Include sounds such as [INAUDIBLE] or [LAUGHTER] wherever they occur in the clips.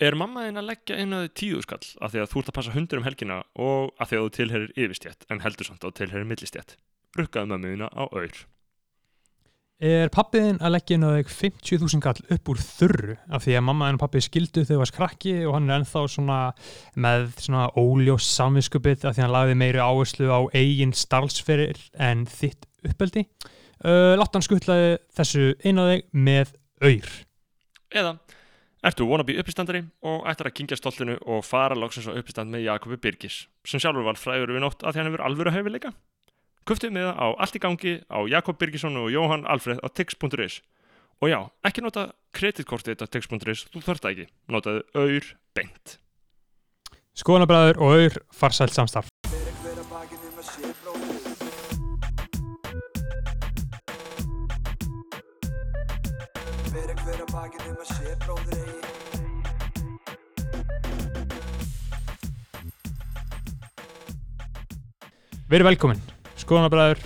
Er mamma þín að leggja inn að þið tíu skall af því að þú ert að passa hundur um helgina og af því að þú tilherir yfirstjætt en heldur samt að þú tilherir millistjætt? Rukkaðu mömmu þína á auður. Er pappiðin að leggja inn á þig 50.000 kall upp úr þurru af því að mamma en pappi skildu þegar var skrakki og hann er ennþá svona með svona óljós samviskupið af því að hann lagði meiri áherslu á eigin starfsferir en þitt uppeldi. Uh, Látt hann skuttlaði þessu inn á þig með auður. Eða, ertu wannabe uppistandari og ættir að kingja stoltinu og fara loksins á uppistand með Jakobi Birgis sem sjálfur var fræður við nótt að því hann hefur alvöru hefileika? Kuftið með það á allt í gangi á Jakob Birgisson og Jóhann Alfreð á tix.is og já, ekki nota kreditkortið á tix.is, þú þarft það ekki notaðu auður beint Skoðanabræður og auður farsælt samstarf. Verið velkomin. Skoðanabræður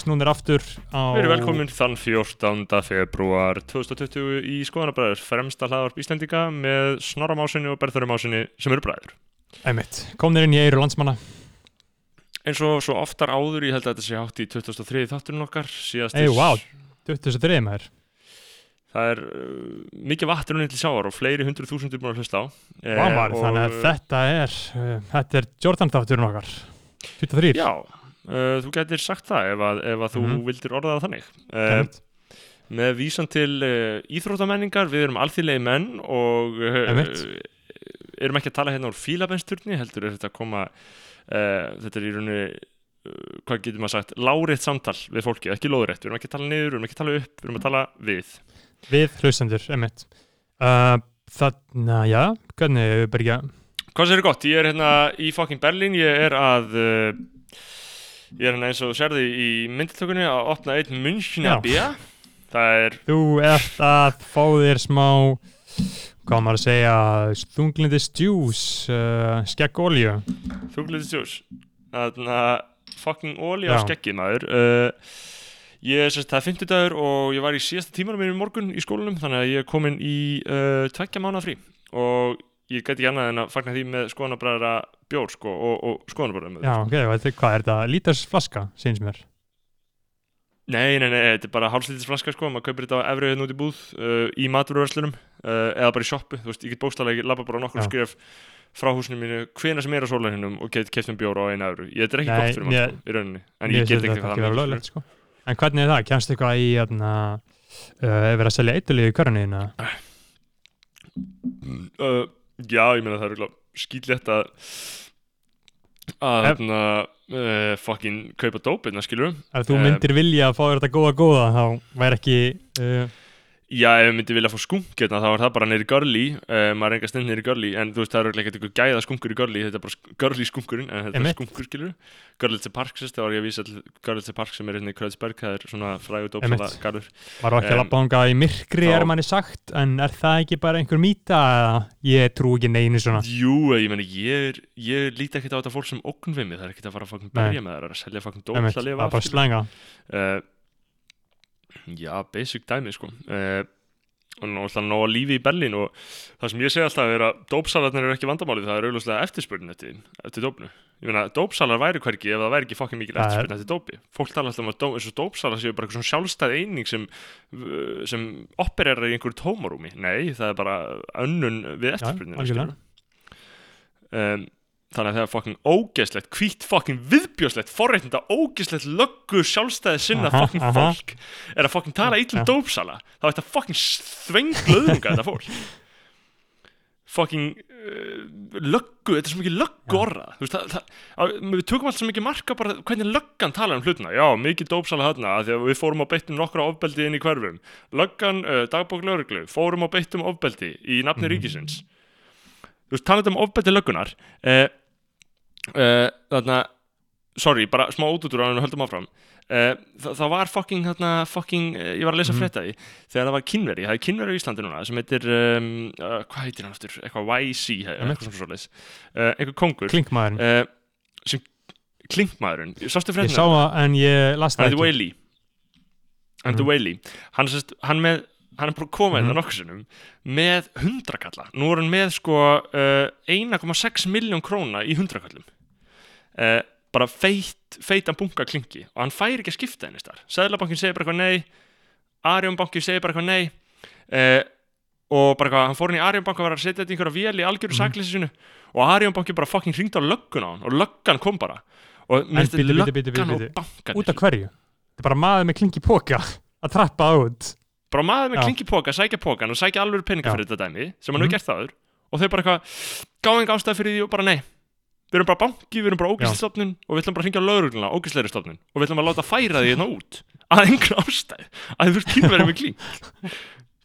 snúnir aftur á... Erum velkomin þann 14. februar 2020 í Skoðanabræður fremsta hlaðvarp Íslendinga með Snorramásinni og Berþurumásinni sem eru bræður Einmitt. Komnir inn í eiru landsmanna. eins og svo oftar áður, ég held að þetta sé átt í 2003 þátturinn okkar síðast Ei, vá, 23 maður. það er uh, mikið vatn til sjávar og fleiri hundru þúsundur búin að hlusta á Eh, Vá maður, og, þannig að þetta er, uh, þetta er Jordan þátturinn okkar. 23. Já, uh, þú getur sagt það ef að, ef að þú Mhm. vildir orða það þannig uh, með vísan til uh, íþróttamenningar, við erum alþýðlegi menn og uh, Einmitt. erum ekki að tala hérna úr fílabensturni heldur er þetta að koma uh, þetta er í rauninni uh, hvað getur maður sagt, lárétt samtal við fólki, ekki lóðrétt, við erum ekki að tala niður, við erum ekki að tala upp, við erum að tala við Við hlustendur, einmitt. Uh, þannig að, já, hvernig við byrja? Hvað sér gott, ég er hérna í fucking Berlín, ég er að uh, ég er hérna eins og sérði í myndiltökunni að opna Münchner Já. bíja það er Þú ert að fá þér smá, hvað maður að segja, þunglindis djús, uh, skeggolju. þúglitið stjós þannig að fucking á Já. skeggið maður uh, ég er sérst, það er 50 dagur og ég var í síðasta tímanum minn í morgun í skólanum þannig að ég er komin í tveggja mánuða frí og ég gæti ekki annað en að fagna því með skoðanabræðra bjór sko, og, og skoðanabræðra með Já, ok, veit þið, hvað er þetta? Lítars flaska, síns mér. Nei, nei, nei, þetta er bara hálfslítið flaska sko, maður kaupir þetta á efri hérna út í búð uh, í maturverslunum uh, eða bara í shoppu, þú veist, ég get bókstæðlega ekki labba bara nokkur Já. skref frá húsinu mínu hvena sem er á sólarhinnum og get keft um bjór á einu efru ég þetta er ekki gott fyrir maður sko, í rauninni en Mér ég get ekki það löglegt, sko. En hvernig er það? Já, ég meina það er örugglega skýtlegt að að hérna uh, fucking kaupa dópina, skilur Ef þú myndir vilja að fá þetta góða góða, þá væri ekki, uh, Já, ef ég myndi vilja fá skunk hérna, þá er það bara neyri görli uh, maður er enga stund neyri görli en þú veist, það er örugglega ekkert eitthvað gæða skunkur í görli þetta er bara görli skunkurinn, en þetta er skunkur, skilur Görlitse Park, sérst, það var ég að vísa Görlitse Park sem er hérna í Kröðsberg, það er svona frægur dópsala Einmitt. garður. Var ekki að lappa þangað í myrkri, þá- er manni sagt, en er það ekki bara einhver mýta ég trú ekki neinu svona? Jú, ég meni, ég, er- ég líti ekkert á þetta fólk sem ókn við mig, það er ekkert að fara að Já, basic dæmi sko uh, og náttúrulega nóga lífi í Berlín og það sem ég segi alltaf er að dópsalarnir eru ekki vandamálið, það er augljóslega eftirspurnin eftir, eftir dópnu. Ég meina, dópsalar væri hvergi ef það væri ekki fokkin mikil eftirspurnin eftir dópi. Fólk tala alltaf um að dó, dópsalar séu bara eitthvað svona sjálfstæð eining sem, sem opererar í einhverju tómarúmi. Nei, það er bara önnun við eftirspurninu. algjörlega. um, þannig að það er fokkin ógeðslegt, hvít fokkin viðbjóðslegt, forreitnda ógeðslegt löggu sjálfstæði sinna Aha, fokkin aha. fólk. Er að fokkin tala Já. dópsala. Þá er þetta fokkin þvenglöðunga þetta fólk. Fokkin uh, löggu, þetta er svo mikið löggu orða. Veist, það, það, að, við tökum alltaf svo mikið marka bara hvernig löggan talar um hlutina. Já, mikið dópsala því að við fórum á beittum nokkra ofbeldi inn í hverfum. Löggan, uh, dagbók lögreglu, fórum á beittum ofbeldi í nafni Mhm. ríkisins. Þú veist, talandi um ofbeldi löggunar uh, uh, þarna sorry, bara smá útútur á hann og höldum áfram uh, það, það var fucking, þarna, fucking uh, ég var að lesa mm. frétta í þegar það var kynveri, það er kynveri á Íslandi núna sem heitir, um, uh, hvað heitir hann aftur eitthvað YC, eitthvað svona uh, einhver kongur Klinkmaðurinn. sem klinkmaðurinn, sástu Ég fréttina? sá það en ég las hann það ekki. Hann heitir Mhm. Whaley hann, sest, hann með hann er bara að inn Mhm. mm. nokkuð sinnum með hundrakalla nú er hann með sko uh, 1,6 miljón króna í hundrakallum uh, bara feit feitan bunga klingi og hann fær ekki að skipta henni þar. Sæðlabankin segir bara eitthvað nei. Arjónbanki segir bara eitthvað nei. Uh, og bara eitthvað, hann fór inn í Arjónbanka og var að setja þetta í einhverja vél í algjöru Mhm. sakleysi sinu og Arjónbanki bara fucking hringdi á löggun á hann. Og löggan kom bara. Og mér finnst bíddu, löggan og bankan út af hverju? Þetta er bara maður með klingi póka [LAUGHS] að trappa út bara maður með Já. klingi póka, sækja pókan og sækja alveg peninga fyrir þetta dæmi sem hann Mhm. hefur gert það áður og þau bara eitthvað gáðing ástæð fyrir því? Og bara nei. Við erum bara banki, við erum bara ógæslistofnun og við ætlum bara að hringja á laurugluna, ógæsleiri stofnun og við ætlum að láta færa því hérna út [LAUGHS] að einhver ástæð, að þið fyrst kynverið með kling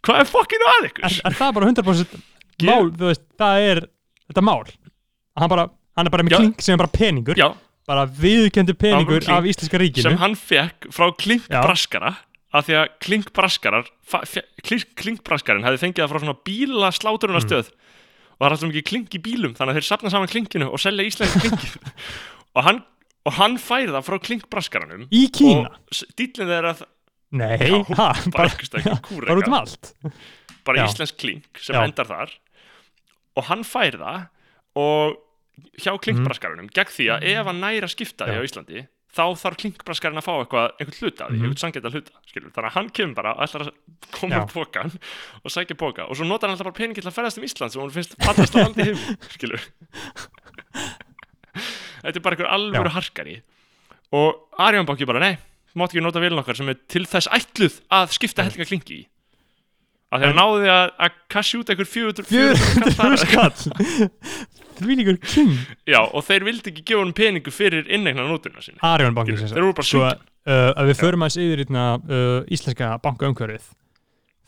hvað er fokkinu að ykkur? er, er það bara 100% Ge- mál, þú veist, það er þetta mál. Hann, bara, hann er bara með kling sem er bara peningur. Já, bara viðkendur peningur af íslenska ríkinu. sem hann fekk frá klink Af því að klink braskarar klink, klink braskarinn hefði fengið það frá svona bíla sláturunastöð og það er alltaf mikið klink í bílum þannig að þeir sapna saman klinkinu og selja íslenska klinkið [LAUGHS] og hann, og hann fær það frá klink braskaranum í Kína og dýllinn þeir að nei, Já, ha, bara bara, bara út um allt bara Já. íslensk klink sem Já. endar þar og hann fær það og hjá klinkbraskarunum gegn því að ef hann næri að skipta því Mhm. Já. á Íslandi þá þarf klinkbraskarinn að fá eitthvað einhvern hluta því, Mhm. einhvern sangeta hluta skilur. þannig að hann kemur bara og ætlar að koma á pókan og sækja póka og svo notar hann alltaf bara peningi til að ferðast um Ísland sem hún finnst fallast á landi heim [LAUGHS] þetta er bara einhver alvöru harkari. Og Arjón Banki bara nei mátt ekki nota vélun okkar sem er til þess ætluð að skipta helga klingi í. Af því að En- náði að, að kassi út einhver 400 400 skall því líkur king. Já, og þeir vildi ekki gefa hann peningu fyrir innegna nótuna sinni Arjón banki sagt. Þeir voru bara svíkin uh, að við förum aðeins yfir hérna, uh, íslenska bankaumhverfið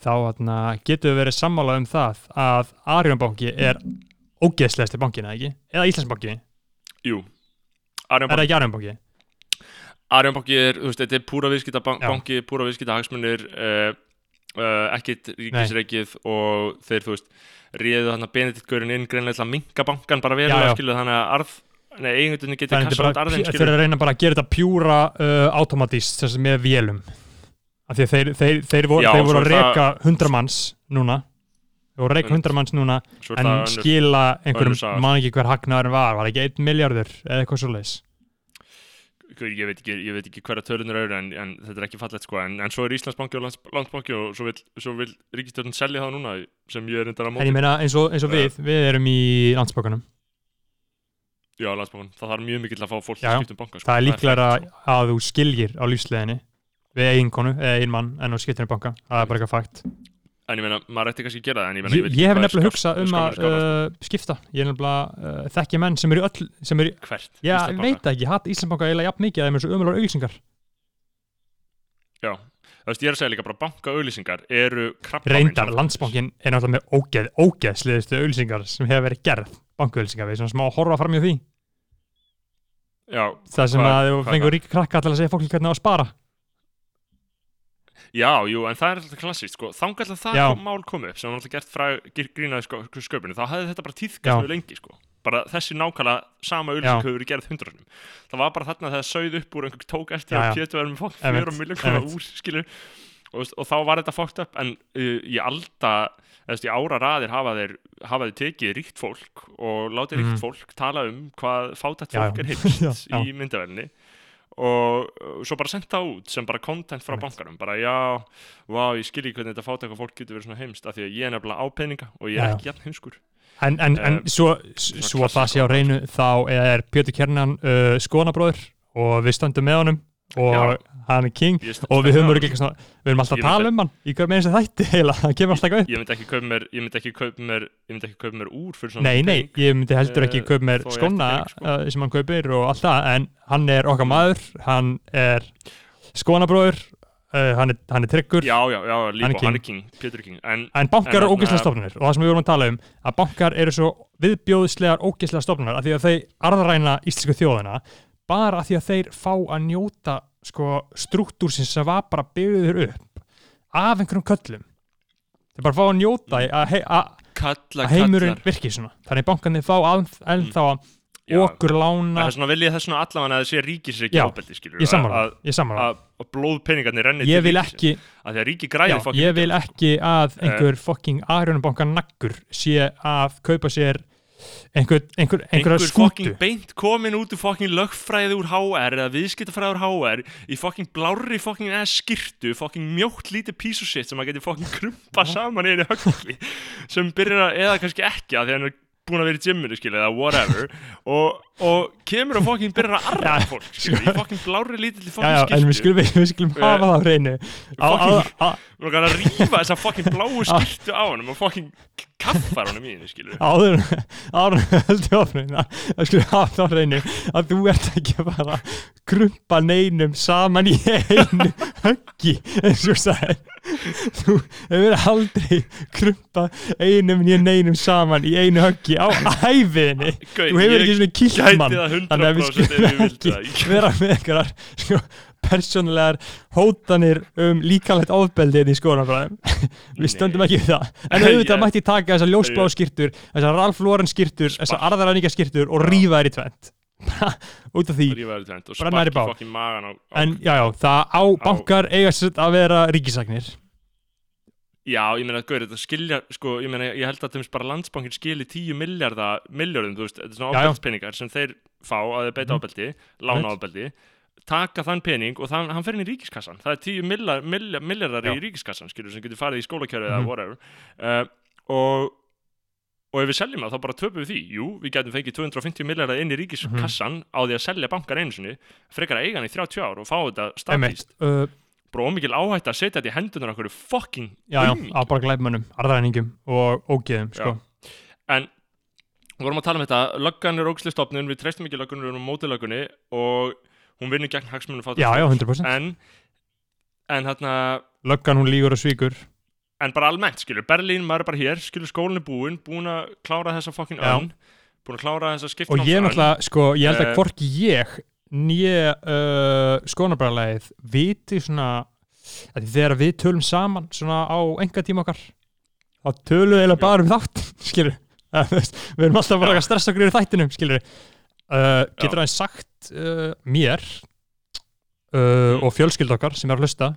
þá hérna, getum við verið sammála um það að Arjón banki er ógeðslegasti bankin, eða ekki? Eða Íslensk banki, er Jú Arjón það ekki Arjón banki? Arjón banki er, þú veist, þetta er púra viðskipta banki, púra viðskipta hagsmunir uh, uh, ekkit ríkisreikið og þeir, þú veist, réðu þannig að Benedikt Gaurin inn greinlega til að minka bankan bara Já, verulega, já. skilu, þannig að arð Nei, eigendunni getur þetta út arðin, bara, þeir eru að reyna bara að gera þetta pjúra uh, automatist, þess að með vélum. Af því að þeir, þeir, þeir, voru, Já, þeir voru að er það- reka 100 manns núna. Þeir voru að reka Einmitt. 100 manns núna en skila einhverjum, man ekki hver hagnaðurinn var var ekki 1 miljardur eða eitthvað svo leis ég veit ekki, ekki hverja tölunur eru en, en þetta er ekki fallegt sko en, en svo er Íslandsbanki og lands, Landsbanki og svo vil, vil ríkistjórn selja það núna sem ég er endar að en móti ég meina eins og, eins og Já. við við erum í landsbókanum Já, Landsbankan, það þarf mjög mikið til að fá fólk Já, að skipta um banka sko. það er líklega fakt, sko. að þú skiljir á lífsleðinni við ein konu eða ein mann en á skiptinu banka það er bara eitthvað fakt En ég meina, maður ætti kannski að gera það en ég, meina, ég, veit ég hef hvað er nefnilega skást- hugsað um að uh, skipta. Ég er nefnilega uh, þekki menn sem eru öll sem eru, Hvert? já, ég Íslandsbanka? veit það ekki, hatt Íslandbanka eiginlega jafn mikið að þeim er svo ömulegar auglýsingar. Já, þú veist, ég er að segja líka bara bankaauðlýsingar eru krabba reyndar, landsbankin er náttúrulega með ógeð, ógeðsliðustu auglýsingar sem hefur verið gerð bankaauglýsingar, við erum svona smá að horfa fram í því. Já, það sem Hvað- að hvað fengur ríka krakka til að segja fólki hvernig á að spara já, jú, en það er alltaf klassíst sko. Þangar að það kom, mál kom upp sem var alltaf gert frá grínaði sko, sköpunu þá hafði þetta bara Já. tíðkast mjög lengi sko. bara þessi nákvæmlega sama Já. hefur verið gerð hundrarnum það var bara þarna þegar sauð upp úr einhver tók eftir að já. pétu verðum fólk Einmitt, fjóra miljón króna einmitt. úr skilur og, og þá var þetta fókt upp en uh, í alda eða, þú veist, í ára raðir hafa þeir, hafa þeir tekið ríkt fólk og látið ríkt Mhm. fólk tala um hvað fátætt fólk [LAUGHS] já. er heimst í myndaverðinni og svo bara senda út sem bara content frá bankarum bara já, vá, ég skil ekki hvernig þetta fátækka fólk getur verið svona heimst af því að ég er nefnilega á peninga og ég er Já, ekki jafn heimskur. En, en, en Eh, svo, svo að það sé á reynu þá er Pétur Kjernan uh, skonabróður og við stöndum með honum og Já. hann er king. Og við höfum eitthvað svona, við erum alltaf að tala um hann í hver með eins og þætti [LAUGHS] heila, það kemur alltaf upp. Ég myndi ekki kaupa mér ég myndi ekki kaupa mér ég myndi ekki kaupa mér úr fyrir svona Nei, nei, ég myndi heldur ekki Eh, kaupa mér skona sko. uh, sem hann kaupir og allt það. En hann er okkar maður, hann er skonabróður uh, hann, er, hann er tryggur. Já, já, já, Hann líka, king. hann er king, Pétur king. En en bankar eru þarna- ógeðslega stofnunir. Og það sem við vorum að tala um að bankar eru svo viðbjóðslegar ógeðslega stofnunar af því að þeir arðræna íslensku þjóðina bara af því að þeir fá að njóta sko struktúrsins sem var bara byggður upp af einhverjum köllum. Þeir bara fá að njóta Mm. að, hei, að, kalla, að heimurinn virki svona. Þannig bankarnir fá að, ennþá að Já. okkur það lána er svona viljið þess svona allavega að það sé ríkisreiki Já, ábeldi skilur ég sammála, að, að, að blóðpeningarnir renni ég til vil ekki, að því að ég vil ekki að einhver fokking Arjónabanka naggur sé að kaupa sér einhver, einhver, einhverja einhver skútu. beint komin út úr fokkin lögfræði úr HR eða viðskiptafræði úr HR í fokkin blárri fokkin eða skirtu fokkin mjótt lítið shit sem að geti fokkin krumpa saman í höggi sem byrjar að, eða kannski ekki að því að hann er búin að vera í gymminu skilja eða whatever. [LAUGHS] Og, og kemur og fokkin byrjar að arra Já, fólk skilja í fokkin blárri lítið já, fokkin já, en við skulum, við, við skulum hafa það á hreinu. á, og [LAUGHS] hann að rífa þessa fokkin bláu [LAUGHS] skirtu á hann og fokkin kaffar honum í henni skilja áður áður við höldum áfram það skulle hafa það á hreinu að þú ert ekki að fara að krumpa neinum saman í einu höggi eins og sagði þú hefur aldrei krumpa einum nýja neinum saman í einu höggi á æfiðinni þú hefur ekki svona kilt gæti mann það þannig að við 100% ef ég skulum ekki vera með einhverjar sko, persónulegar hótanir um líkalegt ofbeldi hérna í skólanabræðum við stöndum ekki við það. En auðvitað mætti taka þessar ljósblá skýrtur þessar Ralph Lauren skýrtur, þessar arðaræninga skýrtur og rífa þær í tvent [LAUGHS] út af því rífa þér tvent og Brenna þær í magan á, á en já já, það á bankar eiga sér að vera ríkisagnir Já, ég meina, gaur, þetta skilja, sko, ég meina, ég held að þeim bara landsbankin skili 10 miljardar, miljardum, þú veist, þetta er svona ábeldspeningar sem þeir fá að þeir beita Mhm. ábeldi, lána ábeldi, taka þann pening og þann, hann fer inn í ríkiskassan. Það er 10 miljardar, í ríkiskassan, skilur, sem getur farið í skólakjörðu Mhm. eða whatever. Uh, og, og ef við seljum það, þá bara töpum við því. Jú, við getum fengið 250 miljardar inn í ríkiskassan á því að selja bankar einu sinni, frekar að eiga hann í 30 ár og fá þetta staðfýst. uh, Bara ómikil áhætt að setja þetta í hendunar okkur fucking já já, á bara glæpmönnum arðaræningum og ógeðum sko. En við vorum að tala um þetta, löggan er ógislega stofnun, við treystum ekki löggunum, við erum á móti löggunni og hún vinnur gegn hagsmunum já já, fólks. 100% En, en hérna, löggan hún lígur og svíkur en bara almennt, skilur, Berlín, maður er bara hér, skilur, skólinn er búinn, búinn að klára þessa Já. önn, búinn að klára þessa og skiptnámsönn. ég náttúrulega, sko, ég held að Eh, hvorki ég nýja uh, skónabræðleið viti svona þegar við tölum saman svona á enga tíma okkar þá tölum við eiginlega bara um þátt [LAUGHS] skilur, uh, við erum alltaf bara að stressa okkur yfir þættinum, skilur uh, getur aðeins sagt uh, mér uh, Mm. og fjölskyld okkar sem er að hlusta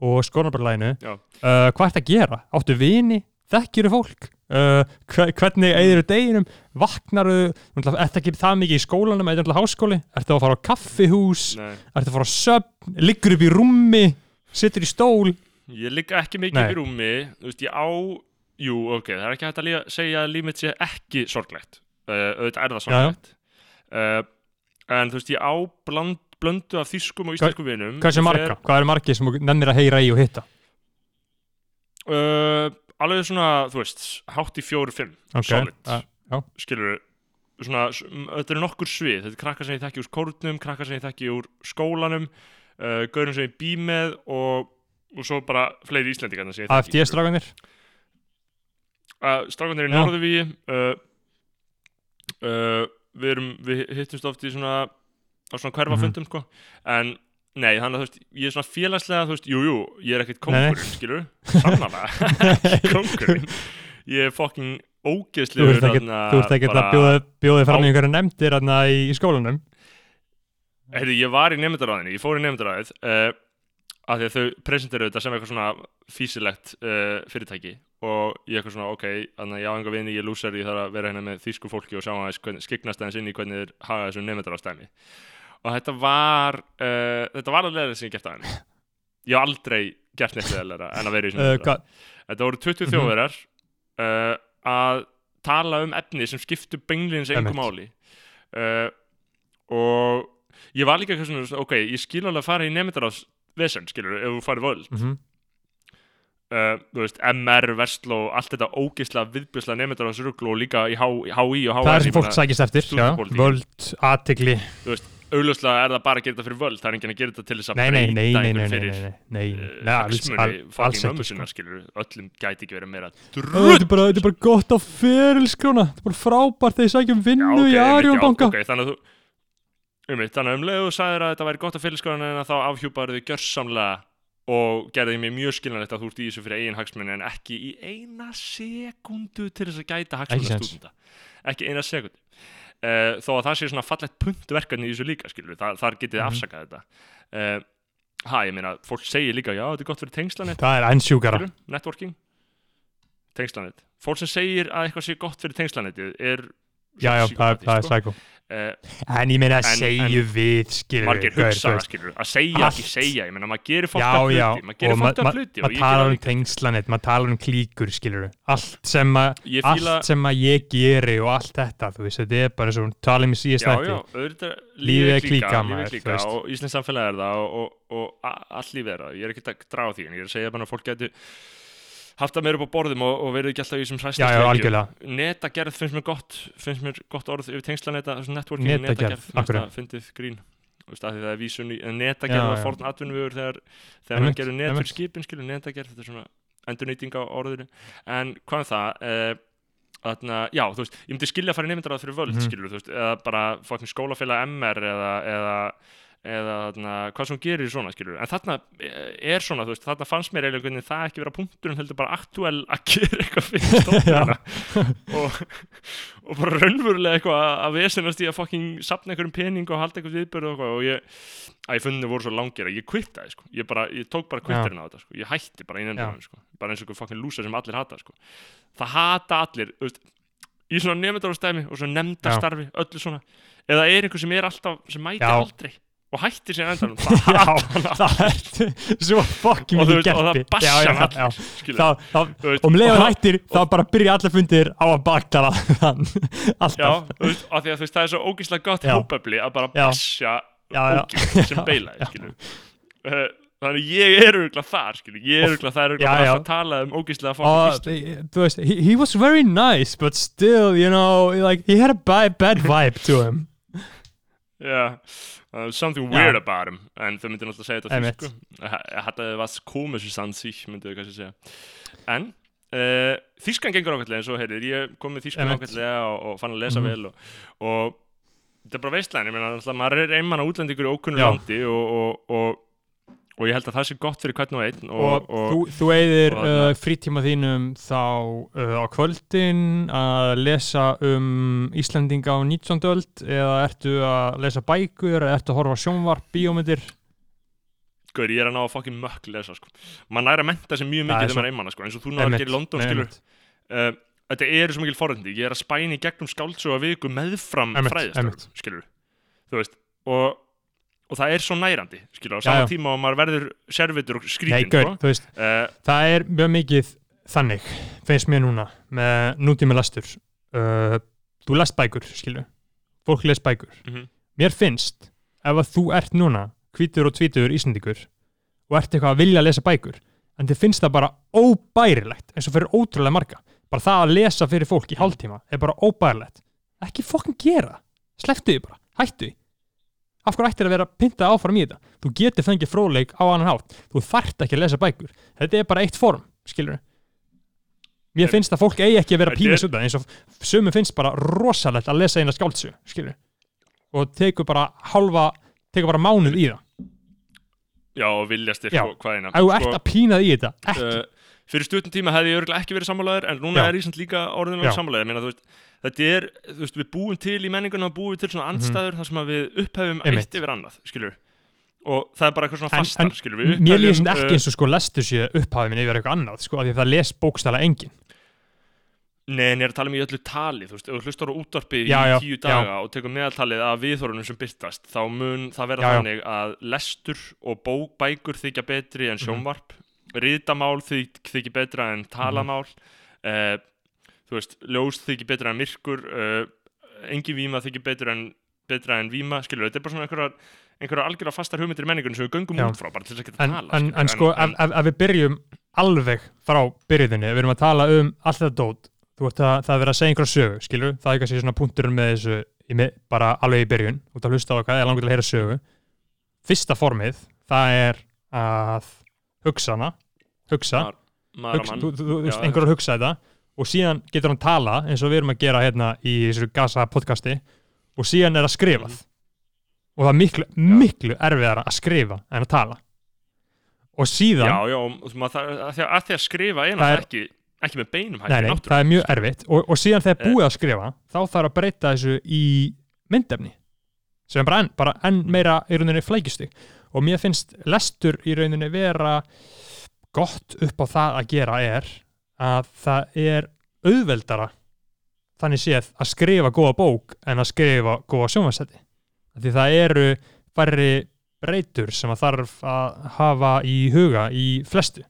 og skónabræðleginu Já. uh, hvað ertu að gera? Áttu vini? Þekkjuru fólk? Uh, hve- hvernig eigður deginum? Vaknaru? Ertu ekki það mikið í skólanum eða náttúrulega háskóli? Ertu að fara á kaffihús? Ertu að fara á söfn? Liggur upp í rúmi? Sittur í stól? ég ligg ekki mikið Nei. upp í rúmi, þú veist, ég á, jú, ok, það er ekki hægt að líka, segja að líf mitt sé ekki sorglegt, uh, auðvitað er það sorglegt, en þú veist, ég á bland, blöndu af þýskum og íslenskum vinum. Hvað eru margir sem nennir að heyra í og hitta? Uh, alveg svona, þú veist, hátt í fjóru, fimm, Ok, solid, uh, skilur m- þetta eru nokkur svið, þetta er krakkar sem ég þekki úr kórnum, krakkar sem ég þekki úr skólanum, uh, gaurum sem ég bý með og, og svo bara fleiri íslendingarna sem ég þekki. skilurðu. AFD-stráganir? Uh, Strákanir í Já. Norðuvíi, uh, uh, við, erum, við hittumst oft í svona, á svona hverfafundum, sko, en Nei, þannig að þú veist, ég er svona félagslega, þú veist, jú, jú, ég er ekkert kóngurinn, skilur, sannlega, ekki kóngurinn, ég er fucking Þú ógeðslegur þú ert ekkert að bjóða, bjóða fram í einhverju nefndir þarna í, í skólanum? Heyrðu, ég var í nefndaráðinni, ég fór í nefndaráðið uh, af því að þau presenteru þetta sem eitthvað svona físilegt uh, fyrirtæki. Og ég eitthvað svona, ok, þannig að ég á enga vini, ég lúsar, ég þarf að vera hérna með þýsku fólki og sjá hvernig, skiknast aðeins inn í hvernig þeir haga þessu nefndaráðstæmi og þetta var uh, þetta var alveg sem ég gert aðeins ég hef aldrei gert neitt leðilega en að vera í uh, svona hvað, þetta voru 20 Mhm. þjóðverjar uh, að tala um efni sem skiptu beinlins einhver máli. Uh, og ég var líka svona, ok, ég skil alveg að fara í nefndaráðs vesen, skilur, ef þú farið völd. Mm uh, þú veist, MR, Vestló, allt þetta ógisla viðbjörsla nefndaráðsruglu og líka í HÍ og HR það er sem fólk sækist eftir já, völd, aðtegli augljóslega er það bara að gera þetta fyrir völd það er enginn að gera þetta til þess að breyta nei, fyrir ekki mömmu sko. sinnar, skilur öllum gæti ekki verið meira Ó, drull. Þetta er bara, gott á ferilskrána. Þetta er bara frábært þegar ég sækjum vinnu í Arjón banka. okay, þannig að þú um um leiðu þú sagðir að þetta væri gott að félagskólan en þá afhjúpaður þau gjörsamlega og gerði mér mjög skiljanlegt að þú ert í þessu fyrir eigin hagsmunni en ekki í eina sekundu til þess að gæta hagsmunni séns. stúdenda ekki eina sekundu uh, þó að það sé svona fallegt punktverkefni í þessu líka skilur Þa, þar getið Mhm. afsakað þetta. Uh, ha, ég meina, fólk segir líka já, þetta er gott fyrir tengslanett það er enn sjúkara. Skilur, networking. Tengslanett, fólk sem segir að eitthvað sé gott fyrir tengslanetið er já, já, það, er- það er sko. sækó uh, en ég meina En- segju við skilur margir hugsa að segja ekki segja, ég meina, maður gerir fólk að hluti maður gerir og fólk ma- að hluti maður geri um tengslanett, maður talar um klíkur skilur, allt sem að ég fíla, allt sem að ég geri og allt þetta þú veist, þetta er bara svo, talum í síðast já, þetta já, auðvitað Lífið er klíka, klíka, maður, lífið þú klíka veist. og Íslands samfélag er það og, og, og a- allt lífið er það, ég er ekki að draga á því en ég er að segja bara að fólk geti það meira upp á borðum og, og verið ekki alltaf í þessum algjörlega. Netagerð finnst mér gott finnst mér gott orð yfir tengslaneta networking Netagerð, það fyndið grín. Það er vísun í netagerð var forn atvinnuvegur þegar, þegar hann gerði net fyrir skipin skilur netagerð, þetta er svona endurnýting á orðinu. En hvað er það uh, Þarna, já, þú veist, ég myndi skilja að fara í nefndarað fyrir völd, Mhm. skilur, þú veist, eða bara fucking skólafélag MR eða, eða, eða þarna, hvað sem gerir svona, skilur, en þarna eh, er svona, þú veist, þarna fannst mér eiginlega hvernig það ekki vera punkturinn, heldur bara aktúel að gera eitthvað fyrir [LAUGHS] stofnuna og, og bara raunverulega eitthvað að- vesenast í að fucking sapna einhverjum pening og halda eitthvað viðbörð og eitthvað. Og ég, að ég funni voru svo langir að ég kvittaði, sko, ég bara, ég tók bara kvitturinn á þetta, sko, ég hætti bara nefndarað, sko, bara eins og einhver fucking lúsa sem allir hata, sko, það hata allir, þú veist, í svona nefndarastæmi og svona nefndarstarfi, öllu svona. Eða er einhver sem er alltaf, sem mæti Já. aldrei og hættir sér endanum, [LAUGHS] það já, allir, það er svo fucking Og þú mikið veist, og það bassa já, já, já, þá, þá, þú veist, og um leiður og- hættir þá bara byrja allir fundir á að baktala [LAUGHS] Já, alltaf. Þú veist, að veist, það er svo ógíslega gott Já. hópefli að bara Já. Já, já. ógíslega sem [LAUGHS] Já, já. skilur uh, Þannig ég er auðvitað þar, skilur Ég er Og- það Já, auðvitað já. að tala um ógíslega og veist he, was very nice but still you know like he had a bad vibe to him Já, uh, something Já. weird about him En þau myndir náttúrulega segja þetta á Einmitt. þýsku Ég hætti að það var komisis an sig, myndu þau kannski segja En uh, Þýskan gengur ákveðlega eins og heyrðir Ég kom með þýskan Einmitt. ákveðlega og, og fann að lesa Mhm. vel og, og þetta er bara veistlæn, ég meina, náttúrulega, maður er einmann á útlendingur í ókunnu Já. landi og, og, og, ég held að það sé gott fyrir hvern og einn og, og, og, þú, þú eigðir uh, frítíma þínum þá uh, á kvöldin að lesa um Íslandinga á 19. öld eða ertu að lesa bækur eða ertu að horfa sjónvarp, bíómyndir Gaur, ég er að ná að fokkin mökk lesa sko. maður næri að menta sig mjög mikið þegar maður er einmann sko. eins og þú náður að gera í London skilur uh, þetta eru svo mikil forrændi ég er að spæna í gegnum skáldsöga viku meðfram einmitt. skilur þú veist og, og það er svo nærandi skilur á Já, sama já. tíma og maður verður servitur og Nei, skrítin gaur, uh, það er mjög mikið þannig, finnst mér núna með nútíma lestur. Uh, þú lest bækur, skilju fólk les bækur. Mhm. mér finnst, ef að þú ert núna hvítur og tvítur íslendingur og ert eitthvað að vilja lesa bækur en þið finnst það bara óbærilegt eins og fyrir ótrúlega marga. Bara það að lesa fyrir fólk í hálftíma er bara óbærilegt. Ekki fokkin gera, sleftu því bara. Hættu því af hverju ættir að vera pyntað áfram í þetta? Þú getur fengið fróðleik á annan hátt. Þú þarft ekki að lesa bækur. Þetta er bara eitt form, skilur mér En- finnst að fólk eigi ekki að vera Þetta pína er- svo eins og sömu finnst bara rosalegt að lesa eina skáldsögu, skilur og tekur bara hálfa tekur bara mánuð í það. Já og vilja styrk Já. og hvað eina. Ef þú ert að pína því í þetta, ekki. uh, fyrir stuttum tíma hefði ég örgulega ekki verið sammálaður en núna Já. er ég samt líka orðin Já. að sammálaður þetta er, þú veist, við búum til í menninguna búum til svona andstæður þar sem að við upphefum Mhm. Einmitt. eitt yfir annað, skilur og það er bara eitthvað svona En- fastar, en skilur við mér sem ekki uh, eins og sko lestu sér upphafið minn yfir eitthvað annað sko, af því að það les bókstæla engin Nei, en ég er að tala um í öllu tali, þú veist, ef þú hlustar á útvarpið Já, í já, tíu já. daga og tekur meðaltalið af viðhorunum sem byrtast, þá mun það vera Já, já. þannig að lestur og bókbækur þykja betri Mhm. en sjónvarp, ritamál þyk, þykja betra en talamál, Mhm. uh, þú veist, ljós þykja betra en myrkur, uh, engin víma þykja betra en, betra en víma, skilur, þetta er bara svona einhverjar, einhverjar algjörða fastar hugmyndir í menningunum sem við göngum Já. út frá, bara til þess að geta en, tala, en, en sko, ef, ef, við byrjum alveg frá byrjuðinni, við erum að tala um allt þetta dót, þú ert að það er verið að segja einhverja sögu, skilur, það er kannski svona punkturinn með þessu, með, bara alveg í byrjun út að hlusta á hvað, er langur til að heyra sögu. Fyrsta formið, það er að hugsa hana hugsa, hugsa Maramann, þú, þú, þú, veist, Já, einhver að hugsa þetta og síðan getur hann tala eins og við erum að gera hérna í þessu gasa podcasti og síðan er að skrifað. Mhm. og það er miklu, miklu erfiðara að skrifa en að tala. Og síðan Já, já, þarf- að því að, að skrifa er Það náttúrulega ekki, ekki með beinum hætti Nei, nei, það er mjög erfitt. Og, og síðan þegar Eh. búið að skrifa þá þarf að breyta þessu í myndefni sem bara enn, bara enn meira í rauninni flækjustig. Og mér finnst lestur í rauninni vera gott upp á það að gera er að það er auðveldara þannig séð að skrifa góða bók en að skrifa góða sjónvarsætti því það eru færri breytur sem að þarf að hafa í huga í flestu.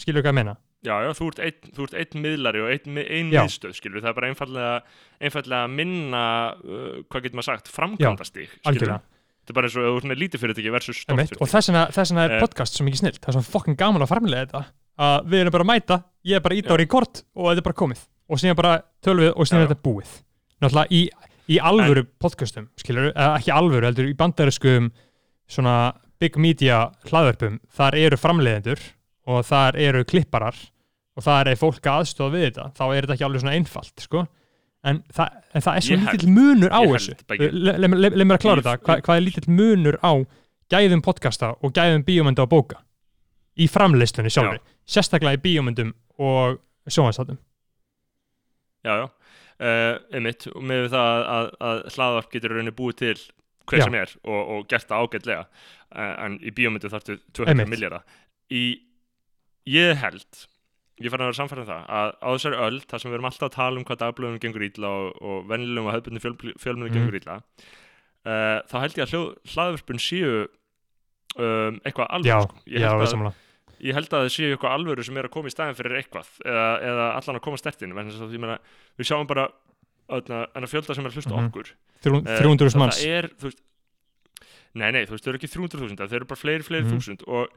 Skilur hvað ég meina? Já, já, þú ert einn, þú ert einn miðlari og einn, mi- ein Já. miðstöð, skilur, það er bara einfallega, einfallega minna, uh, hvað getur maður sagt, framkvæmdastig, skilur. algjörlega Þetta er bara eins og ef þú ert með lítið fyrirtæki versus stórt Einmitt, og fyrirtæki. þess vegna, þess vegna er Eh. podcast svo mikið snilt. Það er svo fokkin gaman að framlega þetta. Að við erum bara að mæta, ég er bara ít á rekord og þetta er bara komið. Og síðan bara tölum við og síðan er þetta búið. Náttúrulega í, í alvöru podcastum skilur, eða ekki alvöru, heldur í bandariskum svona big media hlaðverpum, þar eru framleiðendur og þar eru klipparar og þar er fólk að aðstofa við þetta. Þá er þetta ekki alveg svona einfalt sko. En, það, en það er svo lítill munur á þessu. leið le, le, le mér að klára þetta, Hva, hvað er lítill munur á gæðum podcasta og gæðum bíómynda og bóka? Í framleystunni sjálfri, sérstaklega í bíómyndum og sjónvarstátum Já, já, uh, einmitt, og með það að, að, að hlaðvarp getur rauninni búið til hver Já. sem er og, og gert það ágætlega, uh, en í bíómyndu þarftu 200 Einmitt. miljardar. Í, ég held, ég fann að vera samfæðan það, að á þessari öll, þar sem við erum alltaf að tala um hvað dagblöðum gengur ítla og, og vennilegum og hefðbundin fjöl, fjölmunum Mhm. gengur ítla, uh, þá held ég að hljóð, hlaðvarpun séu um, eitthvað alveg, já, sko. Ég já, held við að- ég held að það séu eitthvað alvöru sem er að koma í staðin fyrir eitthvað eða, eða allan að koma meina, við sjáum bara en að fjölda sem er að hlusta Mhm. okkur Þrjú- Eh, 300 það manns er, veist nei, nei, þú veist, þau eru ekki 300.000 þau eru bara fleiri, fleiri Mhm. þúsund og,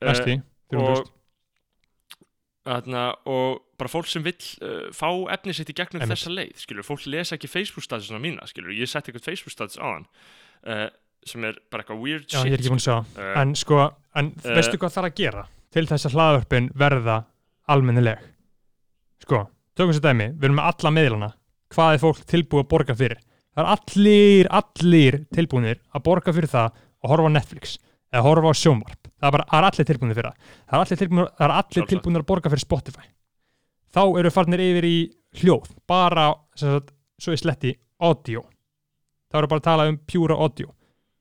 eh, 300 og, þarna, og bara fólk sem vill uh, fá efni sitt í gegnum Einmitt. þessa leið skilur, fólk lesa ekki Facebook-statusina mína skilur, ég setti eitthvað Facebook-status á hann uh, sem er bara eitthvað weird Já, shit ég er ekki búin að sjá uh, En sko, en Eh. veistu hvað þarf að gera til þess að hlaðvörpin verða almennileg? Sko, tökum sér dæmi, við erum með alla meðlana hvað er fólk tilbúið að borga fyrir? Það er allir, allir tilbúinir að borga fyrir það að horfa Netflix eða horfa á sjónvarp. Það er bara, það er allir tilbúinir fyrir það. Það er allir tilbúinir, er allir tilbúinir að borga fyrir Spotify. Þá eru farnir yfir í hljóð bara, sagt, svo ég sletti audio, þá eru bara að tala um pjúra audio.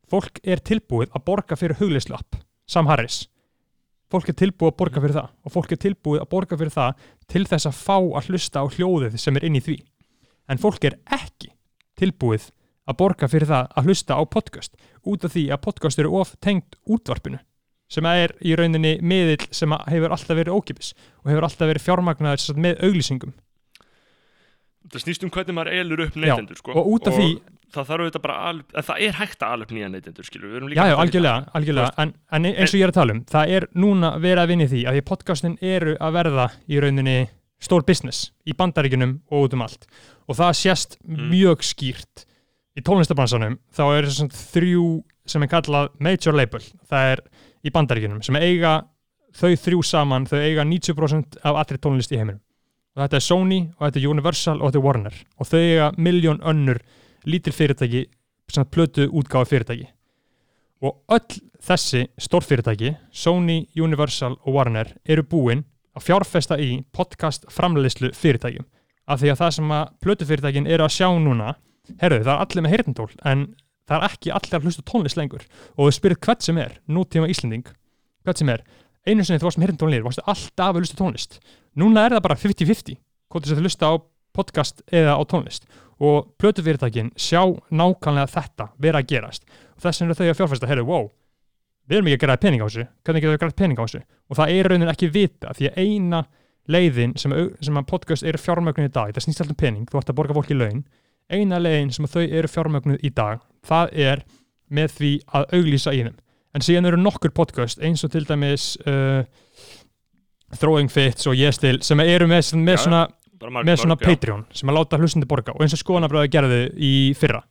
Fólk er tilbúið að borga fyrir hugleyslu app Sam Harris. Fólk er tilbúið að borga fyrir það og fólk er tilbúið að borga fyrir það til þess að fá að hlusta á hljóðið sem er inn í því. En fólk er ekki tilbúið að borga fyrir það að hlusta á podcast út af því að podcast eru of tengt útvarpinu sem er í rauninni miðill sem hefur alltaf verið ókipis og hefur alltaf verið fjármagnaður með auglýsingum. Það snýst um hvernig maður elur upp neytendur sko. og út af því, það þarf auðvitað bara en það er hægt að upp nýja neytendur já já, algjörlega, algjörlega. En, en eins og ég er að tala um, það er núna verið að vinni því að því podcastin eru að verða í rauninni stór business í bandaríkunum og út um allt. Og það sést Mm. mjög skýrt í tónlistabransanum þá er þessum þrjú sem er kallað major label, það er í bandaríkunum sem eiga þau þrjú saman, þau eiga 90% af allri tónlist í heiminum. Og þetta er Sony og þetta er Universal og þetta er Warner. Og þau eiga miljón önnur lítil fyrirtæki sem plötu útgáfa fyrirtæki. Og öll þessi stórfyrirtæki Sony, Universal og Warner eru búin að fjárfesta í podcast framleiðslu fyrirtækjum. Af því að það sem að plötufyrirtækin eru að sjá núna herru, það er allir með heyrnatól en það er ekki allir að hlusta tónlist lengur. Og þú spyrir hvert sem er, nútíma Íslending. Hvert sem er, einu sinni þú varst með heyrnatól nýr, varstu alltaf að hlusta tónlist. Núna er það bara 50-50 hvort þess að þú hlusta á podcast eða á tónlist. Og plötufyrirtækin sjá nákvæmlega þetta vera að gerast. Og þess vegna þau að fjárfesta, herru, wow við erum ekki að gera pening á þessu, hvernig getum við grætt pening á þessu? Og það er raunin ekki vita því að eina leiðin sem, sem að podcast eru fjármögnuð í dag, það snýst alltaf um pening. Þú ætti að borga fólki laun, eina leiðin sem þau eru fjármögnuð í dag, það er með því að auglýsa í þeim. En síðan eru nokkur podcast eins og til dæmis uh, Throwing Fits og Ég Stil sem eru með, með Já, svona með svona já. Patreon sem að láta hlustundi borga. Og eins og skoðanabröðu gerði í fyrra.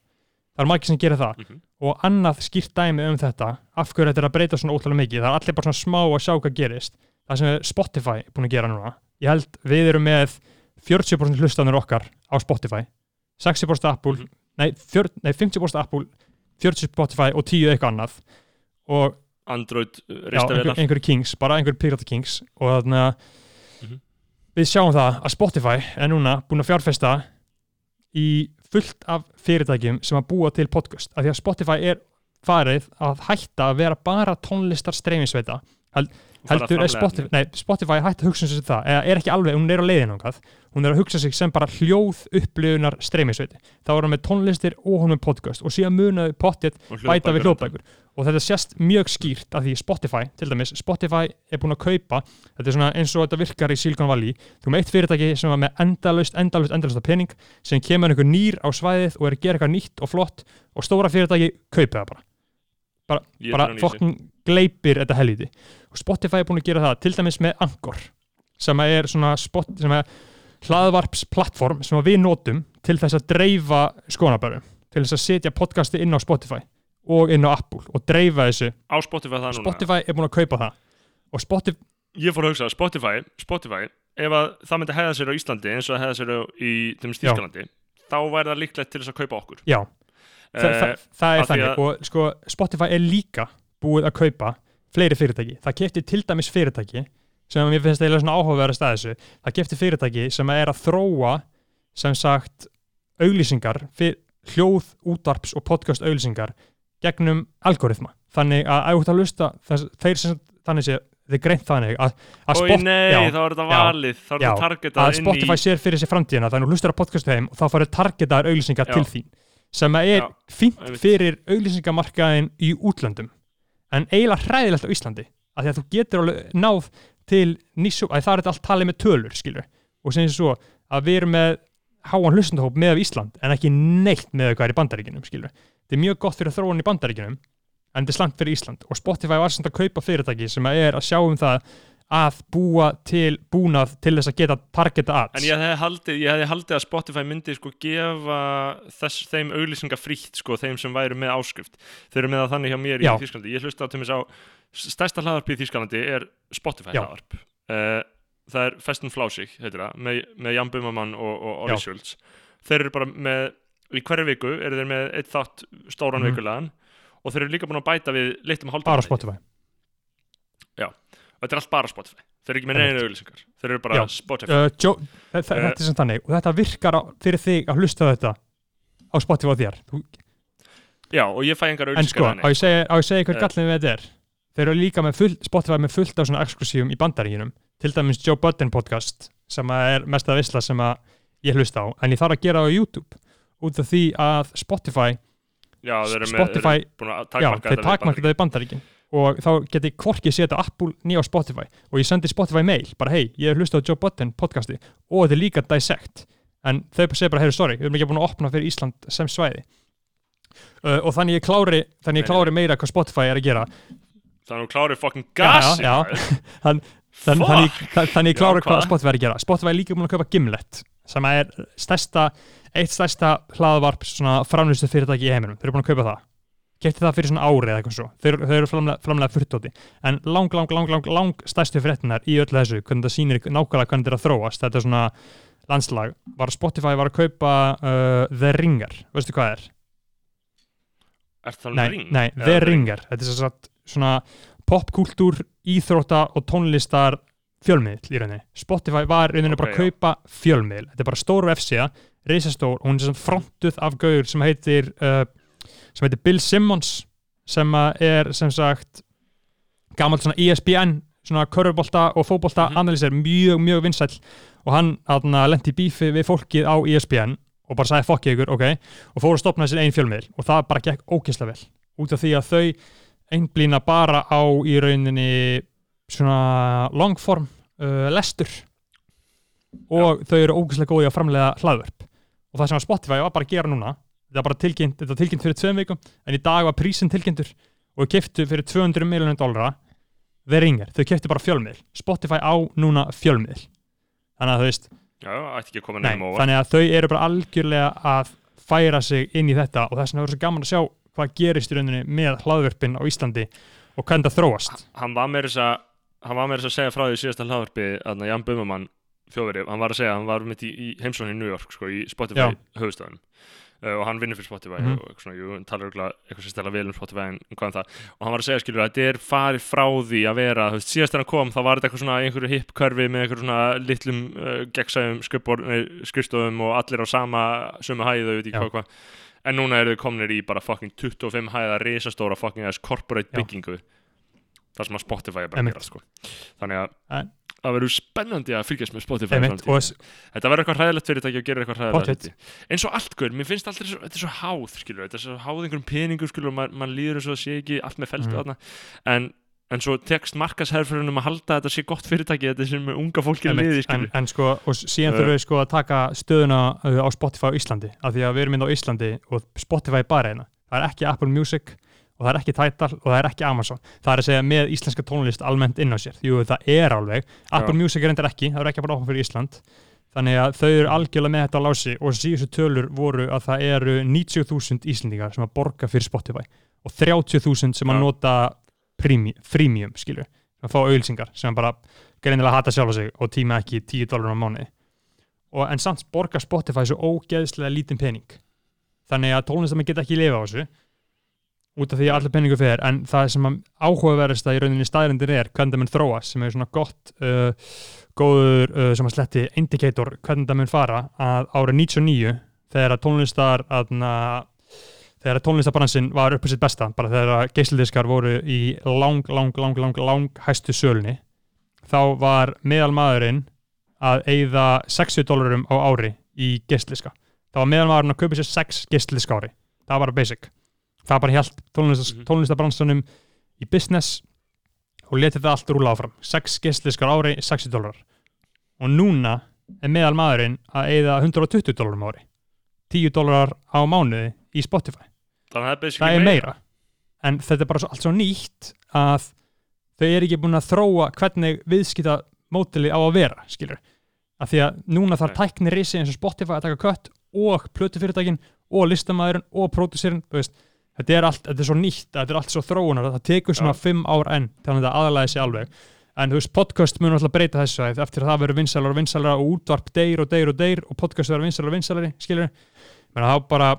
Það er margir sem gerir það. Mhm. og annað skýrt dæmi um þetta af hverju þetta er að breyta svona ótrúlega mikið það er allir bara svona smá að sjá hvað gerist. Það sem er Spotify búin að gera núna ég held við erum með 40% hlustanur okkar á Spotify 60% Apple, Mhm. nei, fjör, nei 50% Apple 40% Spotify og 10 eitthvað annað. Og Android uh, já, einhver, einhverju kings, bara einhverju pirata kings. Og þannig að Mhm. við sjáum það að Spotify er núna búin að fjárfesta í fullt af fyrirtækjum sem að búa til podcast. Af því að Spotify er farið að hætta að vera bara tónlistar að heldur er Spotify, nei, Spotify hætti að hugsa sig það, eða er ekki alveg, hún er á leiðin ángað, hún er að hugsa sig sem bara hljóð upplifunar streymisveiti. Þá er hún með tónlistir og hún með podcast. Og síðan munaði pottið og bæta við hljóðbækur. og þetta sést mjög skýrt að því Spotify, til dæmis, Spotify er búin að kaupa, þetta er svona eins og þetta virkar í Silicon Valley, þú erum eitt fyrirtæki sem var með endalaust, endalaust af pening sem kemur einhver nýr á svæðið og er að gera eitthvað nýtt og flott og stóra fyrirtæki kaupa það bara, Bara sig. fokkin gleipir þetta helviti og Spotify er búin að gera það til dæmis með Anchor sem er svona spot, sem er hlaðvarpsplattform sem að við notum til þess að dreifa skonabærum til þess að setja podcasti inn á Spotify og inn á Apple og dreifa þessu. Á Spotify það núna Spotify er búin að kaupa það. Og Spotify, ég fór að hugsa, Spotify, Spotify ef að það myndi hegða sér á Íslandi eins og það hegða sér í. Þýskalandi þá væri það líklegt til þess að kaupa okkur. Já þa Eh, þa það er þannig. og sko Spotify er líka búið að kaupa fleiri fyrirtæki, það kefti til dæmis fyrirtæki sem mér finnst eiginlega svona áhugaverðast að þessu, það kefti fyrirtæki sem er að þróa sem sagt auglýsingar, fyr, hljóð, útvarps og podcast auglýsingar gegnum algoritma, þannig að ert að lusta, þess, þeir sem þannig sé þið greint þannig að, að, Ói Spot- nei, já, þá er þetta valið þá er þetta targetað að Spotify í sér fyrir sér framtíðina. Þannig að þú hlustar að podcastu heim og þá farið targetaðar auglýsingar Já. til þín sem að er einmitt. fyrir auglýsingamarkaðin í útlöndum. En eiginlega hræðilegt á Íslandi af því að þú getur alveg náð til nýssu, að það er allt talið með tölur skilur, og sem svo að við erum með háan hlustandahóp með Ísland en ekki neitt með hvað er í bandaríkinum skilur, þetta er mjög gott fyrir þróun í bandaríkinum en þetta er slant fyrir Ísland. Og Spotify var sem að kaupa fyrirtæki sem að er að sjá um það að búa til búnað til þess að geta targeta ads En ég hefði haldið, haldið að Spotify myndi sko gefa þess, þeim auglýsinga frítt sko, þeim sem væru með áskrift. Þeir eru með það þannig hjá mér Já. í Þýskalandi. Ég hlusta til mér á stærsta hlaðarp í Þýskalandi er Spotify Já. hlaðarp. Uh, það er Festen Flásig, heitir það, með, með Jan Bumamann og, og Orri. Schultz. Þeir eru bara með, í hverju viku eru þeir með eitt þátt stóran Mhm. vikulegan og þeir eru líka búin að bæta við litum. Spotify Og þetta er allt bara Spotify. Þeir eru ekki með neina auglýsingar. Þeir eru bara Já. Spotify. uh, Joe, þa þa Eh. þetta er sem þannig og þetta virkar á, fyrir þig að hlusta á þetta á Spotify á þér Þú, Já, og ég fæ engar en sko, þannig. á ég segja, á ég segja hver Eh. gallin við þetta er þeir eru líka með full, Spotify með fullt af svona exklusífum í bandaríkinum til dæmis Joe Budden podcast sem að er mest að visla sem að ég hlusta á en ég þarf að gera það á YouTube út af því að Spotify Já, þeir eru með, Spotify- þeir eru búin að já, takmarka þeir þetta við takmarka Bandaríkin. þetta í bandaríkin og þá geti hvorki setja Apple nýja á Spotify. Og ég sendi Spotify mail, bara hei, ég hef hlustað á Joe Budden podcasti. Og þetta er líka Dissect. En þau segir bara, heyru, sorry, við erum ekki búin að opna fyrir Ísland sem svæði. Uh, og þannig ég klári þannig ég klári meira hvað Spotify er að gera. Það er nú klárið fucking Já, gasi já, maður. [LAUGHS] Þann, þann, þannig, þann, þannig ég klári Já, hvað? Spotify er að gera. Spotify er líka búin að kaupa Gimlet sem er stærsta, eitt stærsta hlaðvarp svona framlýstu fyrirtæki í heiminum. Þeir eru búin að kaupa það kefti það fyrir svona ári eða eitthvað svo. Þeir, þeir eru framlega, framlega fyrtóti en lang, lang, lang, lang, lang stærstu fréttinar í öllu þessu, hvernig það sýnir nákvæmlega hvernig þetta er að þróast, þetta er svona landslag, var Spotify var að kaupa uh, The Ringer, veistu hvað er? Er það Nei, ring? nei The ring? Ringer, þetta er sagt svona popkúltúr, íþrótta og tónlistar fjölmiðl í rauninni. Spotify var rauninni bara Ok, að kaupa fjölmiðl þetta er bara stór vefsíða, reisastór og hún er sem frontuð af gaur sem heitir uh, sem heitir Bill Simmons sem er sem sagt gamalt svona ESPN svona körfubolta og fótbolta Mhm. analýsir mjög, mjög vinsæll. Og hann lendi bífi við fólkið á ESPN og bara sagði fokkið ykkur, ok og fór að stopna sér einn fjölmiðl og það bara gekk ókysla vel. Út af því að þau einblýna bara á í rauninni svona longform uh, lestur. Og þau eru ókysla góði að framlega hlaðvörp. Og það sem að Spotify var bara að gera núna þetta var bara tilkynnt, þetta var tilkynnt fyrir tveim vikum en í dag var prísin tilkynntur og þau keftu fyrir 200 miljonum dollara. Þeir ringar, þau keftu bara fjölmiðl Spotify á núna fjölmiðl þannig að þú veist, Já, að koma nei, þannig að þau eru bara algjörlega að færa sig inn í þetta og þess vegna verður svo gaman að sjá hvað gerist í rauninni með hlaðvörpin á Íslandi og hvernig það þróast. Hann var með þess að að segja frá því síðasta hlaðvarpi að Jan Bumamann þjóðveri, hann var að segja, hann var mitt í, í heimsókn í New York, sko, í Spotify Já. Uh, og hann vinnur fyrir Spotify Mhm. og svona, jú, talar eitthvað sem stela vel um Spotify en hvað um það og hann var að segja, skilur, að þetta er farið frá því að vera, þú veist, síðast þegar hann kom þá var þetta eitthvað svona einhverju hip körfi með einhverju svona litlum uh, gegnsæðum skrifstofum og allir á sama sömu hæðu, veit Já. hvað hvað en núna eru þau komnir í bara fucking 25 hæða risastóra fucking ass corporate byggingu þar sem að Spotify er bara að gera sko. þannig að En- það verður spennandi að fylgjast með Spotify þetta verður eitthvað hræðilegt fyrirtæki og gerir eitthvað hræðilegt eins og allt guður, mér finnst alltaf þetta er svo háð skilur, þetta er svo háð einhverjum peningum skilur, og man, man líður eins og það sé ekki allt með felstu Mhm. þarna. En, en svo tekst markasherfurinn um að halda að þetta sé gott fyrirtæki þetta sem unga fólki Einmitt, liði en, en sko, og síðan Uh. þurfum við sko að taka stöðuna uh, á Spotify á Íslandi af því að við erum inn á Íslandi og Spotify er bara hérna. Það er ekki Apple Music og það er ekki Tidal og það er ekki Amazon. Það er að segja með íslenska tónlist almennt inn á sér. Jú það er alveg, Apple Já. Music er endur ekki það er ekki bara opna fyrir Ísland. Þannig að þau eru algjörlega með þetta á lási og síðustu tölur voru að það eru 90.000 Íslendingar sem að borga fyrir Spotify og 30.000 sem að Já. nota freemium sem að fá auðlýsingar sem bara greinilega hata sjálfa sig og tíma ekki 10 dólar á mánuði. Og en samt borgar Spotify svo ógeðslega lítinn pening. Þannig að tónlistamenn geta ekki lifa á þessu út af því að allir peningu fyrir en það sem að áhugaverðasta í rauninni staðrindir er hvernig það mun þróa sem er svona gott uh, góður uh, sem að sletti indicator hvernig það mun fara að árið 99 þegar að tónlistar aðna, þegar að tónlistabransin var uppið sitt besta bara þegar að geisladiskar voru í lang, lang, lang, lang, lang hæstu sölunni þá var meðal maðurinn að eyða 60 dólarum á ári í geisliska það var meðal maðurinn að kaupa sér 6 geisliska ári. Það var basic það bara hjælt tónlist, Mhm. tónlistabransunum í business og letið það allt rúla áfram. 6 geisliskar ári, 60 dólarar. Og núna er meðal maðurinn að eyða 120 dólarum ári. 10 dólarar á mánuði í Spotify. Það er, það er meira. en þetta er bara svo, allt svo nýtt að þau eru ekki búin að þróa hvernig viðskipta mótili á að vera skilur, af því að núna þarf Nei. tækni risi eins og Spotify að taka kött og plötufyrirtækin og listamæðurinn og pródúsirinn, þú veist þetta er allt, þetta er svo nýtt, þetta er allt svo þróunar það tekur svona Já. fimm ár enn þannig að þetta aðalæði sig alveg. En þú veist, podcast mun alltaf breyta þessu að eftir að það verður vinsalar og vinsalara og útvarp deyr og deyr og deyr og podcast verður vinsalar og vinsalari skilur, menn þá bara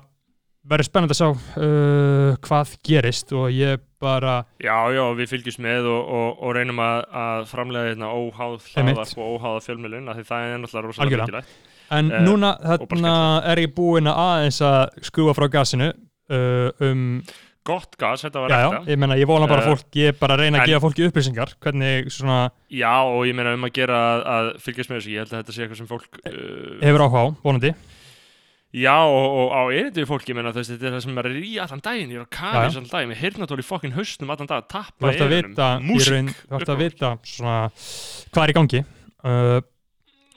verður spennandi að sjá uh, hvað gerist og ég bara Já, já, við fylgjumst með og, og, og reynum að, að framlega hérna óháð hlaðarp og óháða fjölmjölun því það er náttúrulega rosalega mikilvægt. En Eh, núna þarna er ég búinn að aðeins að skrúa frá gasinu um, Gott gas, þetta var ekta. ég menna ég vona bara Eh, fólk, ég er bara að reyna að en- gefa fólki upplýsingar hvernig svona Já, og ég meina um að gera að, að fylgjast með þessu, ég held að þetta sé eitthvað sem fólk uh, hefur áhuga á, vonandi. Já, og, og á erindi fólki, ég meina þess, þetta er það sem er að ríja allan daginn, ég er að kafa já. allan daginn, með heyrnatól í fokkin hausnum allan dag, tappa að í músík raun, þú ætti að á- vita svona hvað er í gangi. Uh,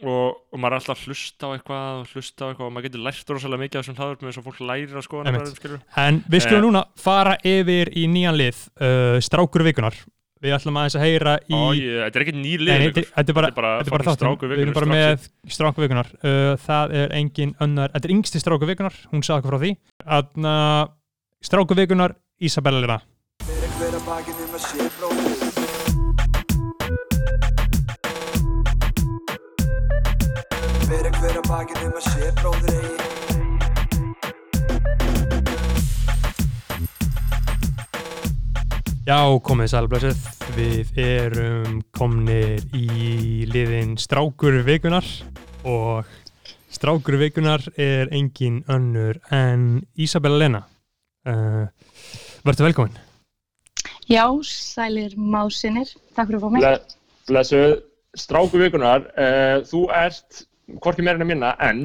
og, og maður er alltaf að hlusta á eitthvað og hlusta á eitthvað og maður getur lært rosalega mikið af þessum hlaðvörpum eins og fólk lærir að skoða skilur en við skulum Eh. núna fara yfir í nýjan lið uh, strákur vikunar við ætlum aðeins að heyra í Ó, ég, þetta er ekki Nei, lið þetta þetta er bara þetta er bara, þáttum, strákur við erum bara með stráku vikunar uh, það er engin önnar, þetta er yngsti stráku vikunar hún sagði okkur frá því. Að uh, stráku vikunar Isabella bakið um að sé bróðir eigi. Já, komið sælblösið við erum komnir í liðin strákur vikunar og strákur vikunar er engin önnur en Isabella Lena. Uh, Verður velkomin. Já, sælir másinir. Takk fyrir að fá mig. Ble- Blessuð, stráku vikunar, uh, þú ert hvorki meira en að minna en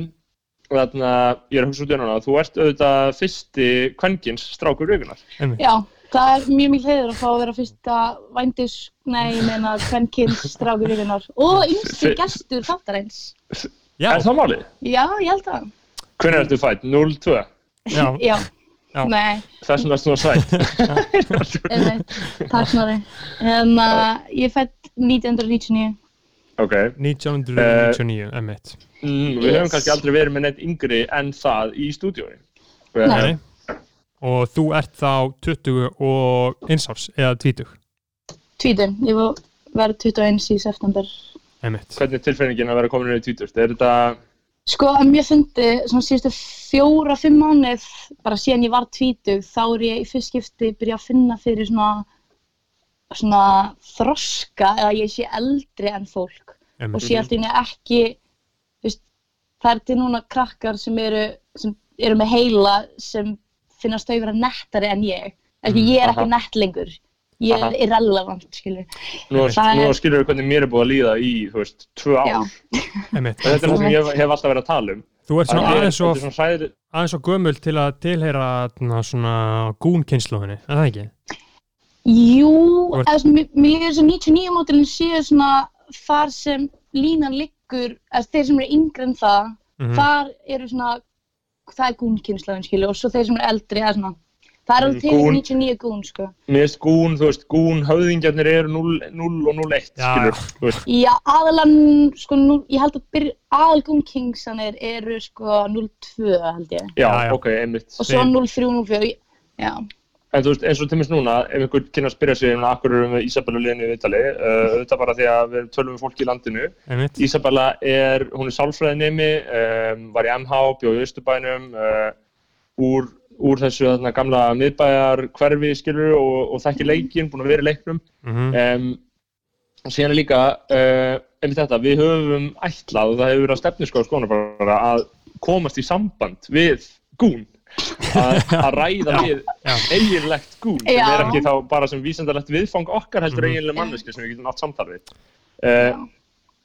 þarna, ég er að hugsa út í hana, þú ert auðvitað fyrsti kvenkins strákur vikunar. Já, það er mjög mikil heiður að fá að vera fyrsta vændis, nei, meina, kvenkins strákur vikunar og yngsti Fyr- gestur þáttarins. Já, Er það málið? Já, ég held það. Hvernig ertu fætt? 0-2? já, Já, Já. nei, Þessum er svona sætt. [LAUGHS] einmitt, takk snorri. Uh, ég er fætt 1999. ok. 1999, emmitt Mm, við höfum Yes. kannski aldrei verið með neitt yngri en það í stúdíói. Nei. Og þú ert þá 20 og eins árs eða 20 Tvítun, ég var verið 21 í september. einmitt. hvernig er tilfinningin að vera komin inn í tvítust? Er þetta, Sko, að mér fundi svona síðustu fjóra, fimm mánuð, bara síðan ég var tvítug, þá er ég í fyrst skipti byrja að finna fyrir svona, svona þroska eða ég sé eldri en fólk og einmitt. sé alltaf ekki, veist, það er til núna krakkar sem eru, sem eru með heila sem finnast þau vera nettari en ég. Ekki, Mm, ég er ekki aha. nett lengur. Ég Aha. er irrelevant, skilur. nú, Það nú er- skilur við hvernig mér er búið að líða í, þú veist, tvö ár. Og þetta er það sem ég hef alltaf verið að tala um. Þú ert svona er- aðeins er hræðir, aðeins svo gömul til að tilheyra na, svona gúnkynsluðinni, er það ekki? Jú, Þú ert- eða, svona, mér líður þess að 99 mótilin séu svona þar sem línan liggur, eða þeir sem eru yngri en það, Mhm. þar eru svona, það er gúnkynnslöfin skilju og svo þeir sem eru eldri, eða svona, það er Mm, til gún. 99 gún, sko. mér finnst gún, þú veist, gún höfðingjarnir eru 0, 0 og 0-1, Já, skilur, já. þú veist. Já, aðalan, sko, nú, ég held að byrja, aðal gúnkingsanir eru sko 02, held ég. Já, Já, já. ok, einmitt. Og svo Við- 03, 04, já. En þú veist, eins og til minnst núna, ef einhver kynna að spyrja sig um að akkur erum við Ísabellu liðinu í Vitali, uh, auðvitað bara því að við tölum við fólki í landinu. Einmitt. Ísabella er, hún er sálfræðinemi, um, var í MH, bjóð í Östubænum, uh, úr, úr þessu þarna, gamla miðbæjar hverfi skilur og, og þekki leikinn, búin að vera í leiknum. Mhm. Um, og síðan er líka, uh, einmitt þetta, við höfum ætlað og það hefur verið að stefnu sko skóna bara að komast í samband við gún. [LAUGHS] Að, ræða við eiginlegt gún sem er ekki þá bara sem vísendalegt viðfang okkar heldur Mhm. eiginlega manneski sem við getum átt samtal við. Uh,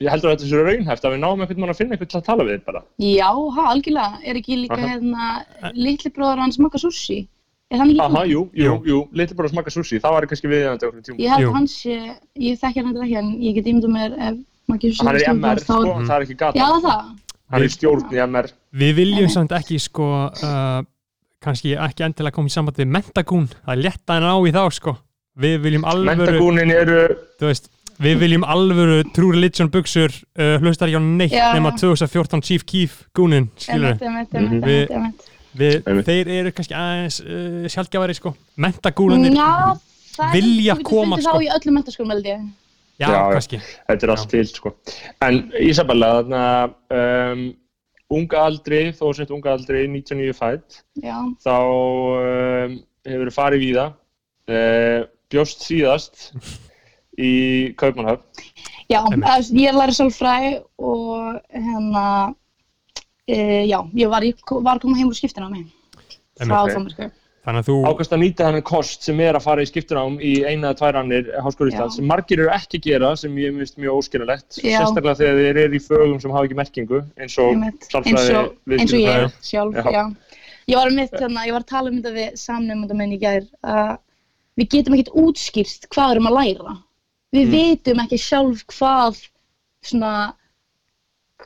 ég heldur að þetta sé raunhæft að við náum einhvern mann að finna einhvern til að tala við bara. Já, ha, algjörlega. Er ekki líka Aha. hérna litli bróður hans Maka Sushi? Er hann ekki Aha, jú, jú, Jú. litli að smaka sushi, það var kannski tíma. Ég held hans sé, ég þekki hann ekki en ég get ímyndað mér ef Sushi Hann er í MR, þá... sko, það er ekki gata. Já, það. Hann er í stjórn í MR. Við viljum samt ekki sko uh, kannski ekki endilega koma í samband við mentagún, það er létt að ná í þá sko við viljum alvöru Mentagúnin eru, veist, við viljum alvöru True Religion buksur uh, hlustar ekki á neitt Já. nema 2014 Chief Keef gúnin Mhm. við, þeir eru kannski aðeins uh, sjálfgjafari sko mentagúnanir, Já, það er- vilja þú getur koma, fundið sko. þá í öllum mentaskólum held ég. já, Já, þetta er allt til, sko. En Ísabella, um, unga aldri, þó sett unga aldri, 99 fætt, þá um, hefur þú farið víða, uh, bjóst síðast í Kaupmannhöfn. já, ég læri sálfræði og hérna, e, já, ég var, ég var að koma heim úr skiptina á mig. Frá ok. Þannig að þú, Ákast að nýta hennan kost sem er að fara í skiptunám í eina eða tvær annir Háskóla Íslands Já. sem margir eru ekki að gera sem ég myndist mjög óskiljanlegt Já. sérstaklega þegar þeir eru í fögum sem hafa ekki merkingu eins og Einmitt. eins og, eins og viðskiptafræði. ég sjálf, Já. já. Ég var, mitt, hérna, ég var að tala um þetta við samnefnda minn í gær að við getum ekkert útskýrst hvað við erum að læra. Við Mm. vitum ekki sjálf hvað svona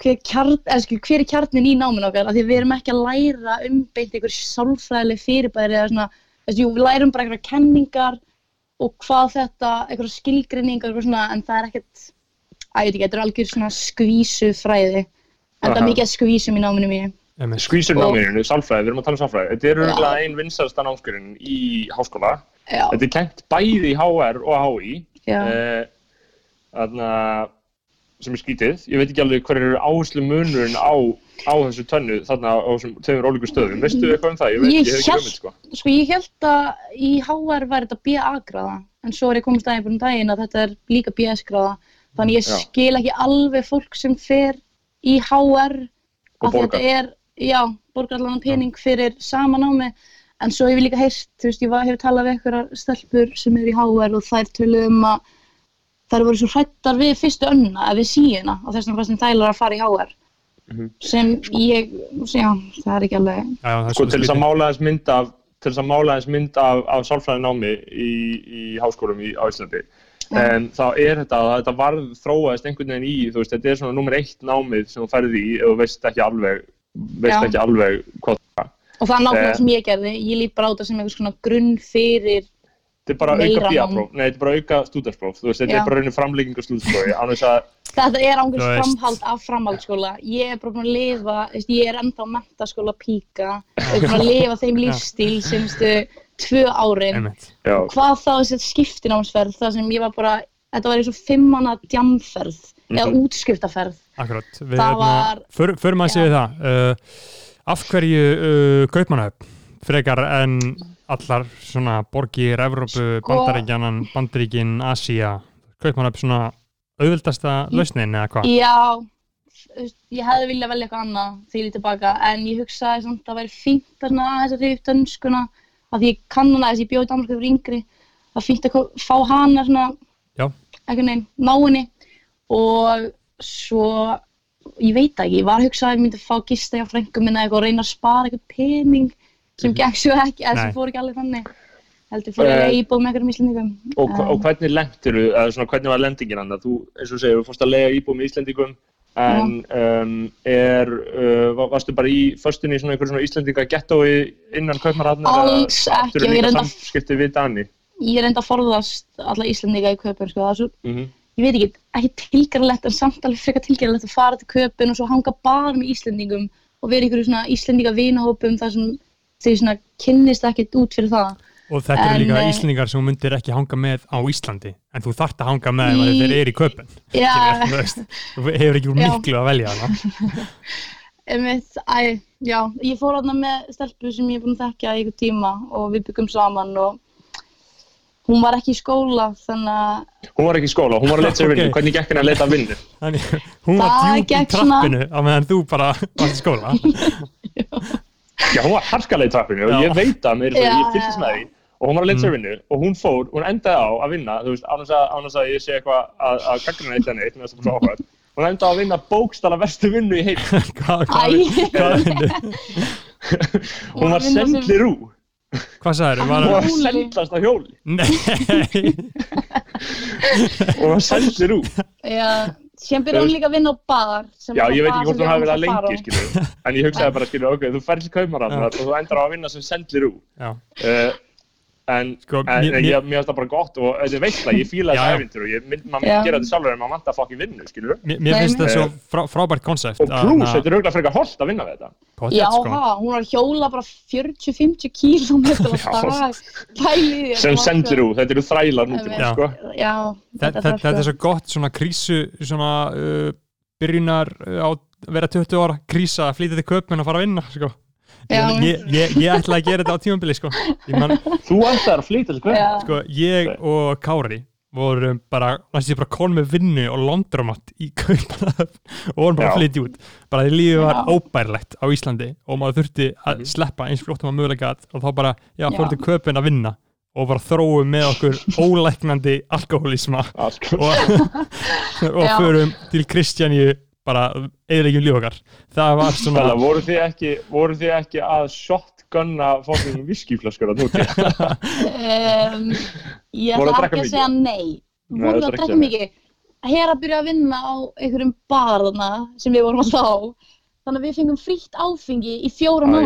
hver, kjarn, skil, hver er kjarnin í náminu okkar? Af því að við erum ekki að læra um beint einhver sálfræðileg fyrirbæri eða svona, þessi, jú, við lærum bara einhverja kenningar og hvað þetta, einhverja skilgrinningar og svona, en það er ekkert að ég veit ekki, þetta er algjör svona skvísu fræði en það er mikið að skvísum í náminu mínu. Skvísur Og- náminu, sálfræði, við erum að tala um sálfræði. Þetta er Já. auðvitað ein vinsælsta námskurinn í háskóla. Já, þetta er kent bæði í HR og HÍ já, eh, þarna sem er skítið, ég veit ekki alveg hver eru áherslu munurinn á, á þessu tönnu þarna á þessum ólíku stöðum veistu eitthvað um það? Ég veit, Ég ég hef ekki hugmynd sko sko ég held að í HR væri þetta BA-gráða en svo er ég komist aðeins um daginn að þetta er líka BS-gráða þannig ég Já. skil ekki alveg fólk sem fer í HR Og að borgar. þetta er, já, borgar allan pening fyrir sama námi en svo hef ég líka heyrt, þú veist, ég var, hef talað við einhverjar stelpur sem eru í HR og þær töluðu um að þær voru svo hrættar við fyrstu önna eða við síðuna og þess vegna fannst þeim þægilega að fara í HR Mhm. sem ég, já, það er ekki alveg já, já, það er sko, til þess að mála þess mynd af til þess að mála þess mynd af, af sálfræðinámi í, í háskólum í, Íslandi en þá er þetta að þetta varð þróaðist einhvern veginn í, þú veist, þetta er svona nummer eitt námið sem þú færði í þú veist ekki alveg veist Já. ekki alveg hvað það er Og það er nákvæmlega Eh. sem ég gerði, ég lít bara á þetta sem einhvers konar grunn fyrir, þetta er bara auka nám. BA-próf, nei, þetta er bara auka stúdenspróf þú veist, þetta er bara raunin framlíking og stúdensprófi án þess að, þetta er veist. framhald af framhaldsskóla. Ég er bara búin að lifa, ég er ennþá mentaskóla píka, ég er búin að lifa þeim [LAUGHS] lífstíl semstu tvö árin. já, Hvað þá þessi skiptinámsferð, það sem ég var bara, þetta var eins og fimmana djamferð eða Mhm. útskriftaferð Akkurat, við Það hérna, förum að segja það. Uh, af hverju uh, kaupmannahöfn? Frekar en allar svona borgir, Evrópu, Sko- Bandaríkjanan Bandaríkin, Asía kaupmannahöfn svona auðvöldasta lausnin eða hvað? Já, ég hefði viljað velja eitthvað annað þegar ég lítið tilbaka en ég hugsaði samt að það væri fínt að aðeins að reyða upp dönskuna því ég kann hana þess, ég bjóði Danmark yfir yngri það er fínt að fá hana svona Já. einhvern veginn, ná henni og svo ég veit ekki, ég var að hugsa að ég myndi fá gista hjá frengum minna eitthvað og reyna að spara eitthvað pening sem Mhm. gekk svo ekki, eða sem fór ekki alveg þannig heldur fyrir Eh, að íbúð með einhverjum íslendingum Og, hva- og hvernig lendir þú, eða svona hvernig var lendingin hann? Þú, eins og segir, þú fórst að lega íbúð með Íslendingum en um, er, uh, va- varstu bara í föstunni í svona einhverjum svona Íslendinga gettói innan Kaupmannhafnar Alls ekki, ég að- samskipti við Dani? ég reyndi að forðast alla Íslendinga í köpun sko. svo Mm ég veit ekki, ekki tilgerðalegt en samt alveg frekar tilgerðalegt að fara til köpun og svo hanga bara með Íslendingum og vera í einhverju svona Íslendinga vinahópum þar sem þau svona kynnist ekkert út fyrir það. Og þetta eru En, líka eh, Íslendingar sem myndir ekki hanga með á Íslandi en þú þart að hanga með Í- þeir eru í köpun [LAUGHS] Já, þú hefur ekki úr Já. miklu að velja [LAUGHS] æ, já, ég fór þarna með stelpu sem ég er búin að þekkja í einhver tíma og við byggum saman og hún var ekki í skóla þannig að Hún var ekki í skóla, hún var að leita sér vinnu. Hvernig gekk henni að leita vinnu? Þannig, hún var djúpt í trappinu á meðan þú bara varst í skóla [LAUGHS] Já, hún var harkalega í trappinu og ég veit að mér, ég fylgist já. með því og hún var að leita sér Mm. vinnu og hún fór, hún endaði á að vinna, þú veist, ánast að, ég sé eitthvað að, að gaggrina eitt en eitt, mér finnst það svo áhugað. Hún endaði á að vinna bókstala verstu vinnu í heim. [LAUGHS] Hvað, hvað, hvað, vinnu? Hún var sendlir úr. hvað sagður? Hún Var, sendlast á hjóli. nei, Hún var sendlir úr. já, sem byrjaði hún líka að vinna á bar sem Já, ég veit ekki hvort hún hafi verið að lengi, skilju. En ég hugsaði bara, skilju, ok, þú ferð til kaumarafnar og þú endar á að vinna sem sendlir úr. já, Uh, en Sko, en mér- ég, mér finnst það bara gott og þetta er veistla, ég þessi já. æfintur og ég, mynd- maður myndi gera þetta sjálfur en maður vantar að fokkin vinnu, skilju. mér, mér finnst það svo frá, frábært konsept Og pluss, þetta er auðvitað frekar holdt að vinna við þetta. Já, sko. ha, hún var að hjóla bara 40-50 kílómetrar á [LAUGHS] Já. dag, pæli í því. Sem þetta sendir úr, þetta eru þrælar Einmitt. sko. Já, þetta, þetta, þetta er svo gott svona krísu svona uh, byrjunar uh, á að vera 20 ára krísa að flytja til köpun og fara að vinna sko. Ég, ég, ég ætla að gera þetta á tímabili sko. man, Þú ætlar að flytja sko, ég og Kári vorum bara, næstu ég bara kon með vinnu og laundromat í Kaupanahöfn og vorum bara að flytja út bara því lífið var Já. óbærilegt á Íslandi og maður þurfti að Mhm. sleppa eins fljótt um að mögulega og þá bara, já, fórum til Kaupin að vinna og bara þróum með okkur Ah, sko. og, [LAUGHS] og förum til Kristjaníu bara eðlegjum líf okkar það var [LAUGHS] svona Þannig voru þið ekki, voru þið ekki að shotgunna fokkin viskiflöskur að núti? Um, ég ætla ekki að segja nei. Voru það að drekka mikið. Hér að byrja að vinna á einhverjum bar þarna sem við vorum alltaf á. Þannig að við fengum frítt áfengi í fjóra vá.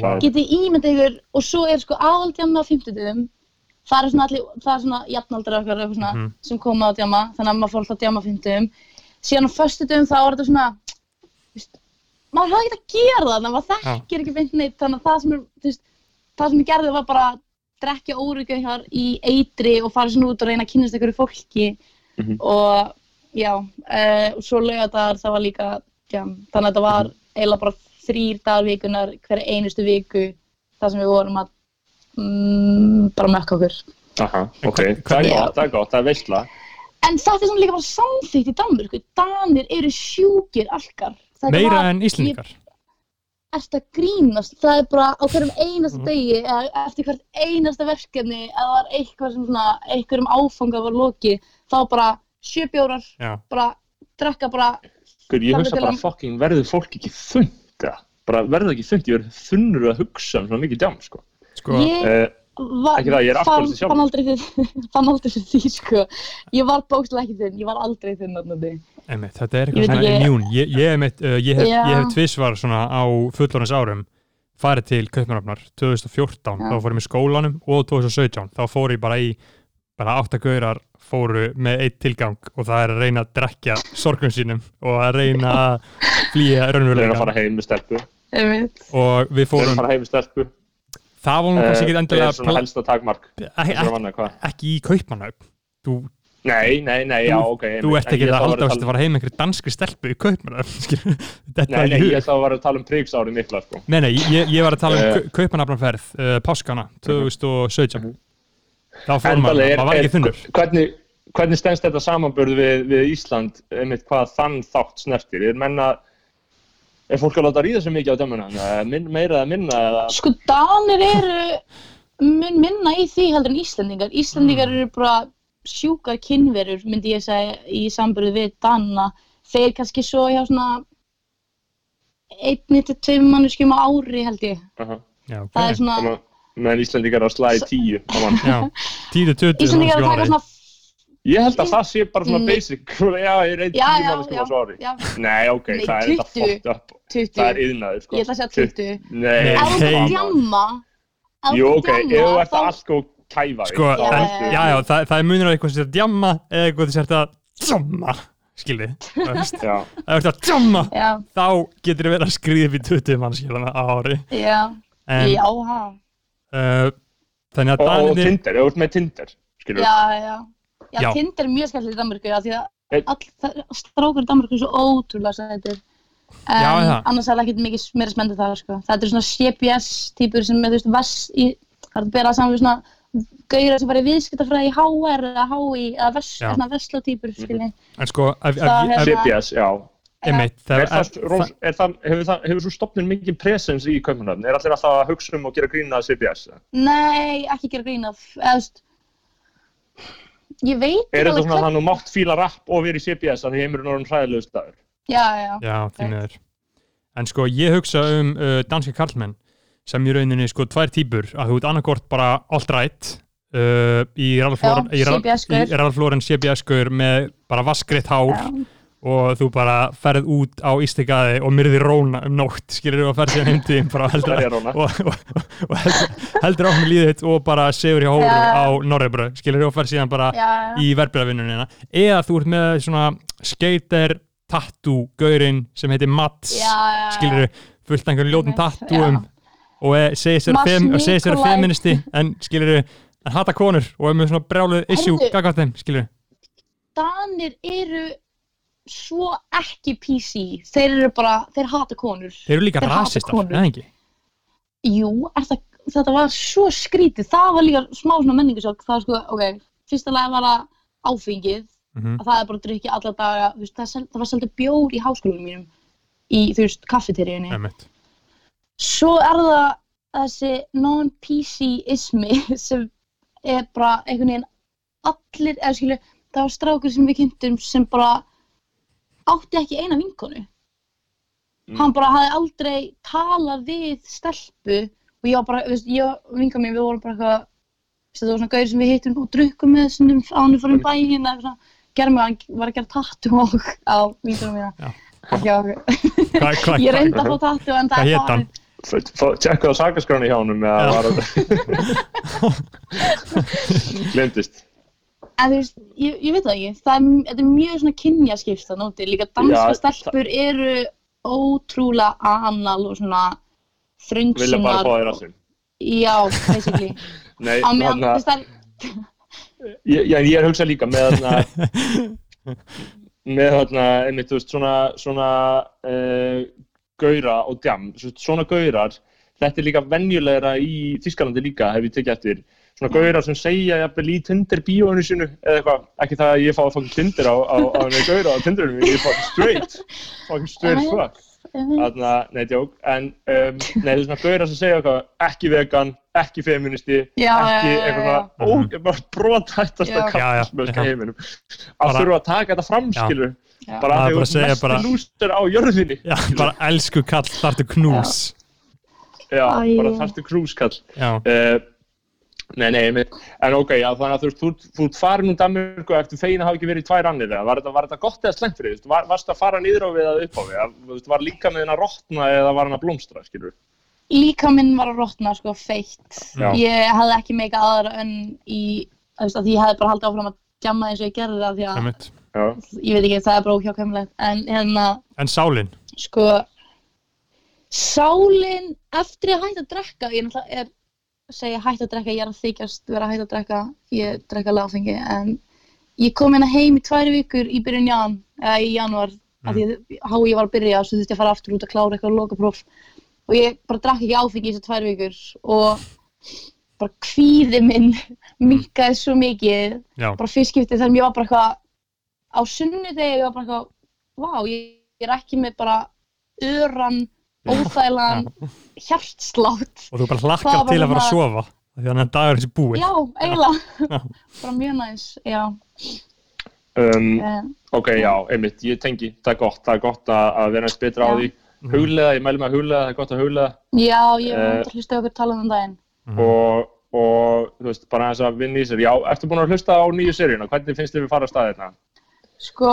Sæl. Getið ímyndið ykkur og svo er sko aðaldjama á fimmtudum. Það er svona allir, það er svona jafnaldra okkar svona, Mhm. sem koma á djama, þannig að maður fór alltaf að djama á fimmtudum. Síðan á föstudum þá er þetta svona, þú veist, maður hafði ekkert að gera það, maður þekkir ekki beint neitt, þannig að það sem, er, þú veist, það sem ég gerði var bara að drekja óryggjahjar í eitri og fara svona út og reyna að kynast einhverju fólki Mhm. og já, uh, og svo laugadagar það var líka, já, þannig að þetta var eiginlega bara þrýr dagar vikunar hverja einustu viku þar sem við vorum að mm, bara mökka okkur. Aha, ok, hvern- það er gott, það er gott, það er veistla. En þetta er svona líka bara samþýtt í Danmörku, Danir eru sjúkir alkar. Þetta meira en Íslendingar ert að grínast, það er bara á hverjum einasta degi eða eftir hvert einasta verkefni eða það var eitthvað sem svona, einhverjum áfanga var lokið, þá bara sjöbjórar, bara drekka bara, Guð, ég hugsa bara að- fokkin verður fólk ekki þund, eða? Bara verður það ekki þund, ég verður þunnur að hugsa um svona mikið djám, sko. sko ég Uh, ekki það, ég er fann, alkoholisti sjálfur. fann aldrei þinn, [LAUGHS] fann aldrei fyrir því, sko. Ég var bókslega ekki þinn, ég var aldrei þinn þarna því. Einmitt, þetta er eitthvað svona immún ég, ég, uh, ég hef, ég hef tvisvar svona á fullorins árum farið til Kaupmannafnar 2014 Já. þá fór ég með skólanum og 2017 þá fór ég bara í bara áttagaurar fóru með eitt tilgang og það er að reyna að drekja sorgum sínum og að reyna að flýja Reyna að fara heim með stelpu. Einmitt. og við fórum, fara heim með stelpu. Það var nú kannski ekki Það er endilega svona helsta takmark. ekki, Ekki, í Kaupmannafn þú Nei, nei, nei, já, ok Þú ert ekki ég að halda að fara heim einhverju danskri stelpu í kaupmannar [LAUGHS] Þetta Nei, nei, ég að vera að tala um príksári mikla, sko. Nei, nei, ég, ég var að tala um Eh. uh, kaupanafnarferð uh, Páskana 2017 Þá fórum maður, Endalega er, maður var ekki þunnur. hvernig, hvernig stendst þetta samanbörð við, við Ísland? Einmitt hvað þann þátt snertir. Er menna er fólk að láta ríða svo mikið á dömuna Min, meira eða minna eða Sko, Danir eru mun minna í því heldur en Íslendingar. Íslendingar eru bara sjúkar kynverur, myndi ég segja, í sambyrðu við Danna. Þeir kannski svo hjá svona einni til tveim manneskjum á ári, held ég. Aha. Já, ok Það er svona, meðan Íslandingar að slæði tíu á mann. Já, 10-20 [LAUGHS] Íslendingar eru að taka svona, Ég held að það sé bara svona basic. [LAUGHS] Já, ég er já, manneskum á já, svari Nei, ok, Nei, það er þetta 20. fótt upp 20. Það er yðnaður, sko. Ég ætla að segja 20. Nei, Nei, Ef þú hey. ert að djamma, Jú, ok, að ef þú ert að allt og kæfa Sko, Já, já, það, það er munur á eitthvað sem er að djamma eða eitthvað sem er að djamma Já, Ef þú ert að djamma, þá getur þið verið að skriða upp í 20 mann skilana á ári. Já, já, ha, uh, þannig að já, já. Tinder er mjög skemmtileg í Danmörku, já, því að all, það, strákur í Danmörku er svo ótrúlega sætir. En Já, er það? annars er það ekkert mikið meira spennandi þar, sko. Það eru svona CPS-týpur sem er, þú veist, vest í, það er að bera saman við svona gauðra sem var í viðskiptafræði í HR eða HI eða vest, Já. svona vestlótýpur, skilji. En sko, ef, ef, Það ef, er- CPS, já einmitt Er þegar- það, Rós, er það, hefur, það, hefur svo stopnin mikið presens í Kaupmannöfn? Er allir alltaf að hugsa um og gera grína að CPS? Nei, ekki gera grín af, eða, þú veist, ég veit Er þetta svona að hann nú mátt fíla rapp og verið í CPS að heimurinn er orðin hræðilegu staður? Já, já, Já, því miður. En sko, ég hugsa um uh, danska karlmenn sem í rauninni sko tvær típur að þú ert annarkort bara alt right uh, í Já, Lauren- CBS-gaur með bara vaskreitt hár. Já. Og þú bara ferð út á ístikaði og myrðir róna um nótt skilur þú að ferð síðan heimtíðin og, og, og, og heldur, áfram líðið þitt og bara segur hjá hóru Já. á Norrebröð skilur þú að ferð síðan bara Já, í verbreyðavinnunina eða þú ert með svona skater tattoo gaurinn sem heitir Mats já, skilur þú fullt einhverjum ljótum Einmitt, tattúum og er- segir sér Mats fem, og segir sér Nikolaj. feministi en skilur þú en hata konur og er með svona brjáluð issue gagvart þeim skilur Danir eru svo ekki PC þeir eru bara, þeir hata konur. Þeir eru líka konur. eða ekki? jú, það, þetta var svo skrítið. Það var líka smá svona menningasjokk það var sko, ok, fyrsta lega var það áfengið, Mm að það er bara að drukja alla daga, þú veist, það, sel- það var seldu bjór í háskólanum mínum. Í, þú veist, kaffeteríunni svo er það þessi non-PC-ismi [LAUGHS] sem er bara einhvern veginn allir, eða skilu, það var strákur sem við kynntum sem bara átti ekki eina vinkonu Mm. hann bara hafði aldrei talað við stelpu og ég var bara, veist, ég og vinka mín, við vorum bara eitthvað veist, það var svona gauður sem við hittum og drukkum með þessum ánum fyrir bæinn eða eitthvað svona, gerðum við, hann var að gera tattu á, á vinkunum mína ég reyndi að fá tattu en það er hann? farið Tjekka á sakaskráni hjá honum eða Já. var [LAUGHS] [LAUGHS] það Glemdist En þú veist, ég, ég veit það ekki, það er, þetta er mjög svona kynjaskipt það nóti, líka danska Já, stelpur eru ótrúlega anal og svona Vilja bara þröngsunar. fá þér að sinn Já, basically. [LAUGHS] Nei, meðan, þarna þú veist, ég, er að hugsa líka með þarna [LAUGHS] með þarna, einmitt, þú veist, svona svona uh, gaura og djam, Svo- svona gaurar þetta er líka venjulegra í Þískalandi líka, hef ég tekið eftir svona gaurar sem segja jafnvel í Tinder bíóinu sínu eða eitthvað, ekki það að ég fá að fucking Tinder á, á, á neða gaura á Tinderinu, ég er fucking straight fucking straight fuck Þarna, nei, djók, en um, nei, þú svona gaurar sem segja eitthvað, ekki vegan, ekki feministi, Já, ekki eitthvað já. svona, ó, bara brotættasta Já. Já, já, kallmöska já. heiminum. Að þurfa að taka þetta fram, skilur, bara að bara þau segja eru bara- mestu lústur á jörðinni. Já, bara elsku kall þartu knús Já, bara þarftu krúskall. Já, Uh, nei, nei, en ok, já, þannig að þú veist, þú, ert- þú farin úr Danmörku eftir fegin að hafa ekki verið í tvær annir, eða var þetta, var þetta gott eða slengt fyrir því, var, varstu að fara niður á við að upp á við, Að- þú veist, var líka með henn að rotna eða var hann að blómstra, skilur? líka minn var að rotna, sko, feitt. Já. Ég hafði ekki meika aðra en í, þú veist, að ég hefði bara haldið áfram að djamma eins og ég gerði það, því að, Já, ég veit ekki, það er bara óhjákvæmilegt, en hérna, En sálin, sko sálin eftir ég hætti að drekka ég náttúrulega er segja hætti að drekka, ég er að þykjast vera að hætti að drekka ég drekka lagfengi en ég kom hérna heim í tvær vikur í byrjun jan, eða í janúar Mm. af því að há ég var að byrja svo þurfti ég að fara aftur út að klára eitthvað lokapróf. Og ég bara drakk ekki áfengi í þessar tvær vikur og bara kvíði minn minkaði svo mikið. Já, bara fyrst skiptið þegar ég var bara eitthvað á sunnudegi ég var bara eitthvað vá, ég, ég er ekki með bara öran, óþægilegan hjartslátt og þú bara hlakkar til að fara að svona- sofa af því að dagur þessi búið já, eiginlega bara mjög næs, já Um, uh, ok, já, einmitt, ég tengi, það er gott, það er gott að, að vera eins betra á því. Huglega, ég mælu mig að huglega, það er gott að huglega. já, ég Eh. uh, að hlusta okkur tala um daginn Mhm. og, og þú veist, bara eins að vinna í sér. Já, ertu búin að hlusta á nýju seríuna? Hvernig finnst þið við fara að staða hérna? sko,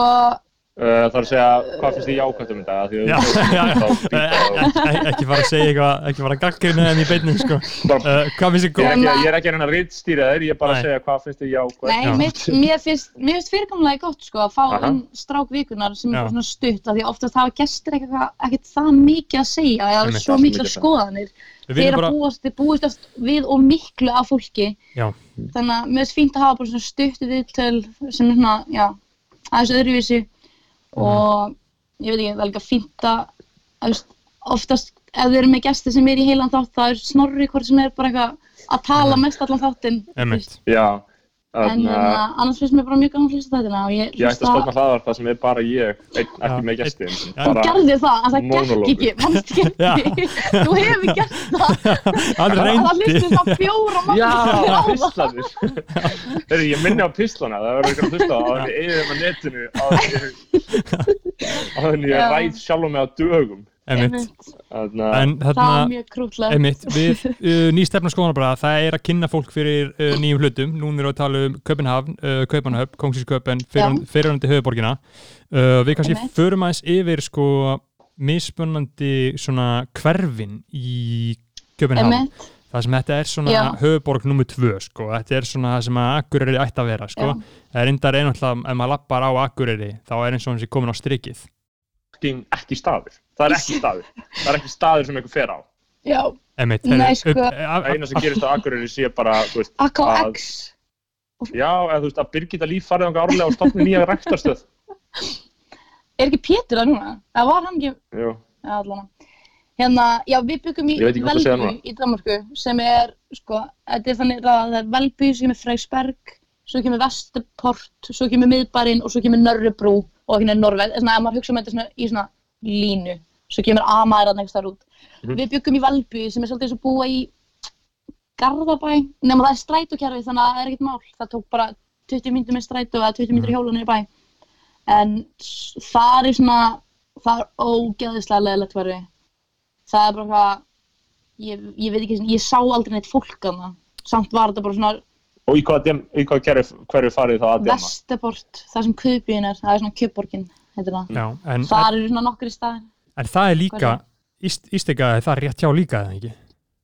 Uh, það er að segja, hvað finnst þið jákvæmt um þetta? Því að Já, já, já. Eh, ekki fara að segja eitthvað ekki fara að gaggrina þeim í beinni sko. Uh, hvað finnst þið Ég er góð ekki, ég er ekki reyna að reyndstýra þér, ég er bara að segja hvað finnst þið jákvæmt. nei, Já. mitt, mér finnst mér finnst fyrirkomlega gott sko að fá Aha. inn strák vikunar sem er svona stutt af því oftast hafa gestir eitthvað ekkert það mikið að segja eða Einmitt. svo mikla skoðanir við þeir bara búast, þeir búist oft við og miklu af fólki já, þannig að mér finnst fínt að hafa bara svona stuttu og ég veit ekki, það er líka fínt að, oftast ef þeir eru með gesti sem er í heilan þátt það er snorri hvort sem er bara eitthvað að tala mest allan þáttinn. Já, en að uh, annars finnst mér bara mjög gaman að hlusta þetta og ég ég ætti að stofna hlaðvarpa sem er bara ég, Já. ekki með gestin. Já. Þú Bara, gerði það, en það gekk ekki, mannst [LAUGHS] ekki Já. Þú hefur gert það Það hlustið það fjóra Já, mannskipti á það pistlanir. Þegar ég minni á pislana, það verður ekki að hlusta á það, að ég þeim á netinu á þannig ég Já. ræð sjálf mig á dögum. Einmitt. Að, en Það er þarna einmitt, við [LAUGHS] uh, ný stefna skoðanabræða það er að kynna fólk fyrir uh, nýjum hlutum. Núna erum við að tala um Köpenhavn uh, Kaupanahöfn, Kongsísköpen, fyrirhandi höfuborgina uh, við kannski Einmitt. förum aðeins yfir sko mismunandi svona hverfin í Köpenhavn Einmitt, það sem þetta er svona Já. höfuborg nummer tvö sko, þetta er svona það sem að Akureyri ætti að vera sko, Já. það er reyndar einhvern ef maður lappar á Akureyri þá er eins og hans er komin á strikið. Ekki staður. Það er ekki staður. Það er ekki staður sem einhver fer á. já, Einmitt, Nei, sko- Það eina sem gerist á Akureyri sé bara, þú veist, AKX já, eða þú veist, að Birgitta Líf farið ánga árlega og stopni nýja ræktarstöð. Er ekki Pétur það núna? Það var hann ekki, já allan Hérna, já við byggum í Velby í Danmarku sem er, sko, þetta er þannig að það er Velby, svo kemur Freysberg svo kemur Vesterport, svo kemur Miðbærin og svo kemur Nörrubrú og hérna Norveg, svona ef maður hugsa um þetta svona, í svona línu, svo kemur Amaðar að þar út. Mhm. Við byggum í Velby sem er svolítið eins og búa í Garðabæ, nema það er strætókerfi þannig að það er ekkert mál, það tók bara 20 mínútur með strætó eða 20 mínútur í hjólunni í bæ. En það er svona það er ógeðislega leðilegt hverfi það er bara hvað ég, ég veit ekki, ég sá aldrei neitt fólk að samt var þetta bara svona og í hvaða kerfi, hverju farið þá að dema? Vesterport, það sem Kuðbíin er það er svona Kjöpborgin, heitir það já, en, það eru svona nokkri staðir en það er líka? Íst, Ístega, það er rétt hjá líka eða ekki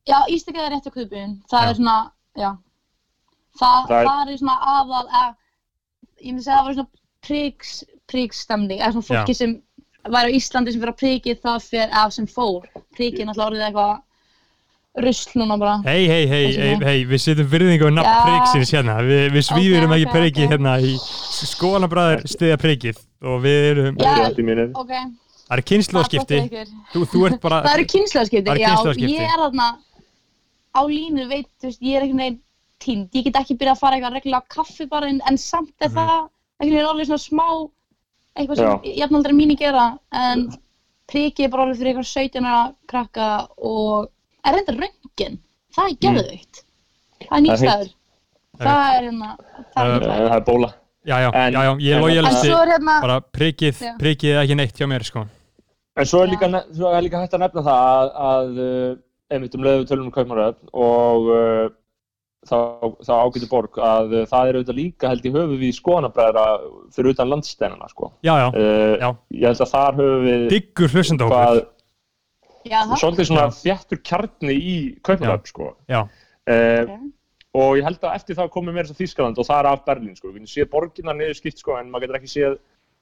já, Ístakað er rétt á Kuðbíin það Já. er svona, já það, Það er- það er svona aðal að, ég myndi segja að það var svona priks, priksstemning eða svona fólki Já. sem væri á Íslandi sem fyrir að prikið það fyrir, eða sem fór prikið er náttúrulega orðið eitthvað rusl núna bara hei, hei, hei, hei, við setjum virðingu á nafn Já. priksins hérna við, við svíðurum Ok, ekki ok, prikið ok. hérna í skoðanabræður stiðja prikið og við erum, Já. Ekki í ok, það er það kynnslóðskipti er gott hjá ykkur. þú, þú ert bara Það eru eru já, ég er þarna á línu, veit, þú veist, ég er einhvern veginn tínd, ég get ekki byrjað að fara eitthvað reglulega á kaffi bara, en, en samt er Mhm. það einhvern veginn orðið svona smá eitthvað sem Já. jafnaldri mín gera, en prikið er bara orðið fyrir eitthvað 17 ára krakka og er reynda röngin, það er það er Það er nýstæður, það er hérna, það er bóla. já, já, En- já, já, ég er en- En lojalisti svo er hérna, bara prikið, Já. prikið er ekki neitt hjá mér sko. En svo er líka, svo er líka hægt að nefna það að, að uh, einmitt um leiðu tölum um Kaupmannöfn og uh, þá, þá ágætu borg að uh, það er auðvitað líka held í höfu við skoðanabræðra fyrir utan landsteinana sko. já, já, Uh, já, Ég held að þar höfum við diggur það, svolítið svona þjættur kjarni í Kaupmannöfn sko. Uh, ok. og ég held að eftir það komið meira þess að Þýskaland og það er af Berlín sko. Við séð borginna niður skipt sko en maður getur ekki séð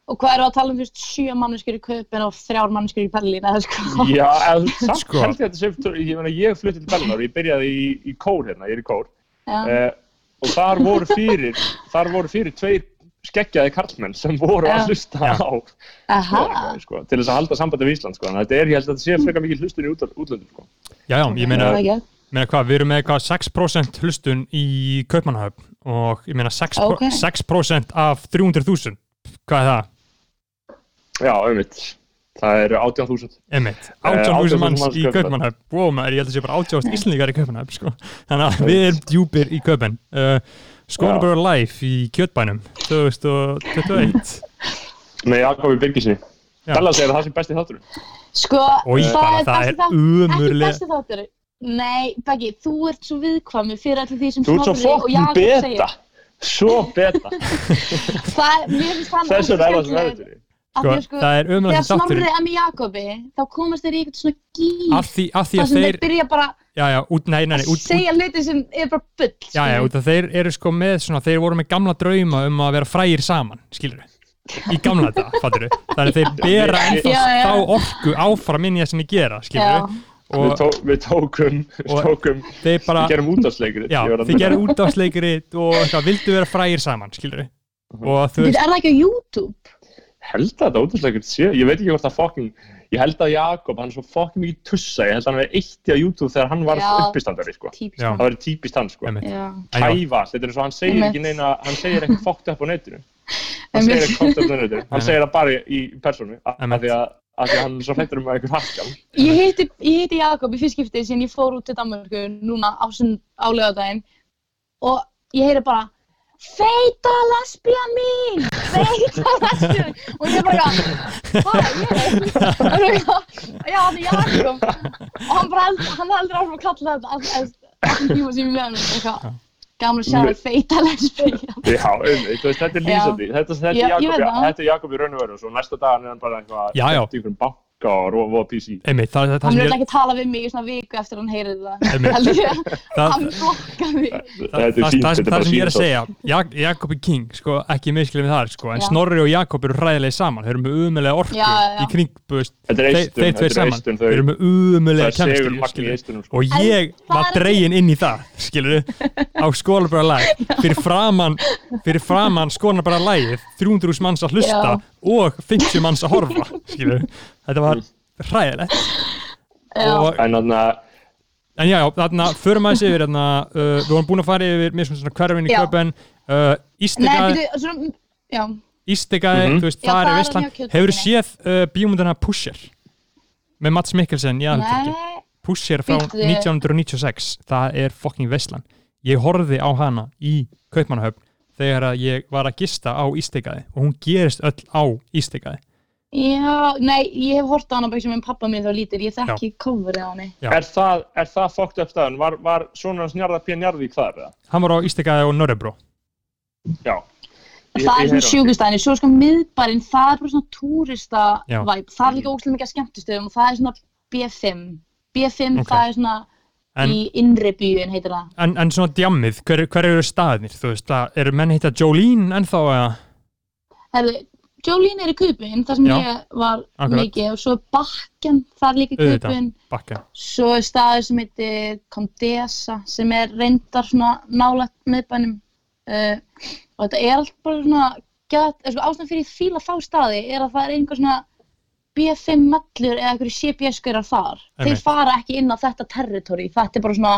og hvað eru að tala um, veist, sjö manneskjur í kaupin og þrjár manneskjur í Berlín, eða sko, Já, eða samt Sko. held ég að þetta sé, ég, meina, ég flutti til Berlínar og ég byrjaði í, í kór hérna, ég er í kór uh, og þar voru fyrir, þar voru fyrir tveir skeggjaði karlmenn sem voru að hlusta Já. á Aha, Spotify, sko, til þess að halda sambandi við Ísland sko. þetta er, ég held að þetta sé frekar mikið hlustun í út- útlöndum sko. Já, já, ég meina, það ekki. meina hvað, við erum með eitthvað 6% hlustun í Kaupmannahöfn og ég meina 6%, Ok. 6 af 300.000 hvað er það? Já, auðvitað, það eru 18.000 Emitt, Eh, 18.000 manns í Kaupmannahöfn wow, ég held að sé bara 18.000 íslendingar í Kaupmannahöfn sko. þannig að við erum djúpir í Kaupan uh, Skónaböður live í Kjötbænum 2021 með Jakobi Birgisinni. Dalla segir að það sé besti þáttur Sko, ég bara, það er þáttur- ekki umurlega besti þáttur. Nei, Beggi, þú ert svo viðkvæmi fyrir allir því sem Þú ert svo Snorri og Jakob beta. segja. Svo beta. [LAUGHS] Það er, mér finnst það Þess er það sem verður sko, að sko, það er umurlega Þegar Snorri þáttur er með Jakobi þá komast þeir í eitthvað svona af því, af því þar að sem þeir þeir byrja bara já, já, út, nei, nei, nei, að út, út, segja hluti sem er bara bull já, já, út að þeir eru sko með svona, þeir voru með gamla drauma um að vera frægir saman, skilur í gamla þetta, [LAUGHS] fattur þannig að þeir bera ennþá þá orku áfram inn í það sem þeir gera, skilur. Við, og tó, við tókum, við og- tókum þeir bara Við gerum útásleikri já, þeir gera útásleikrit og vildu vera frægir saman, skilur og þú Þú veist, er það ekki á YouTube? Held að þetta útásleikri sé. Ég veit ekki hvort það fucking Ég held að Jakob, hann er svo fucking mikið tussa. Ég held að hann verið eitt í YouTube þegar hann var uppistandari sko. Það verið típist hann sko. Einmitt. Já. En já. Kæfa, þetta er eins og hann segir ekki neina Hann segir ekki fokkt upp [LAUGHS] á netinu. Hann segir ekki fokkt upp á netinu. Hann segir það bara í, persónu af því að, að því að hann er svo hlættur um að einhver hakkjál Ég hitti, ég hitti Jakob í fyrst skipti sem ég fór út til Danmarku núna á sinn álegardaginn og ég heyri bara Feita lesbía mín! Feita [LAUGHS] lesbía mín! Og ég bara, hvað, ég? [LAUGHS] Og ég já, það er Jakob. Og hann bara, hann heldur áfram að kalla þetta all- all- allan tíma sem ég með hann. Eitthvað, gaman að sjá Nei. það feita lesbía. Já, veist, þetta er lýsandi Þetta, er Jakob, það. þetta er Jakob í raun og veru og svo næsta dag er hann bara eitthvað Og rofa á PC einmitt, það, það, það Hann vil ég ekki tala við mig í svona viku eftir að hann heyrið [LAUGHS] það. Hann blokkaði mig. það, er er sem ég er að segja Jak Jakob er king, sko, ekki miskilið við það sko, en Já. Snorri og Jakob eru ræðilega saman þeir eru með umulega orku Já, já, í kring þeir, eistun, þeir tveir saman. eistun þeir eru með í eistunum sko. og ég var dregin inn í það skilur á [LAUGHS] skólabræða lag fyrir framann fyrir framann skólabræða lagið 300 manns að hlusta og 50 manns að horfa skilur þetta var hræðilegt [LAUGHS] Já. og, En þannig að en já, já, þarna förum aðeins yfir þarna, uh, við vorum búin að fara yfir mér svona hverfin í köpen uh, já. Ístegaði Mhm. þú veist, það er er kjötbúðinni. hefur séð uh, bíómyndina Pusher með Mats Mikkelsen í aðaltyrki Nei, Pusher frá Bíddu. 1996 það er fucking veistlan ég horfði á hana í Kaupmannahöfn þegar að ég var að gista á Ístegaði og hún gerist öll á Ístegaði já, nei, ég hef hort á hana bara sem minn pappa minn þá lítir, ég þekki coverið á. Já. er það, er það fokkt upp staðan? Var, var svona hans njarða P. Njarðvík þar? eða? hann var á Ístegaði og Norrebro Já. Ég- það ég er svona hann. sjúkustæðin, svo sko miðbærin, það er bara svona túrista væp, það er líka óslega mikið að skemmtistöðum og það er svona B5, B5 Ok. það er svona En- í innri bíun heitir það. en, en svona djammið, hver, hver eru staðinir þú veist, það eru menn heita Jolene ennþá eða Herðu, Jolene er í kupin, það sem Já, ég var akkurat. mikið og svo er Bakken, það er líka í Auðvitað. kupin. bakka Svo er staður sem heitir Condesa sem er reyndar svona nálægt miðbænum uh, og þetta er allt bara svona gæt, sko, ástæðan fyrir ég fíla þá staði er að það er einhver svona B5 mellur eða einhverju CBS-gaurar þar Einmitt. þeir fara ekki inn á þetta territory þetta er bara svona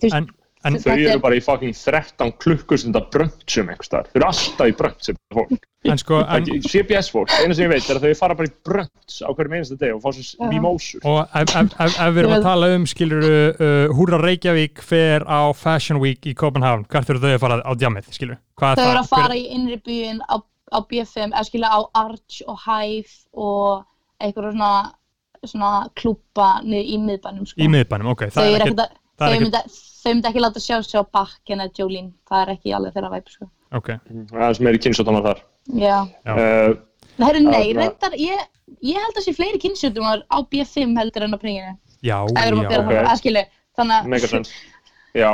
þú veist, en, en Þau Þetta eru er- bara í fucking 13 klukkustunda bröntsum einhvers staðar. Þau eru alltaf í bröntsum fólk. En sko, en, CBS fólk, eina sem ég veit er að þau fara bara í brönts á hverjum einasta deg og fá sér Já. mimósur. og ef, ef, ef, ef við erum að tala um skilur uh, Húra Reykjavík fer á Fashion Week í Copenhagen hvert eru þau að fara á djamið, skilur hvað þau er eru að fara í innri bíun á, á B5 eða skilja á Arch og Hive og einhverju svona svona klúpa niður í miðbænum sko. í miðbænum, ok, þau það er ekkert að er þau ekkert- myndi, þau myndi ekki láta sjá sig á Bakken eða Jolene, það er ekki alveg þeirra væp sko. ok, Það er sem er í kynnsóttamar þar. Já. Já. Uh, Það eru nei, reyndar, ég, ég held að sé fleiri kynnsjúkdómar á B5 heldur en á pringinu. já, við að já ok. það að skilja. Þannig að, Megasens. Já.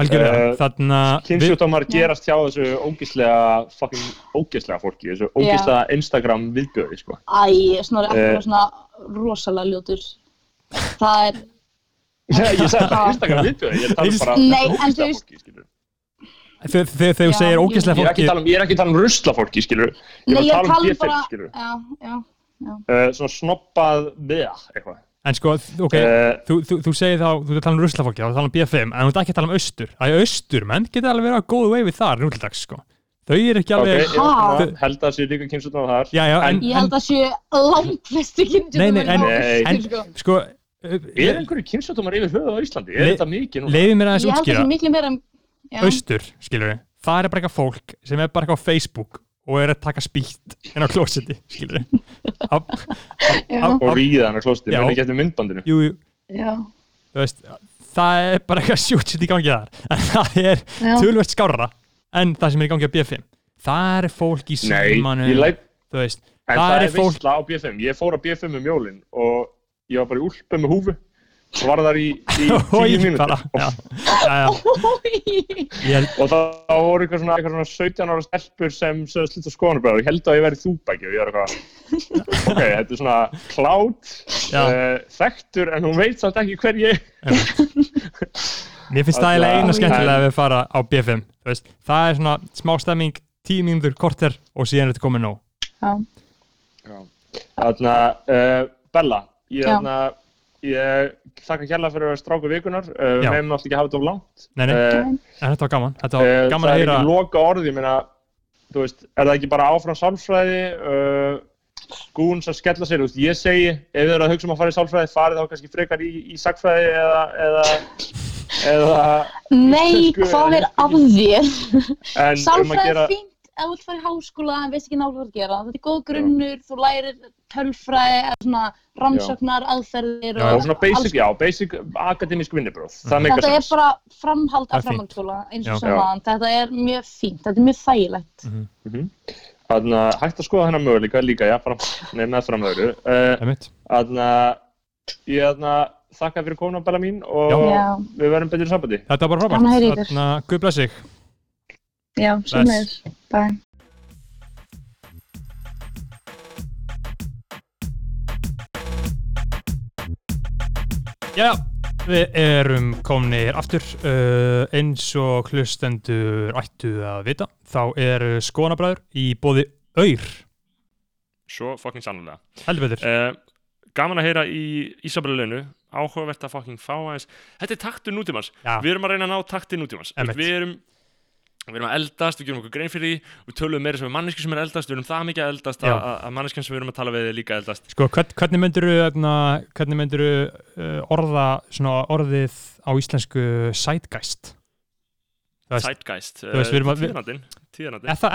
algjörlega, Eh, þarna við, Kynnsjóttamar gerast hjá þessu ógíslega, fucking ógíslega fólki, þessu ógíslega Instagram viðbjöði, sko. æ, snorri Eh. eftir uh, svona rosalega ljótur. Það er, [LAUGHS] ég sagði bara [LAUGHS] Instagram viðbjöði, ég tala bara um Nei, en þú veist-. Þegar þú segir ég- ógeðslega Ég er ekki fólki að tala um, ég er ekki að tala um ruslafólki, skilur Ég er ég að tala um tala um B5, bara, skilur já, já, uh, Svona snobbað við eitthvað en sko, ok, Eh, þú, þú, þú segir þá, þú ert að tala um ruslafólki, þá tala um B5 en þú ert ekki að tala um austur, að austur menn geta alveg verið að góðu vei við þar nútildags sko. þau eru ekki Ok, alveg ég er svona- Þau- held að það sé líka kynnsutnáð þar já, já, en, Ég held að sé langt flestu Nei, nei, en- Nei. en sko. sko Er einhverju kynnsutnámar yfir höfuð á Íslandi? Er þetta mikið núna? leiði mér aðeins Ég held að útskýra sé miklu meira já. Austur, skilur við, það er bara eitthvað fólk sem er bara eitthvað á Facebook og er að taka spýtt inn á klósetti, skilur við Og ríða hann á Já. menn ekki eftir myndbandinu. Jú, jú, veist það er bara eitthvað sjútsitt í gangi þar. [LAUGHS] En það er tölvöld skárra en það sem er í gangi á B5 það er fólk í Nei, símanu ég læt þú veist, En Það það, er er fólk- veistla á B5. Ég fór á B5 um jólin og ég var bara í úlpu með húfu var þar í, í [LAUGHS] tíu held Og það, það voru eitthvað svona, eitthvað svona 17 ára stelpur sem sögðu slutt á skoðanabræður og ég held að ég væri þúbæki og ég var eitthvað, ok, þetta er svona klátt, uh, þekktur en hún veit samt ekki hver ég Mér finnst það eiginlega eina skemmtilega að við fara á B5 þú veist, það er svona smá stemming tíu mínútur korter og síðan er þetta komið nóg. Já. Þannig að, uh, Bella, ég, ég þakka hérlega fyrir að vera stráku vikunar, uh, við Já. meðum náttúrulega ekki hafa þetta of langt. Nei, nei, Uh, en þetta var gaman Þetta var Eh, gaman það að er heyra ekki loka orði, ég meina, þú veist, er það ekki bara áfram sálfræði, uh, skún sem skella sér, þú veist, ég segi, ef þið eru að hugsa um að fara í sálfræði, farið þá kannski frekar í, í sagfræði eða, eða, eða, Nei, Íslensku hvað er er af þér? [LAUGHS] en um að Er ef þú vilt fara í háskóla en veist ekki náttúrulega að gera. Þetta er góð grunnur, þú lærir tölfræði, eða svona rannsóknar, aðferðir Já, og svona basic, já, basic akademísk vinnibróð, það meikar Þetta er sens. bara framhald er af framhaldsskóla eins Já. og sem Já. aðan. Þetta er mjög fínt, þetta er mjög þægilegt. Þannig að hægt að skoða hennar möguleika líka, já, fram. Uh, Einmitt. Þannig að ég þakka fyrir komuna Bella mín og Já. við verðum betur í sambandi. Þetta var bara frábært. Þannig að guð bless sig Já, sömulegis. Bye. Já, við erum komnir aftur uh, eins og hlustendur ættu að vita þá er skoðanabræður í bóði auður, Svo fucking sannlega. heldur betur Uh, gaman að heyra í Ísabella Lunu, áhugavert að fucking fá aðeins. Þetta er taktur nútímans. Já. Við erum að reyna að ná takti nútímans. Við erum, við erum að eldast, við gerum okkur grein fyrir því, við tölum meira sem er manneski sem er eldast, við erum það mikið að eldast að, að- manneskjan sem við erum að tala við er líka eldast. Sko, hvern, hvernig myndir hvernig myndir uh, orða svona orðið á íslensku sætgæst? Við- tíðarandin, tíðarandin. er það,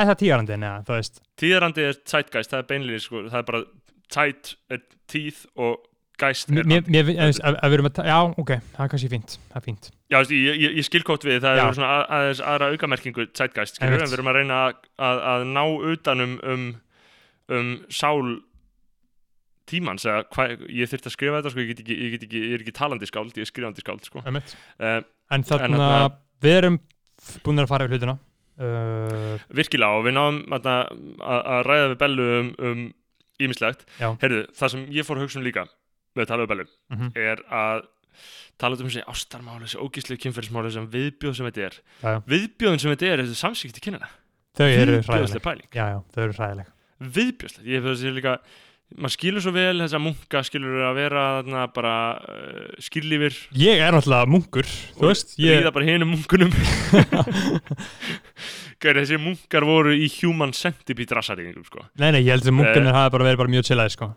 veist Tíðarandi er Zeitgeist, það er beinlega, sko, það er bara er tíð og Geist er Mér, mér, mér, ef, ef við erum að, já, ok, það er kannski fínt, það er fínt Já, ég, ég, ég skilkótt við, það Já. er svona að- aðeins aðra aukamerkingu en við erum að reyna að, að, að ná utanum um, um sál tímans, eða hvað, ég þurfti að skrifa þetta, sko, ég, get ekki, ég, get ekki, ég er ekki talandi skáld, ég er skrifandi skáld, sko. Uh, En þarna, þarna- við erum búin að fara yfir hlutina uh, virkilega, og við náum að, að ræða við Bellu um, um ímislegt. Já. Heyrðu, það sem ég fór að hugsa um líka með að tala við Bellu, Mhm. er að tala um þessi ástarmáli, þessi ógíslegu kynferðismáli, sem viðbjóð sem þetta er. Já, já. Viðbjóðin sem þetta er, þessi samsíkti kynina. Þau eru Viðbjóðsleg hræðileg pæling. Já, já, þau eru hræðileg Viðbjóðsleg. Ég hef þessi líka, maður skilur svo vel þessa munka, skilur að vera þarna bara uh, skýrlífir Ég er náttúrulega munkur, þú veist ég, ríða bara hinum munkunum. [LAUGHS] Gæri, þessi munkar voru í human centipede rassariðingum, sko. Nei, nei, ég held að Eh. munkunir hafa bara verið bara mjög chillaði sko.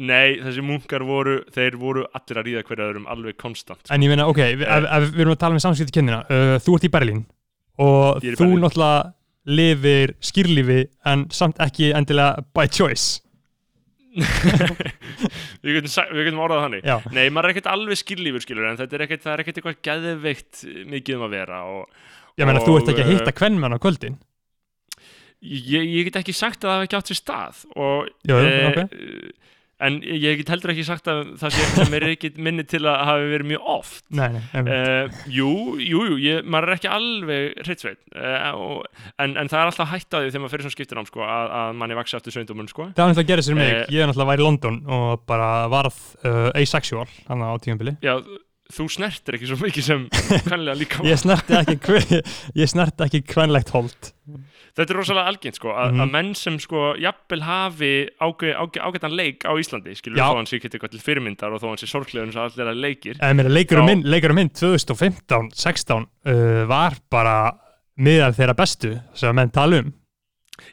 Nei, þessi munkar voru, þeir voru allir að ríða hverja öðrum alveg konstant. En ég meina, ok, við erum að tala með samskipti kynina uh, Þú ert í Berlín og þú Berlín. náttúrulega lifir skýrlífi en samt ekki endilega by choice [LAUGHS] við, getum, sa- við getum orðað þannig. Já, Nei, maður er ekkert alveg skýrlífur, skilur, en þetta er ekkert, það er ekkert eitthvað geðveikt mikið um að vera og ég meina, þú ert ekki að Og, hitta kvennmenn á kvöldin ég, ég get ekki sagt að það hafi ekki átt sér stað og Jú, jú, eh, ok. En ég get heldur ekki sagt að það sé sem er ekki minni til að hafi verið mjög oft. Nei, nei, Uh, jú, jú, jú, ég, maður er ekki alveg hreitt uh, en, en það er alltaf hætt á því þegar maður fyrir svona skiptinám sko, að, að manni vaksi aftur söndumum sko. Það var náttúrulega að gera sér mig, Eh, ég er náttúrulega væri í London og bara varð uh, asexual hann á tímabili. Já, þú snertir ekki svo mikið sem [LAUGHS] kvenlega líka ég snerti ekki ekki kvenlegt hold þetta er rosalega algengt sko að, Mhm. að menn sem sko jafnvel hafi ágæ, ágæ, ágætan leik á Íslandi skilur Já. þó hann sé ekki eitthvað til fyrirmyndar og þó hann sé sorglegur eins og allir að leikir en mér leikurum Þá- minn, leikurum minn 2015-16 uh, var bara miðal þeirra bestu sem menn tala um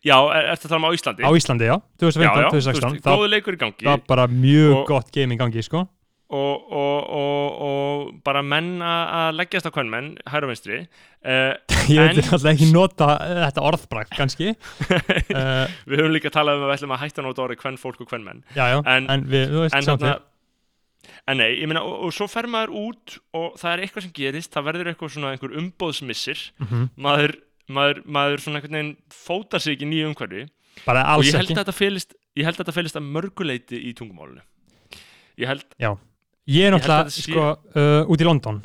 já, er þetta að tala um á Íslandi? á Íslandi, já, já, já, 2015-2016 þú veist, það góðu leikur í gangi það var bara mjög Og- gott game í gangi sko. Og, og, og, og bara menn að leggjast á kvennmenn, hæra og vinstri uh, [LAUGHS] ég veit alltaf ekki nota þetta orðbrakt kannski. Uh, [LAUGHS] við höfum líka talað um að við ætlum að hætta nota orðið kvenn fólk og kvennmenn já, já, En- en, við, þú veist til. en nei, ég meina og, svo fer maður út og það er eitthvað sem gerist það verður eitthvað svona einhver umbóðsmissir Mhm. maður, maður, maður svona einhvern veginn fótar sig ekki í nýju umhverfi. Og ég held ekki. að þetta felist ég held að þetta felist að mörguleiti í tungumálinu. Ég held, ég er Ég að náttúrulega sé- sko, uh, út í London.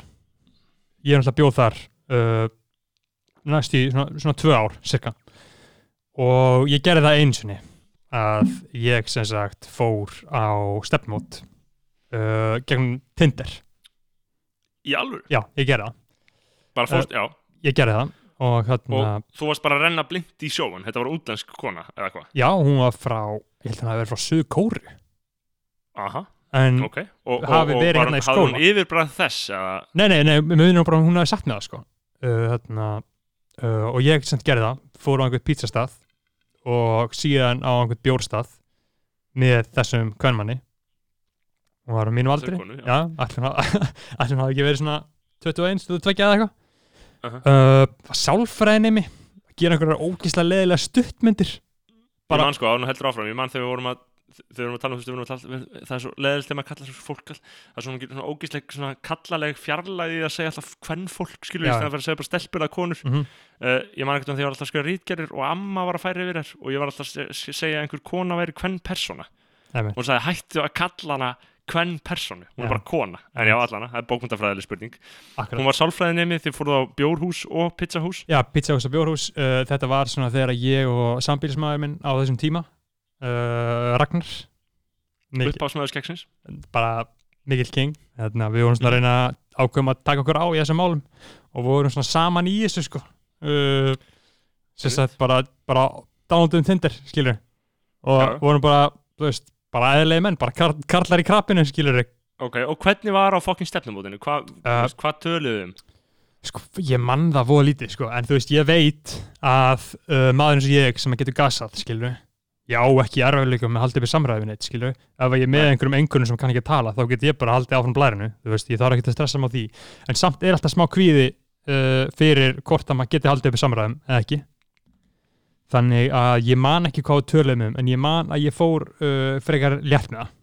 Ég er náttúrulega bjóð þar uh, næst í svona, svona tvö ár cirka. Og ég gerði það einu sinni að ég sem sagt fór á stefnmót uh, gegn Tinder. Í alveg já, ég gerði það, bara fórst, já, ég gerði það og hérna, og þú varst bara að renna blind í sjóun þetta var útlensk kona, eða hvað? Já, hún var frá ég held að hann hafi verið frá Suðu Kóru aha, en, ok, og, og, Hafi verið hérna í hafði hún skóla. yfirbræð þess eða, nei, nei, nei, með minnum bara að hún hafi sagt með það sko. Uh, hérna, uh, og ég sem gerði það, fór á einhvern pizzastað og síðan á einhvern bjórstað með þessum kvennmanni og var á mínum aldri. Þessari konu, já. hann [LAUGHS] hafi ekki verið svona 21, 22 eða eitthvað. Aha. uh, sálfræðinemi gera einhverjar ógíslega leðilega stuttmyndir. Bara, ég man sko, án og heldur áfram, ég man þegar við vorum að þegar við vorum að tala um þú veist, að það er svo leðilt þegar maður kallar svo fólk það er svona, svona ógísleg, svona kallaleg fjarlæði að segja alltaf hvern fólk skilur Já. í stæðan fyrir að segja bara stelpur að konur. Mm uh, ég man ekkert um því að ég var alltaf að skrifa rítgerðir og amma var að færa yfir þær og ég var alltaf að se- se- segja að einhver kona væri hvern persóna Einmitt. hún sagði hættu að kalla hana hvern persónu, hún er bara kona. En já allana, það er bókmyndafræðileg spurning. Akkurat. Hún var sálfræðinemi, þið fóruð á bjórhús og pizzahús. Já, pizzahús og bjórhús, uh, þetta var svona þegar ég og sambílismæður minn á þessum tíma uh, Ragnar Mikil, uppásmæðurskeksins bara Mikil King. Hérna, við vorum svona að reyna að ákveðum að taka okkur á í þessum málum og við vorum svona saman í þessu sko. Uh, sem sagt bara, bara downloadum Tinder, skilur og Já. vorum bara, þú veist, bara eðlegi menn, bara kar karlar í krabbinu, skilur ok, og hvernig var á fokkin stefnumótinu? Hvað Uh, hva töluðum sko, ég mann það voða lítið sko, en þú veist, ég veit að uh, maður eins og ég sem getur gasað, skilur ég á ekki erfæðleikum með að halda upp í samræðinu neitt, skilur ef ég er með einhverjum einhvernum sem kann ekki að tala þá get ég bara haldið áfram blærinu, þú veist, ég þarf ekki að stressa mig á því, en samt er alltaf smá kvíði uh, fyrir hvort að maður geti haldið upp í samræðum, eða ekki. Þannig að ég man ekki hvað töluðum um, en ég man að ég fór uh, frekar létt með það.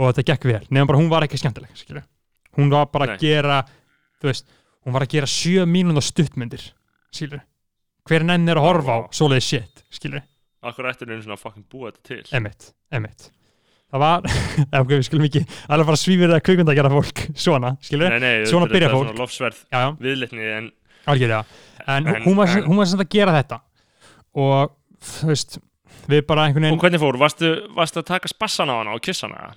Og þetta gekk vel, nefnum bara hún var ekki skemmtileg, skilur hún var bara Nei. að gera þú veist, hún var að gera sjö mínúnda stuttmyndir skilur hver nenn er að horfa á svoleiði shit skilur, akkur ættir einu svona að fokkin búa þetta til? Emitt, emitt það var, [LAUGHS] ef við skulum ekki alveg fara að svífir það kvikmynda að gera fólk svona, skilur, nei, nei, Svona er fólk. svona lofsverð viðlitni en algjörlega. En, En- hún, var, var þetta að gera þetta. Og, þú veist við bara einhvern og veginn, hvernig fór, varstu, varstu að taka spassan á hana og kissa hana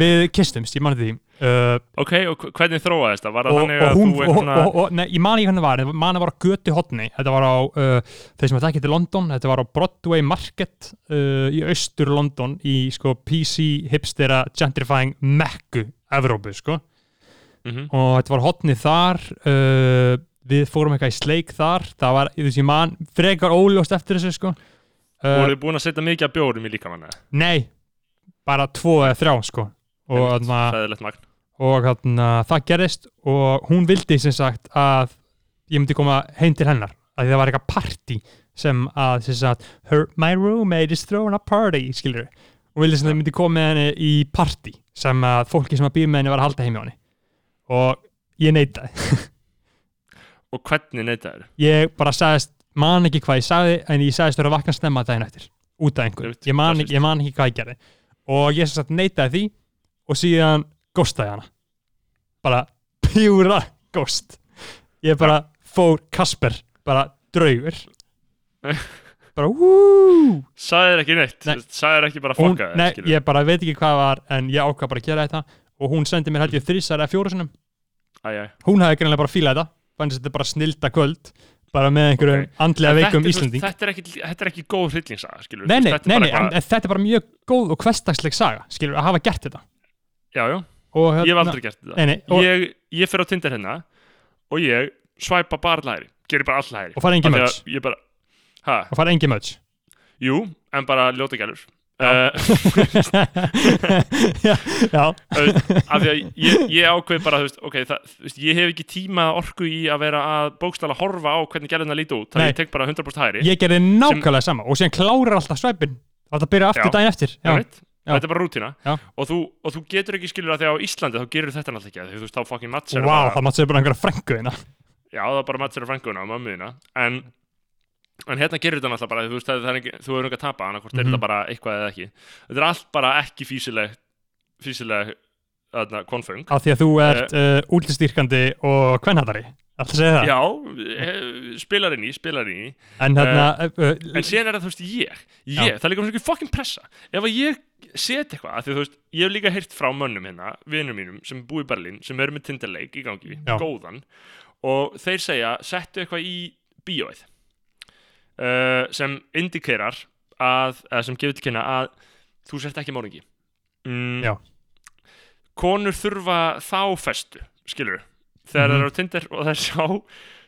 við kistumst, ég manni því. Uh, ok, og hv- hvernig þróaðist það, var það og, þannig að hún þú og, og, nei, ég man ekki hvernig það var, en man að var á götu hotni þetta var á, uh, þeir sem þetta ekki til London þetta var á Broadway Market uh, í austur London í sko PC hipstera gentrifying mekku Evrópu sko. Mhm. og þetta var hotni þar uh, við fórum eitthvað í sleik þar. Það var, þú veist, ég man frekar óljóst eftir þessu sko. Uh, voru þið búin að setja mikið af bjórum í líkamann eða? nei, bara tvo eða þrjá sko og, hræðilegt magn. og þarna, það gerist og hún vildi sem sagt að ég myndi koma heim til hennar. Að það var eitthvað party sem að sem sagt, her, my roommate is throwing a party skilur og vildi sem það myndi koma með henni í party sem að fólki sem að býða með henni var að halda heim hjá henni. Og ég neitaði. [LAUGHS] Og hvernig neytaður ég bara sagðist, man ekki hvað ég sagði en ég sagðist að vakna snemma daginn eftir út af einhver, Einmitt, ég man, klassískt. ég man ekki hvað ég gerði. Og ég sem sagt neitaði því og síðan ghostaði hana. Bara pjúra ghost. Ég bara fór Kasper bara draugur. [LAUGHS] Bara wúúú sagði þér ekki neitt, Nei. sagði þér ekki bara fokka nei, þér ég bara veit ekki hvað var en ég ákvað bara að gera þetta. Og hún sendi mér held ég þrísar eða fjóru sinum Æ, æ. hún hefði greinlega bara fílað þetta fannst þetta bara snilda kvöld bara með einhverjum Ok. andlega veikum Íslending. þetta, er ekki, þetta er ekki góð hryllingssaga, skilur nei, nei, nei, en þetta er bara mjög góð og hverstagsleg saga skilur, að hafa gert þetta Já, já, og, ég hef hérna- aldrei gert þetta. Nei, nei, og, ég, ég fer á Tinder hérna og ég svæpa bara allæri gerir bara allæri og fara því möts og fara engin möts jú, en bara ljóta gælur. Já. uh, [LAUGHS] já, já, af því að ég, ég ákveð bara, veist, ok, það, veist, ég hef ekki tíma orku í að vera að bókstala horfa á hvernig gælurna líti út, þannig ég tek bara 100% hæri ég gerði nákvæmlega sama og síðan klárar alltaf svæpin þetta byrja aftur daginn eftir. Já, Já. Já. Þetta er bara rútína Já. og þú, og þú getur ekki skilur að því á Íslandi þá gerir þetta náttúrulega ekki þú veist þá fucking matts er Vá, bara, það segja bara einhverja frængu hérna já það er bara matts er franguna og mömmuðina en, en hérna gerir þetta náttúrulega bara þú veist það er ekki, þú hefur ekki að tapa annarkvort er Mhm. þetta bara eitthvað eða ekki. Þetta er allt bara ekki físileg físileg öðna, konfung af því að þú ert uh, útlistýrkandi og kvennhatari. Alltaf segja það? Já, eh, spilar inn í, spilar inn í. En hérna uh, en síðan er það þú veist ég, ég Já. það er líka ekki fucking pressa. Ef að ég set eitthvað, því þú veist ég hef líka heyrt frá mönnum hérna, vinum mínum sem búi í Berlín, sem eru með tindarleik í gangi, Já. góðan og þeir segja, settu eitthvað í bíóið uh, sem indikerar að, eða sem gefur til kynna að þú sért ekki morgingi mm, Já. Konur þurfa þá festu, skilur þegar Mhm. þeir eru á Tinder og þeir sjá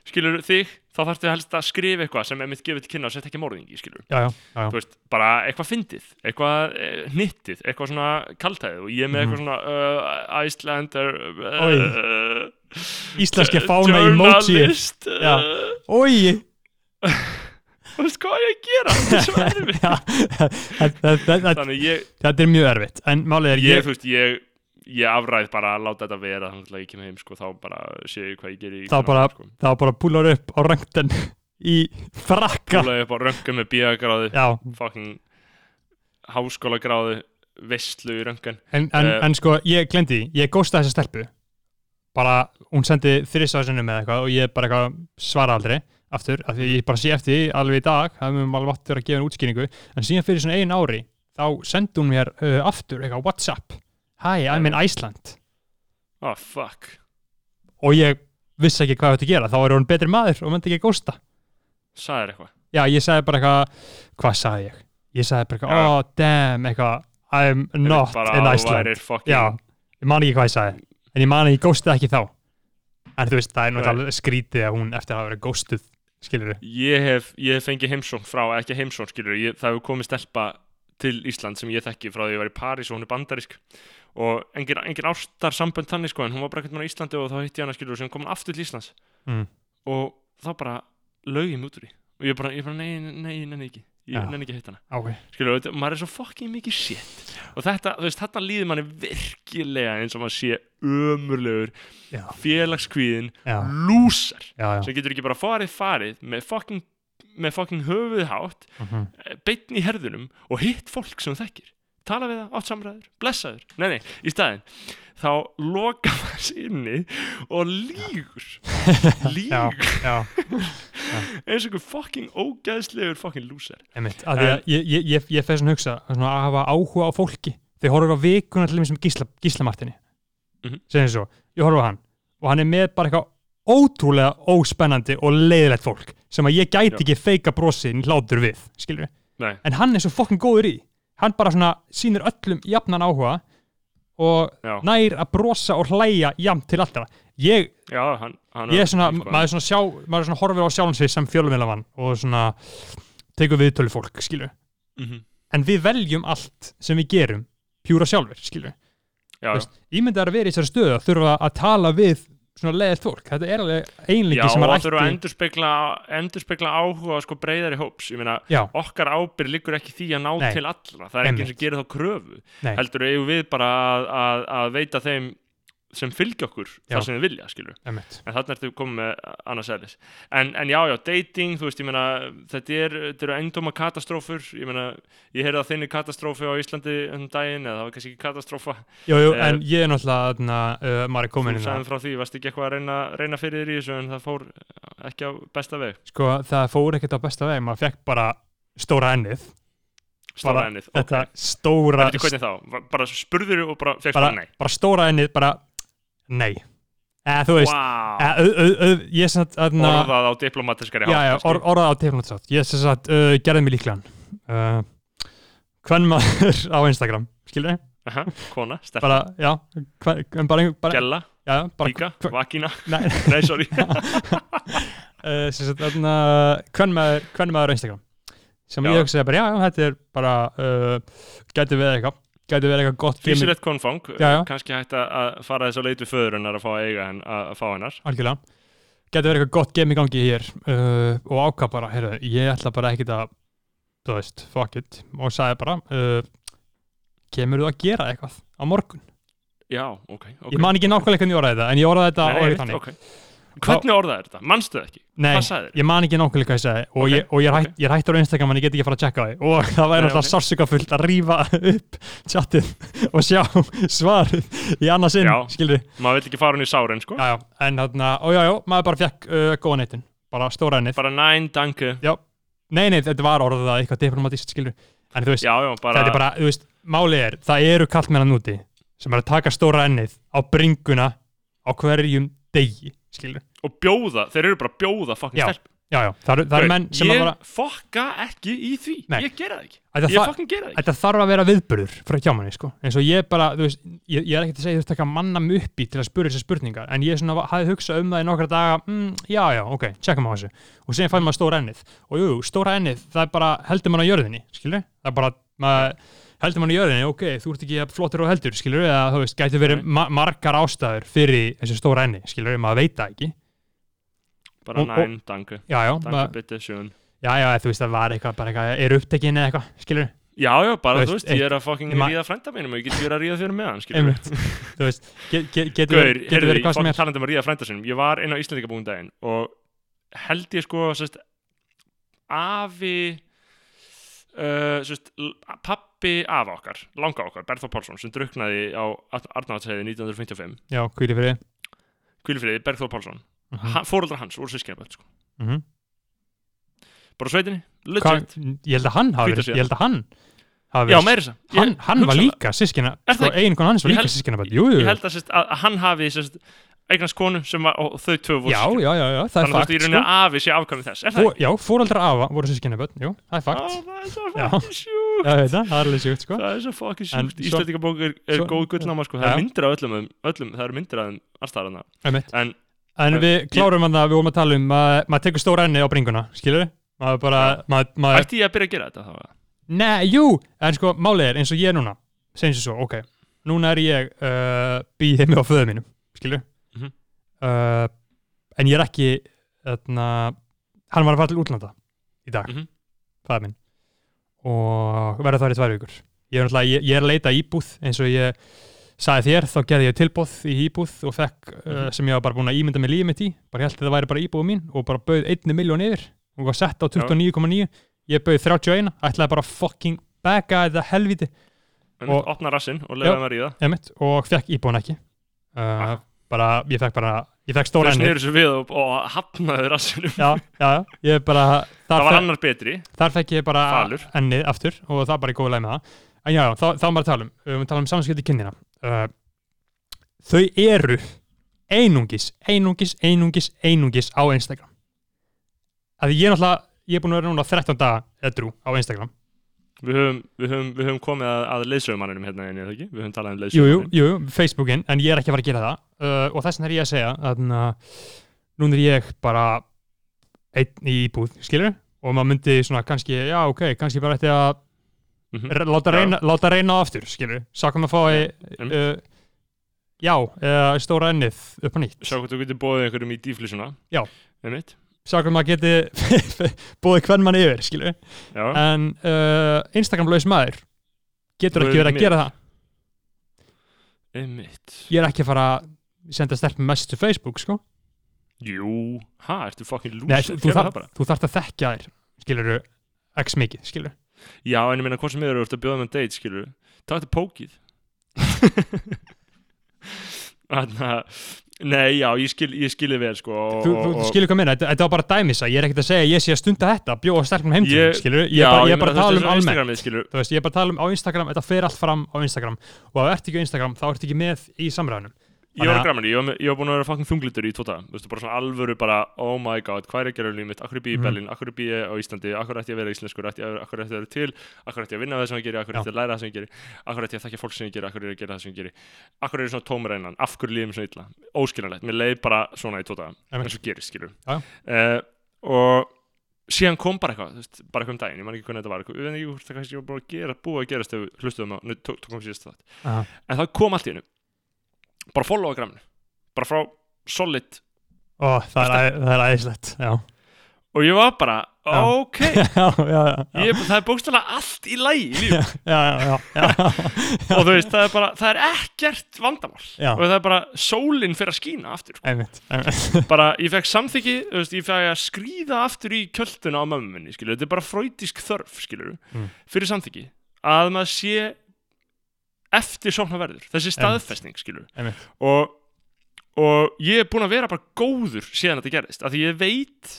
skilur þig, þá þarftu helst að skrifa eitthvað sem er mitt gefið til kynna og setja ekki morðingi, skilur já, já, já, veist, bara eitthvað fyndið eitthvað eh, hnittið, eitthvað svona kaltæðið og ég er með eitthvað svona uh, Icelander uh, íslenski fána emoji journalist Já. uh, Ói [LAUGHS] þú veist hvað ég gera? Þetta er svo [LAUGHS] erfitt. Þannig ég, þetta er mjög erfitt. En málið er ég, þú veist, ég ég afræð bara að láta þetta vera þannig að ég kem heim, sko, þá bara sé ég hvað ég geri í Þá bara- sko. bara púlar upp á röngten í frakka. Kúlaði upp á röngum með bíagráðu fucking háskólagráðu veistlu í röngan en, en, Eh. en sko ég glemdi, því, ég gósta þessa stelpu. Bara, hún sendi þrissarsinnu með eitthvað og ég bara eitthvað svara aldrei aftur, af því ég bara sé eftir alveg í dag, það er alveg vatn að gefa en útskýringu. En síðan fyrir svona einu ári þá sendi hún mér uh, aftur eitthvað Whatsapp Hi, I'm in Iceland. Oh fuck. Og ég vissi ekki hvað að gera þá er hún betri maður og myndi ekki að gósta sagðir eitthvað? Já, ég sagði bara eitthvað, hvað sagði ég? Ég sagði bara eitthvað, oh damn eitthvað, I'm not in að Iceland. fucking já, ég man ekki hvað ég sagði en ég man að ég góstið ekki þá. En þú veist, það er náttúrulega skrítið að hún eftir að hafa verið góstuð, skilur ég hef, ég hef fengið heimsón frá, ekki heimsón skilur, ég, það hefur komið stelpa til Ísland sem ég þekki frá því ég var í París og hún er bandarisk og engin, engin ástar sambönd þannig sko en hún var bara ekkert með Íslandi og þá hitti ég hana skilur og sem kom hún aftur til Íslands. Mm. og þá bara lög ég mig út úr því. Og ég bara, ég bara nei, nei, nei, nei, ekki. Ég Já. nenni ekki að hitta hana. Ok, skilur, og maður er svo fucking mikið shit. Og þetta, þú veist, þarna líður manni virkilega eins og maður sé ömurlegur félagskvíðin lúsar sem getur ekki bara farið farið með fucking, með fucking höfuð hátt Mhm. beitn í herðunum og hitt fólk sem þekkir tala við það, átt samræður, blessaður. Nei, nei, í staðinn þá loka maður sig inni og lígur. [LAUGHS] Já, lígur. já, eins og einhver fucking ógæðslegur því að ég, ég, ég, ég fer svona hugsa svona að hafa áhuga á fólki. Þegar horfum á vikuna til þeim sem Gísla, Gísla Martini Mhm. segjum svo, ég horfum á hann og hann er með bara eitthvað ótrúlega óspennandi og leiðilegt fólk sem að ég gæti Já. ekki feika brosin hlátur við, skilur við nei, en hann er svo fokkin góður í hann bara svona sýnir öllum jafnan áhuga og já, nær að brosa og hlæja jafn til alltaf ég, já hann, hann ég er svona, maður er svona sjá maður er svona horfir á sjálfum sig sem fjölumvilamann og svona tekur viðtölu fólk, skilur mhm, en við veljum allt sem við gerum pjúra sjálfur, já. Veist, ímyndar að vera í þessari stöðu að þurfa að tala við svona leiðið fólk, þetta er alveg einlingi Já, sem og er það þurfa að ætti endurspegla, áhuga sko breyðari hóps, ég meina já, okkar ábyrð liggur ekki því að ná Nei. til allra. Það er enginn Einmitt. sem gerir þá kröfu. Nei, heldur við bara að, að, að veita þeim sem fylgja okkur það sem við vilja, skilur emitt en þarna ertu komið með annars eðlis. En, en já, já, dating, þú veist, ég meina þetta er, þetta eru engdóma katastrófur. Ég meina, ég heyrði að þinni katastrófi á Íslandi um daginn, eða það var kannski ekki katastrófa. Jú, jú, Eh, en ég er náttúrulega uh, maður er þú komin inn sagðum frá því, varst ekki eitthvað að reyna, reyna fyrir þér í þessu en það fór ekki á besta veg. Sko, það fór ekkert á besta veg maður fekk bara stóra ennið. Stóra ennið, þetta ok. stóra þá? Va- Bara spurður og bara fegst bara, bara stóra ennið, bara nei. Eða þú veist Vá, eða, au, au, au, ég sagt aðna, orðað á diplomatiskari já, já, hátt, or, orðað á diplomatsátt ég sem sagt uh, gerði mig líklegan. Uh, hvern maður [LAUGHS] á Instagram skilur þið, Aha, Kona, bara, já hver, bara, bara, gella, já, bara píka, vakina [LAUGHS] nei, [LAUGHS] Nei, sorry. Uh, hvern maður, maður á Instagram. Sem Já. ég hugsaði bara, já, þetta er bara uh, gæti verið eitthvað gæti verið eitthvað gott gimmick, Físilegt konfang, kannski hægt að- fara þess að leit við föður hennar að fá eiga henn, að fá hennar. Algjörlega. Gæti verið eitthvað gott game í gangi hér uh, og ákvað bara, heyrðu, ég ætla bara ekkit að þú veist, fuck it og sagði bara uh, kemur þú að gera eitthvað á morgun? Já, ok, ok. Ég man ekki nákvæmlega hvernig ég orðaði þetta en ég orðaði þetta Nei, orðið Hvernig orðaði þetta? Manstu það ekki? Nei, ég man ekki nákvæmlega hvað ég sagði. Og, Ok, ég, og ég, er hætt, ég er hættur á Instagram en ég get ekki að fara að checka því. Og það væri alltaf ok. sársökafullt að rífa upp chatið og sjá [LAUGHS] svarið í annað sinn, Já. skilur Maður vill ekki fara hún í sárin, sko. Já, já, en þarna, já, maður bara fekk uh, góða neitin, bara stóra ennið. Bara næn, danke. Nei, nei, þetta var orðið að eitthvað diplomatist, skilur en þú veist, Já, já, bara þetta er bara, þú veist, málið er það eru kallmennan úti sem er að taka stóra ennið á bringuna á hverjum degi, skilur Og bjóða, þeir eru bara að bjóða fucking Já, stelp já, já, það eru, það eru menn sem að Ég bara fokka ekki í því. Nei. Ég gera það ekki. Þetta, Ég það, fucking gera það ekki. þetta þarf að vera viðburður frá hjá manni, sko, eins og ég bara þú veist, ég, ég er ekkert að segja þú veist taka manna mig upp í til að spura þessar spurningar, en ég svona hafði hugsað um það í nokkra daga, mm, já, já, ok, tjekkum á þessu og síðan fæði maður stóra ennið. Og jú, jú, stóra ennið, það er bara heldur mann á jörðinni, skilur, það er bara maður, heldur mann á jörðinni, ok, þú ert ekki flottur og heldur, skilur, eða þú veist, gæti verið ma margar ástæður fyrir þessu stóra enni, skilur, maður veit það ekki. Bara Og- næn, Danke, maður, bitte, sjön já, já, þú veist, það var eitthvað, bara eitthvað, er upptekinn eða eitthvað, skilur, Já, já, bara, Þú veist, veist, ég er að ma- ríða frænda mínum og ég get verið að ríða fyrir með hann, skilur einmitt, [LAUGHS] þú veist, get, get, getur Gaur, verið- getur verið hvað sem er, talandi um að ríða frænda sinum Ég var inn á Íslandingabúin daginn og held ég sko, sérst afi uh, pappi afa okkar, langa okkar, Berþór Pálsson sem druknaði á Arnáðsheiði 1955 já, hvíli fyrir Kvílifriði, Bergþór Pálsson. Uh mm Fóreldrar hans voru sískinaböld sko. -huh. Bara sveitinni, legit. Ég held að hann hafi verið, Já, meira þess að hann, var líka sískina, sko, eiginkon hans var líka held- sískina jú, jú, Ég held að, að hann hafi sérst, eignast konu sem var, og þau tvö voru já, systkini. já, já, já, það er Þannig að þú veist, fakt í sko. rauninni að afi sé afkvæmið þess Er það Fó, já, fóreldrar afa voru sískina jú, það er fakt það er svo Já. fucking sjúkt já, þetta, það er alveg sjúkt, sko Það er svo fucking En sjúkt svo- Íslandingabók er, er svo- góð gullnáma sko. Það Já. er myndir af öllum, um- öllum Það eru myndir af þeim allstæðarna Einmitt. En En En við klárum hann að við vorum að tala um að maður tekur stóra enni á bringuna, skilur við? Maður bara, Já. maður, maður, ætti ég að byrja að gera þetta þá? nei, jú, en sko, málið er eins og ég er núna, segjum sér svo, ok, núna er ég uh, býð heimi á föðu mínum? Mhm. Uh, en ég er ekki, þarna, hann var að fara til útlanda í dag, Mhm. það minn, og verður það í tvær vikur. Ég er, ég, ég er að leita íbúð. Eins og ég sagði þér, þá gerði ég tilbúð í íbúð og fekk, uh, Mhm. sem ég var bara búin að ímynda mig lífið mitt í, bara held að það væri bara íbúð mín og bara bauð 1 miljón yfir. Og var sett á 29,9 ég bauð 31, ætlaði bara fucking backa þetta helviti Og- og Já. og fekk íbúðan ekki. Uh, Ah. Bara, ég fekk bara ég fekk stóra Þau enni snýru sér við og, og hafnaði rassinum. Já, já, ég bara Það var annar betri. þar fekk ég bara ennið aftur og það bara í góðu leið með það. En já, já, þá, þá maður að tala um við erum að tala um samskipti kynina uh, þau eru einungis, einungis, einungis, einungis á Instagram. Að ég er náttúrulega ég er búin að vera núna 13 daga edru á Instagram Við höfum, við höfum, við höfum komið að, að leiðsögumanninum hérna inni, eða ekki? Við höfum talað um jú, jú, leiðsögumannin jú, Facebookin, en ég er ekki að fara að gera það uh, og þess vegna er ég að segja að uh, núna er ég bara einn í íbúð, skilur og maður myndi svona kannski, já ok, kannski bara ætti að Mhm. re- láta reyna, láta reyna aftur, skilur sákum að fá um. uh, já, stóra ennið upp á nýtt, Sjá hvort þú getur bóðið einhverjum í dýflissuna Já. Einmitt sákum að geti [LAUGHS] búið hvern mann yfir, skilur Já, en uh, Instagram-laus maður getur Laus ekki verið að gera það. Einmitt. Ég er ekki að fara að senda stelpum message til Facebook, sko. Jú, ha, ertu fucking lús þú, þarf, þú þarft að þekkja þér skilur x mikið, skilur Já, en ég meina hvort sem er, þú ert að bjóða með date, skilur Takk til pókið. [LAUGHS] Þannig að Nei, já, ég skil, ég skil vel sko og, Þú, þú, skilur hvað minna, þetta, þetta var bara dæmis að ég er ekkert að segja að ég sé að stunda þetta, bjóða sterkum heimtum, Ég- skilur, ég, já, bara, ég meina, bara tala um almennt, þú veist, ég bara tala um á Instagram, þetta fer allt fram á Instagram. Og ef þú ert ekki á Instagram, þá ert ekki með í samræðunum. Ég var gramma ég var, búin að vera fucking þunglitur í tóta Þú veist, bara svona alvöru bara, oh my god, hvað er að gera lífið mitt, akkur er ég í Mhm. Berlín, akkur er ég á Íslandi, akkur ætti ég að vera íslenskur, akkur ætti ég að vera til, akkur ætti ég að vinna það sem ég geri, akkur ætti ég að læra það sem ég geri, akkur ætti ég að þekka fólk sem ég geri, akkur er ég að gera það sem ég geri, akkur er ég svona tómur einan, af hverju lífum svona illa, óskiljanlegt, mér leið bara svona í tóta. Uh, og síðan kom bara eitthvað, veist, bara eitthvað um daginn, ég man ekki hvernig þetta var, eitthvað, ég veit ekki hvort það kannski var bara að gera, búið að gerast ef við hlustuðum á, nú tók tók kom síðast það en það kom allt í hennu bara follow á graminu. Bara frá solid. Ó, það er, það er æðislegt, já. og ég var bara, Já. ok. Já, [LAUGHS] já, já, já, ég, það er bókstæðlega allt í lægi í lífinu. [LAUGHS] Já, já, já, já, [LAUGHS] og þú veist, það er bara, það er ekkert vandamál. Og það er bara sólinn fyrir að skína aftur sko. einmitt, einmitt, bara, ég fekk samþyggi, veist, ég fekk að skríða aftur í kjölduna á mömmu minni, skilur þetta er bara fröytísk þörf, skilur Mm. fyrir samþyggi, að maður sé eftir sóknar verður þessi staðfesting, skilur og, og ég er búinn að vera bara góður síðan þetta gerðist af því ég veit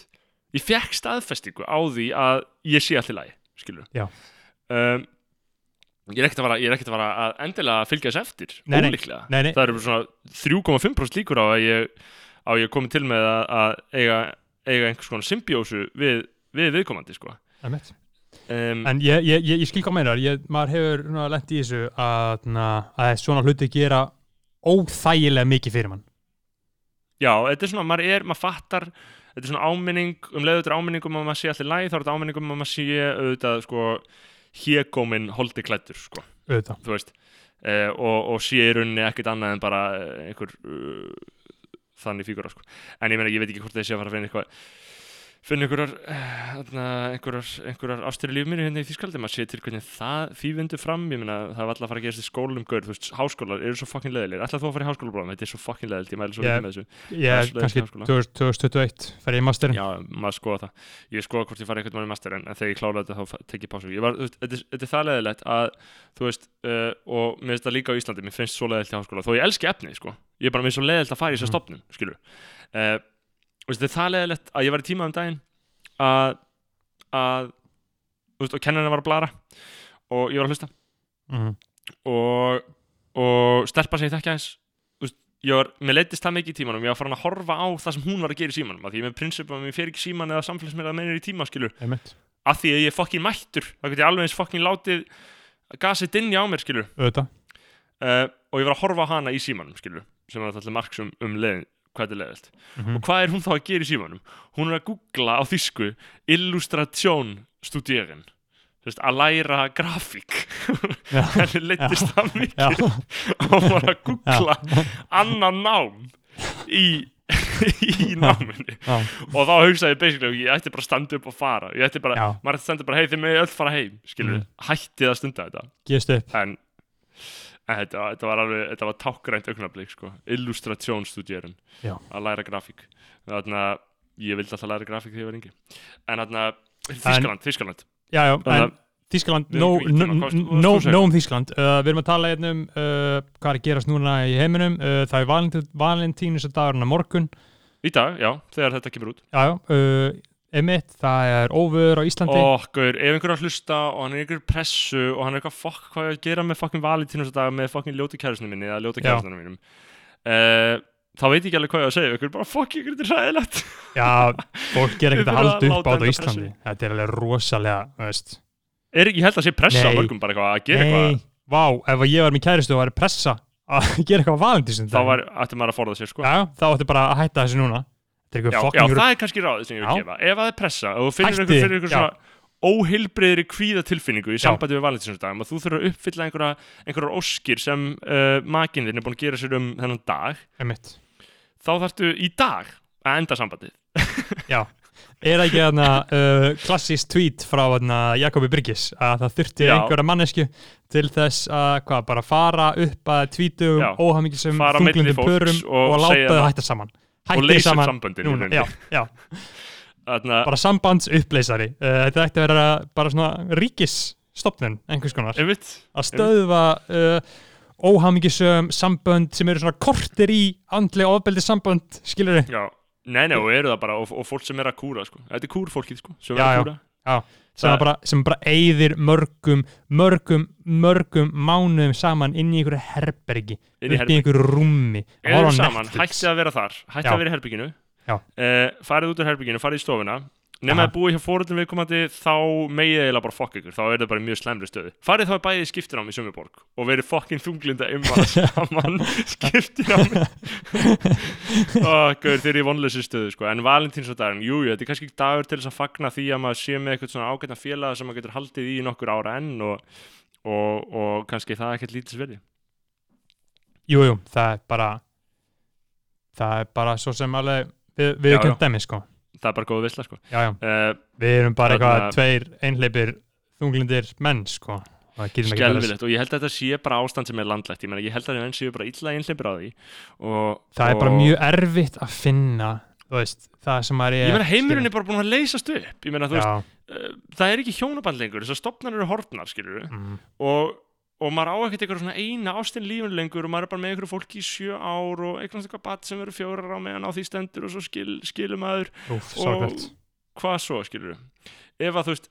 ég fekk staðfestingu á því að ég sé allt í lagi skilur um, ég er ekkert að vara, að, endilega fylgja þess eftir Nei, ólíklega. Nei, nei, það eru svona 3,5% líkur á að ég á ég komið til með að, að eiga, eiga einhvers konar symbiósu við, við viðkomandi sko. Um, En ég, ég, ég, ég skil hvað meinar, maður hefur lent í þessu að, na, að svona hluti gera óþægilega mikið fyrir mann. Já, þetta er svona, maður er, maður fattar þetta er svona áminning, um leiðu þetta er áminning um að maður sé allir læg, þá er þetta áminning um að maður sé auðvitað, sko, hégóminn holdi klættur, sko, Auðvitað. þú veist eh, og, og sé í rauninni ekkert annað en bara eh, einhver uh, þannig fígura, sko, en ég meina, ég veit ekki hvort þessi að fara að finna eitthvað finna einhverjar, eh, einhverjar, einhverjar ástöru líf mér hérna í Þýskaldi maður sé til hvernig það því vindur fram ég meina það var alltaf að fara að gerast í skólum gaur, þú veist, háskólar eru svo fucking leðilegir ætlaðu þú að fara í háskóla bráðum, þetta er svo fucking leðilegt ég mæli svo yeah. með þessu Ég, svoleiðis kannski í háskóla. 2000 2021 fer ég í masterinn. Já, maður skoða það. Ég skoða hvort ég fari einhvern mann í master en, en þegar ég klára þetta þá tek ég pásu. Þetta er það leðilegt það er það leðilegt að ég var í tíma um daginn að, að, veist, og kennarinn var að blara og ég var að hlusta. Mm. og, og stelpa sem ég þú veist, ég var, mér leittist það mikið í tímanum. Ég var farin að horfa á það sem hún var að gera í símanum af því ég með prinsip að mér fer ekki síman eða samfélagsmeira að mennir í tíma skilur. Af því að ég er fokkin mættur þá get ég alveg eins fokkin látið gasið dinja á mér skilur. Uh, og ég var að horfa á hana í símanum skilur sem er alltaf margs um, um hvað er leiðilt Mhm. og hvað er hún þá að gera í símanum? Hún er að googla á þýsku illustration veist, að læra grafík. [LAUGHS] Henni leittist það mikið. [LAUGHS] Og hún var að googla annan nám í, [LAUGHS] í náminni Já. og þá hugsaði basically ég ætti bara að standa upp og fara. Ég ætti bara, Já. maður ætti að standa bara hei þið með öll fara heim. Skilur, Mm. hættið að stunda þetta. Upp. en þetta, þetta var alveg þetta var tákgrænt augnablík sko. Illustrationsstudierun Já. að læra grafík. Þannig að ég vildi alltaf læra grafík þegar ég var yngri. En þannig að Þískaland, Þískaland Já, já, Þannig en Þískaland, no, að segja? no um Þískaland uh, Við erum að tala hérna um uh, hvað er að gerast núna í heiminum. Uh, Það er valentín, valentínus að dagurinn á morgun. Í dag, já, þegar þetta kemur út. Já, já, uh, emitt, það er óvöður á Íslandi. Okkur, ef einhver er að hlusta og hann er einhver pressu og hann er eitthvað fokk hvað er að gera með fokkin valentínus dag með fokkin ljótu kærusinu minni eða ljótu Já. kærusinu mínum? Uh, þá veit ég ekki alveg hvað ég að segja. Ykkur bara fokk ykkur, þetta er ræðilegt Já, fólk er ekkert að að halda upp á þetta á Íslandi. Þetta er alveg rosalega, er, ég held að sé pressa á Nei. mörgum bara eitthvað að gera eitthvað. Nei, vá, ef ég var með kæristu og væri pressa að [LAUGHS] gera eitthvað á valentínsund þá var, ætti maður að forða sér sko. Já, þá ætti bara að hætta þessu núna já, já, það er kannski ráðið sem ég vil Já. gefa ef það er pressa og finnir ykkur fyrir ykkur já. svona óheilbreyðri kvíðatilfinningu í Já. sambandi við valentinsdagum að þú þurfur að uppfylla einhverja, einhverjar óskir sem uh, makinn þinn er búin að gera sér um þennan dag Emitt þá þarftu í dag að enda sambandið Já, er ekki þarna uh, klassísk tweet frá þarna Jakobi Bryggis að það þurfti Já. einhverja mannesku til þess að hvað, bara fara upp að Já. milli þunglindum fólks pörum og og, láta það. hætta saman og upp saman. núna, rauninni. já, já, Þarna, bara sambands uppleysari uh, þetta ætti að vera bara svona ríkisstopnun einhvers konar. Einmitt, að stöðva uh, óhamingisum sambönd sem eru svona kortir í andlega ofbeldi sambönd, skilur þið Já, nei, nei, og eru það bara og, og fólk sem er að kúra, sko. Þetta er kúrfólkið, sko, sem er Já, að já. kúra sem bara, sem bara eyðir mörgum mörgum, mörgum mánuðum saman inn í einhverju herbergi Inn í einhverju rúmi hætti að vera þar. Hætti að vera í herbygginu Já. uh, Farið út úr herbygginu, farið í stofuna Nefn að búið hjá fóröldum viðkomandi Þá megið eiginlega bara fokk ykkur. Þá er það bara mjög slemri stöðu. Farið þá bæði í skiptinám í Summiborg Og verið fokkin þunglinda umma [LAUGHS] saman Skiptinám Ó, Gauður, þeir eru í vonleysi stöðu sko. En valentínsdagurinn, jú, jú, þetta er kannski ekki dagur til þess að fagna því að maður sé með eitthvað svona ágætna félag sem maður getur haldið í nokkur ára enn og, og, og kannski það ekkert lítið sverði jú, jú, það er bara það er bara svo sem alveg við, við Já, já. dæmi sko Það er bara góð visla sko. uh, við erum bara eitthvað tveir einhleipir þunglindir menn sko. Skelvilegt og ég held að þetta sé bara ástand sem er landlægt ég, meina, ég held að það séu bara illa einhleipir á því og, það er bara og- mjög erfitt að finna veist, það sem er ég meina heimurinn er bara búin að leysast upp. Þú veist, uh, það er ekki hjónaband lengur þessar stopnar eru skilur mm, og, og maður á ekkert eitthvað svona eina ástin lífin lengur og maður er bara með einhverju fólki í sjö ár og eitthvað bat sem verður fjórar á meðan á því stendur og svo skil, skilur maður. Úf, og hvað svo skilur ef að þú veist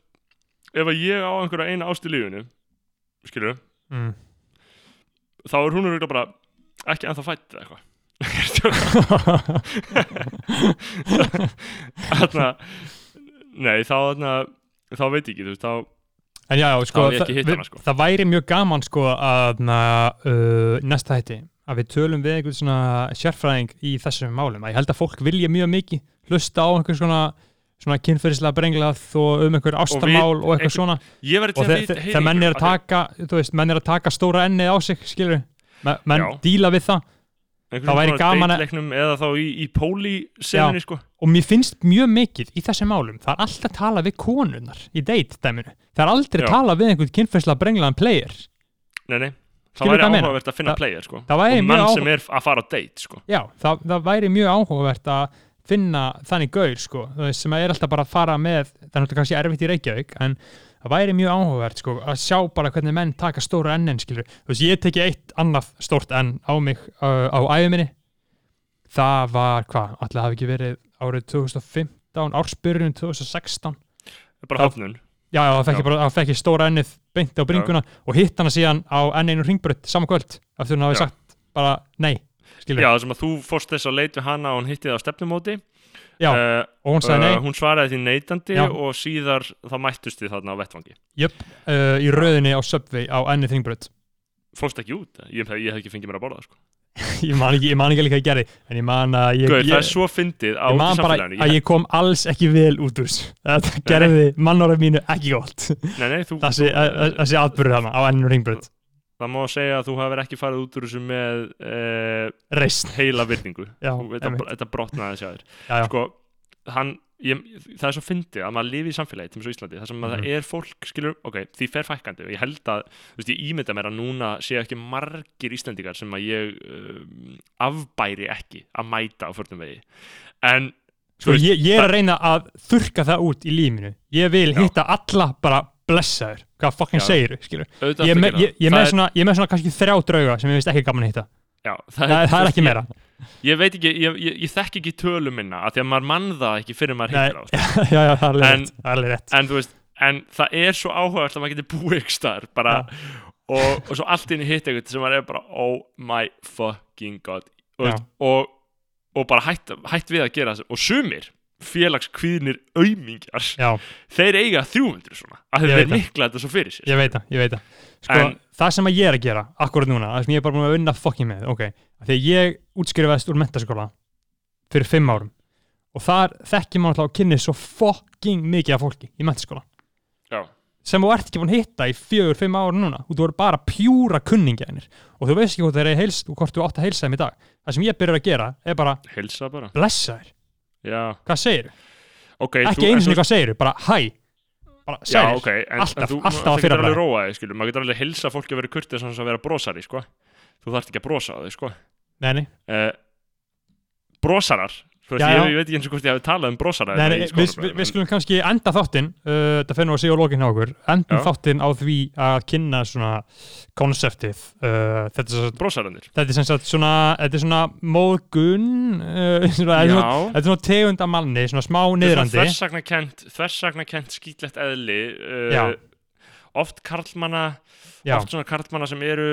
ef að ég á einhverja eina ást í lífinu skilur mm. þá er hún örugglega bara ekki ennþá fætt eitthvað. [LAUGHS] Þarna nei þá þarna þá veit ég ekki þú veist þá En já, sko, það, hitt við, hana, sko. það væri mjög gaman sko að na, uh, næsta hætti að við tölum við einhvern svona sérfræðing í þessum málum. Að ég held að fólk vilja mjög mikið hlusta á einhver svona, svona kynferðislega brenglað og um einhver ástamál og, einhver- eitthvað svona. Og þegar menn er að taka þú veist, menn er að taka stóra ennið á sig skilur, menn, díla við það þá væri gaman að- eða þá í, í póli-senunni sko. Og mér finnst mjög mikið í þessum málum það er alltaf að tala við konunnar í date dæminu, það er aldrei að tala við einhvern kynferðislega brenglaðan player. Nei, nei. það væri áhugavert að finna Það- player sko. það og mann áhuga- sem er að fara á date sko. Já, það, það væri mjög áhugavert að finna þannig gaur sko, sem er alltaf bara að fara með, það er náttúrulega kannski erfitt í Reykjavík en það væri mjög áhugavert sko, að sjá bara hvernig menn taka stóra ennin skilur, þú veist, ég teki eitt annað stórt enn á mig uh, á æðu minni. Það var, hvað, allir hafi ekki verið árið 2015, ársbyrjun 2016 bara Já. höfnun. Já, já, það fekk Já. ég það stóra ennið beint á bringuna og hitt hana síðan á enn einu ringbrödd saman kvöld, eftir hún hafi Já. sagt bara nei, skilur, já, þessum að þú fórst þess að leit við hana og hún hitti það á stefnumóti Já, Eh, og hún sagði nei. uh, hún svaraði því neitandi Já. og síðar þá mættust þið þarna á vettvangi. Jöp, uh, í röðinni á Subway á enni þingbröð fórst ekki út, ég, ég hef ekki fengið mér að borða það, sko. [LAUGHS] ég man ekki, ég man ekki líka að gera en ég man að ég, Gauð, það er ég, svo fyndið á ég samfélaginu að ég kom alls ekki vel út úr [LAUGHS] þetta gerði mannorðið mínu ekki gott. Nei, nei, þú, þessi, þú, uh, þessi atbyrður hana á enninu ringbröð það má segja að þú hafur ekki farið út úr þessu með uh, reist, heila Þú- þetta, brotnaði sér sko, hann ég, það er svo fyndið að maður lifi í samfélagi til og Íslandi, þar sem að Mhm. það er fólk skilur, ok, því fer fækkandi og ég held að, þú veist, ég ímynda mér að núna séu ekki margir Íslendingar sem að ég um, afbæri ekki að mæta á förnum vegi. En, sko, ég, ég er að reyna að þurka það út í lífinu. Ég vil Já. hitta alla bara blessaður hvað fucking segir skilur auðvitað ég, er með- ég, ég, er það. með Það. svona, ég er með svona kannski þrjá drauga sem ég veist ekki gaman að hitta. Já, það, það, þú er veist, ekki meira. ég, veit ekki, ég, ég, ég þekk ekki tölum minna af því að maður mann það ekki fyrir maður Nei. hittir á sko. [LAUGHS] já, já, það er alveg rétt, það er en þú veist, en það er svo áhugavert að maður getur búið ykkur staðar bara, og, og svo allt inn í hitt eitthvað sem maður er bara, oh my fucking god. Og, og, og bara hætt, hætt við að gera þessu og sumir félagskvíðnir aumingjar, þeir eiga 300 svona, þeir veit það. mikla þetta svo fyrir sér. Ég veit það, ég veit það. Sko, En- það sem að ég er að gera akkurat núna, það sem ég er bara búin að vinna fokkin með ok, af því að ég útskrifaðist úr mentaskóla fyrir fimm árum. Og þar þekkir maður alltaf að kynni svo fokking mikið af fólki í mentaskóla Já. sem þú ert ekki búin að hitta í fjögur, fimm ára núna. Og þú eru bara pjúra kunningjaðinir og þú veist ekki hvort þeir eru heilst og hvort þú átt að heilsa þeim í dag. Það sem ég byrjar að gera er bara bara, blessa þér, já, hvað segir ok ekki þú- sinni hvað segir bara hæ, bara Já, sælir. ok, en, Alltaf- þú, alltaf að fyrra skilur, maður getur alveg hilsa fólki að vera kurtið sem að vera brosari, sko. Þú þarft ekki að brosa á þig, sko. Uh, brosarar veist, Já, ég, já. ég veit ekki eins og hvort ég hafi talað um brosara Nei, við, við, við skulum kannski enda þáttinn uh, finnum við að segja á lokin hjá okkur. Endum Já. þáttinn á því að kynna svona konseptið uh, er Brosarandir þetta er sem sagt svona þetta er svona móðgun uh, [LAUGHS] svona, þetta, er svona, tegund af manni svona smá niðrandi. þversagnakent þversagnakent skýtlegt eðli uh, oft karlmanna já, oft svona karlmanna sem eru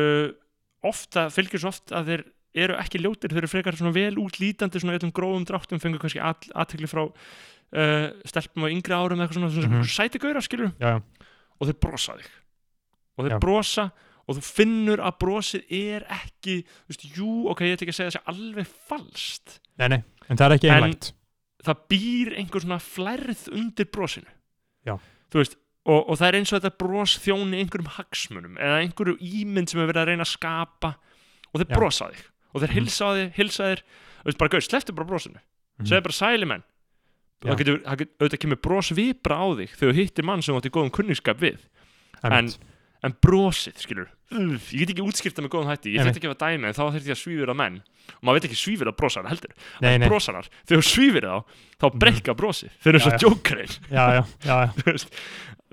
ofta, fylgir svo oft að þeir eru ekki ljótir, þeir eru frekar svona vel útlítandi svona öllum grófum dráttum, fengur kannski aðtekli frá uh, stelpum á yngri árum eða eitthvað svona, svona Mhm. sæti gaurar skilur já, já, og þeir brosa þig og þeir Já. brosa og þú finnur að brosið er ekki þú veist, jú, ok, ég ætla ekki að segja þessi alveg falskt nei, nei, en það er ekki En- einlægt það býr einhver svona flærð undir brosinu Já. þú veist og, og það er eins og þetta bros þjóni einhverjum hagsmunum eða einhverju ímynd sem er verið að reyna að skapa og þeir Já. Og þeir Mhm. hilsa á þig, hilsa þér. Þú veist bara, gauð, sleftu bara brosinu. Mhm. segðu bara sæli menn. Það getur, það getur, auðvitað kemur bros vibra á þig þegar þú hittir mann sem þú átti góðum kunningskap við. Einmitt. en brosið, skilur Ugh, ég get ekki útskýrta með góðum hætti. Ég þurfti ekki að dæmi en þá þurfti ég að svífira menn. Og maður veit ekki svífira brosara heldur. Nei, en nei, brosarar, þegar þú svífir þá þá breyka brosið, þeir eru svo [LAUGHS] veist,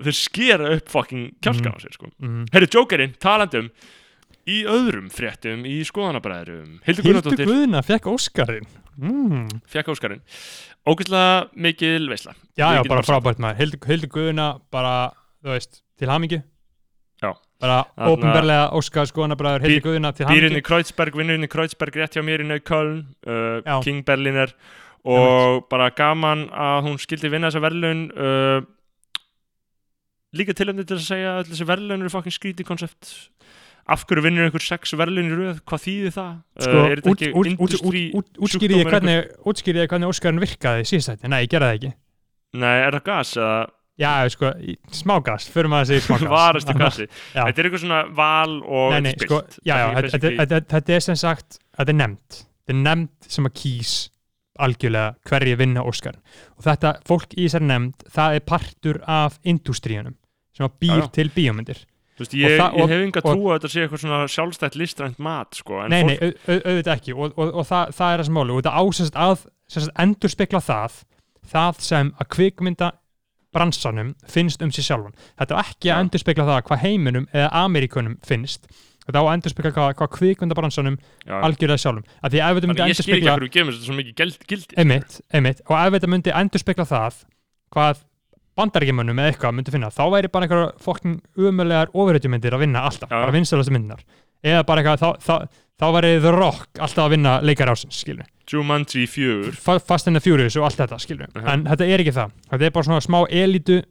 þeir skera upp fucking kjálkan á sér sko. Mm. Herri, jókerinn, talandum í öðrum fréttum, í skoðanabræðurum Hildur Hildur Gunnardóttir Guðna fekk Óskarinn. Mm. fekk Óskarinn. Ógæslega mikil veisla. Já, já, bara frábært maður. Hildur, Hildur Guðna bara, þú veist, til hamingju. Já. bara ópenbarlega Óskar skoðanabræður Hildur Guðna til býr inn hamingju. Í Kreuzberg, vinnur inn í Kreuzberg rétt hjá mér í Neukölln uh. King Berliner og bara gaman að hún skildi vinna þessa verðlaun uh, líka tilhemni til að segja að þessi verðlaun eru fucking skrítið koncept af hverju vinnur einhver sex verðlaun í röð? Hvað þýðir það? Sko, uh, er þetta ekki út, út, út, industry út, útskýri ég hvernig, útskýri hvernig Óskarinn virkaði þetta, nei, ég gerði það ekki. Nei, er það gas eða? Já, sko, smágas, förum að segja smágas [LAUGHS] varastu gasi? Þetta er eitthvað svona val og Nei, nei, spilt. sko, já, já, þetta- er sem sagt þetta er nefnd, þetta er nefnd sem að kýs algjörlega hverju vinna Óskar og þetta, fólk í þessari nefnd það er partur af industríunum sem að býr til bíómyndir veist, ég, ég og- hef enga og- trú að þetta sé eitthvað svona sjálfstætt listrænt mat sko, nei, fólk, nei, au, auðvitað ekki og, og, og það, það er það sem máli og þetta ásast að sagt, endur spekla það það sem að kvikmynda bransanum finnst um sér sjálfan. Þetta á ekki að Já. endur spekla það hvað heiminum eða Amerikunum finnst þetta á að endur spekla hvað, hvað kvikmynda bransanum já, algjörlega sjálfum. Að því ef þetta myndi ég endur spekla gildi einmitt, einmitt, og ef þetta myndi endur spekla það hvað bandaríkjumönnum eða eitthvað myndi finna, þá væri bara einhverja fokkin umulegar ofurhetjumyndir að vinna alltaf, Já. bara vinstalastu myndinar eða bara eitthvað, þá, þá, þá væri The Rock alltaf að vinna leikar ásins, skilur Jumanji 4 Fa- Fast and the Furious og allt þetta, skilur Mhm. en þetta er ekki það, þetta er bara svona smá elítu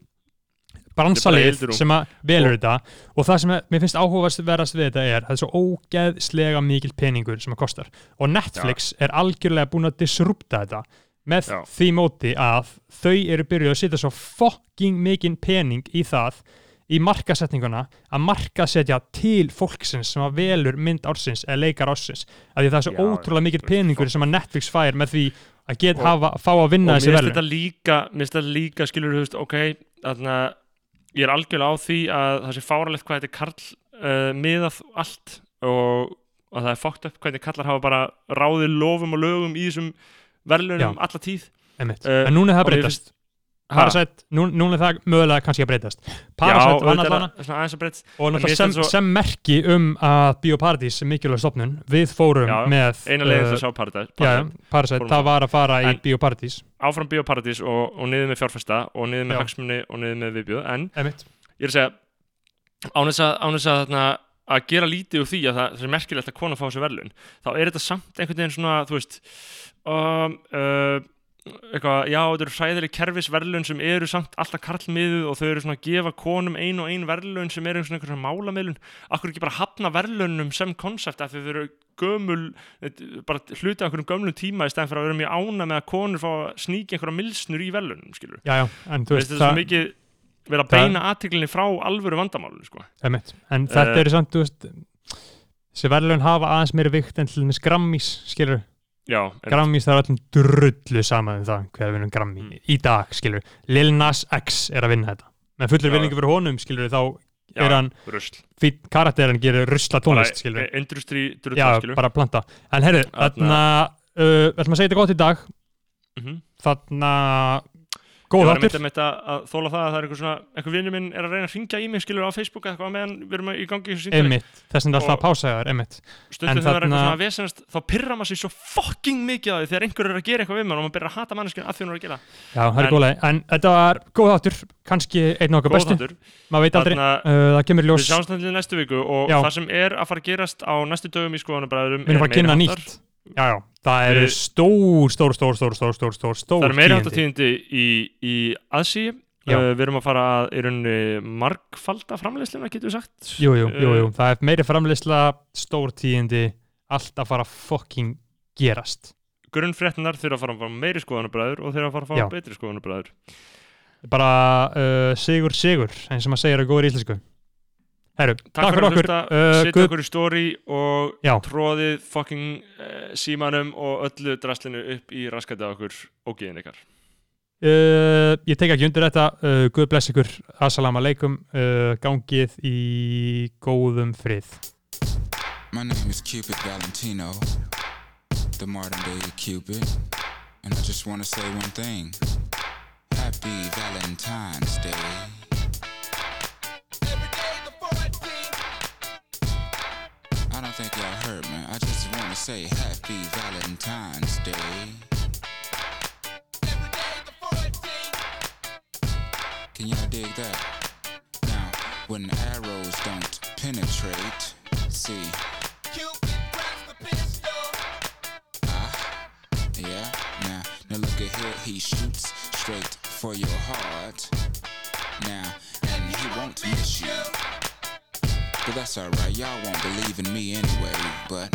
bransalið sem að velur þetta. Og það sem er, mér finnst áhugavast verðast við þetta er það er svo ógeðslega mikil peningur sem það kostar. Og Netflix er algjörlega búin að disrupta þetta með Já. því móti að þau eru byrjuð að setja svo fucking mikinn pening í það í markasetninguna að markasetja til fólksins sem að velur mynd ársins eða leikar ársins af því það er svo Já, ótrúlega mikil þú veist, peningur sem að Netflix fær með því að get Og- hafa, fá að og vinna þessi þetta líka mér finnst þetta líka, skilur þú veist, ok þarna, ég er algjörlega á því að það sé fáralegt hvað þetta er karl uh, miðað allt og að það er fókt upp hvernig kallar hafa bara ráðið lofum og lögum í þessum verðlunum alla tíð. Uh, en núna er það breytast Parasite, nú, núna er það mögulega kannski að breytast Já, Parasite það að breytast og náttúrulega sem, svo- sem merki um að Bíóparadís er mikilvæg stofnun við fórum Já, með eina leiðin uh, til að sjá Paradise, já, Paradise. Parasite, það það. var að fara í En- Bíóparadís áfram Bíóparadís og, og niður með fjárfesta og niður með Já. hagsmunni og niður með viðbjöð en Einmitt. ég er að segja án þess að, að, gera lítið úr því að það, það er merkilegt að kona fá þessu verðlun þá er þetta samt einhvern veginn svona þú veist um, uh, eitthvað, já þetta eru hræðileg kerfisverðlun sem eru samt alltaf karlmiðuð og þau eru svona að gefa konum ein og ein verðlun sem eru svona einhver svona málamiðlun akkur ekki bara hafna verðlunum sem konsept af því þau eru gömul bara hluti af einhverjum gömlum tíma í stæðan fyrir að vera mjög ána með að konur fá að sníkja einhverja milsnur í verðlunum skilur já, já, en veist, veist þetta er svo það, mikið verið að beina aðtiklinni frá alvöru vandamálinu sko. en þetta Eh. eru samt, þessi verðlun hafa aðeins meiri vikt en til dæmis Grammys, skilur Já, en, Grammys það er öllum drullu saman um það hver vinnum Grammy Mm. í dag, skilur Lil Nas X er að vinna þetta með fullir Já. vinningu fyrir honum, skilur þá já, er hann, karakterin gerir rusla tónlist, skilur Bara industry já, drullar, skilur bara planta en herru, Þarna- uh, ætlum að segja þetta gott í dag Mhm. þarna Ég góð var einmitt áttur einmitt að, að þóla það að það er eitthvað svona, eitthvað vinnu minn er að reyna að ringja í mig skilur á Facebook eða eitthvað meðan við erum í gangi í þessu símtali. einmitt, þess vegna er alltaf Og- að pása þér einmitt, stundum En þegar það er eitthvað svona vesenast þá pyrra maður sér svo fucking mikið á því þegar einhver er að gera eitthvað við maður og maður byrjar að hata manneskinu að því hún er að gera. Já, það er góðlega en þetta var góð áttur, kannski einn okkar Góð bestu, þáttur. Já. að fara að að fara að já, það eru stór, stór, stór, stór, stór, stór, stór, stór það er meira hátta tíðindi. tíðindi í, í aðsí uh, við erum að fara að í rauninni margfalda framleiðsluna getur við sagt jú, jú, jú, jú, Uh, það er meiri framleysla stór tíðindi, allt að fara að fucking gerast grunnfréttinar þurfa að fara að fá meiri skoðanabræður og þurfa að fara að fá Já. betri skoðanabræður bara uh, sigur, sigur eins og maður segir að góður íslensku Herru, takk, Takk fyrir okkur uh, Guð, okkur í story og Já. tróðið fucking uh, símanum og öllu draslinu upp í raskæti á okkur og geðin ykkar. uh, ég tek ekki undir þetta uh, Guð bless ykkur, assalamu alaikum uh, gangið í góðum frið My name is Cupid Valentino, the modern day Cupid, and I just want to say one thing. Happy Valentine's Day. Say Happy Valentine's Day. Can y'all dig that? Now, when arrows don't penetrate, see. Ah, yeah. Now, now look at here. He shoots straight for your heart. Now, and he won't miss you. But that's alright. Y'all won't believe in me anyway. But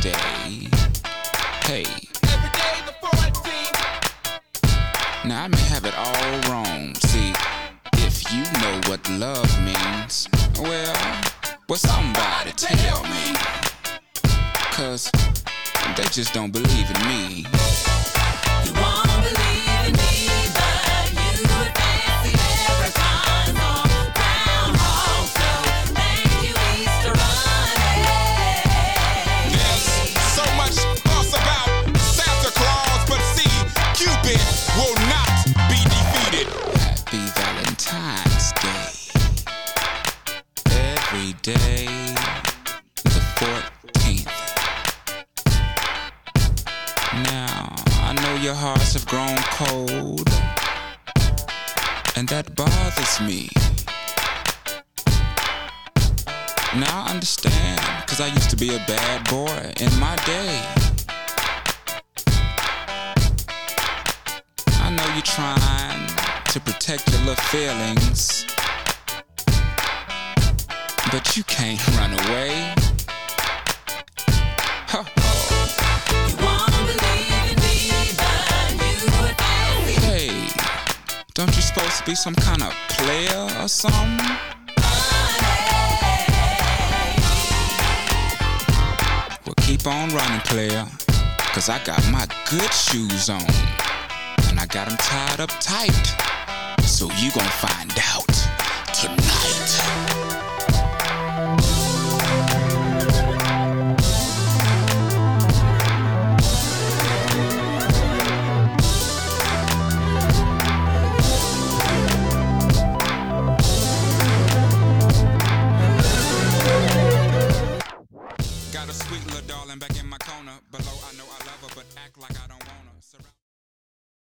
Valentine's good shoes on. And I got them tied up tight. So you gon' find out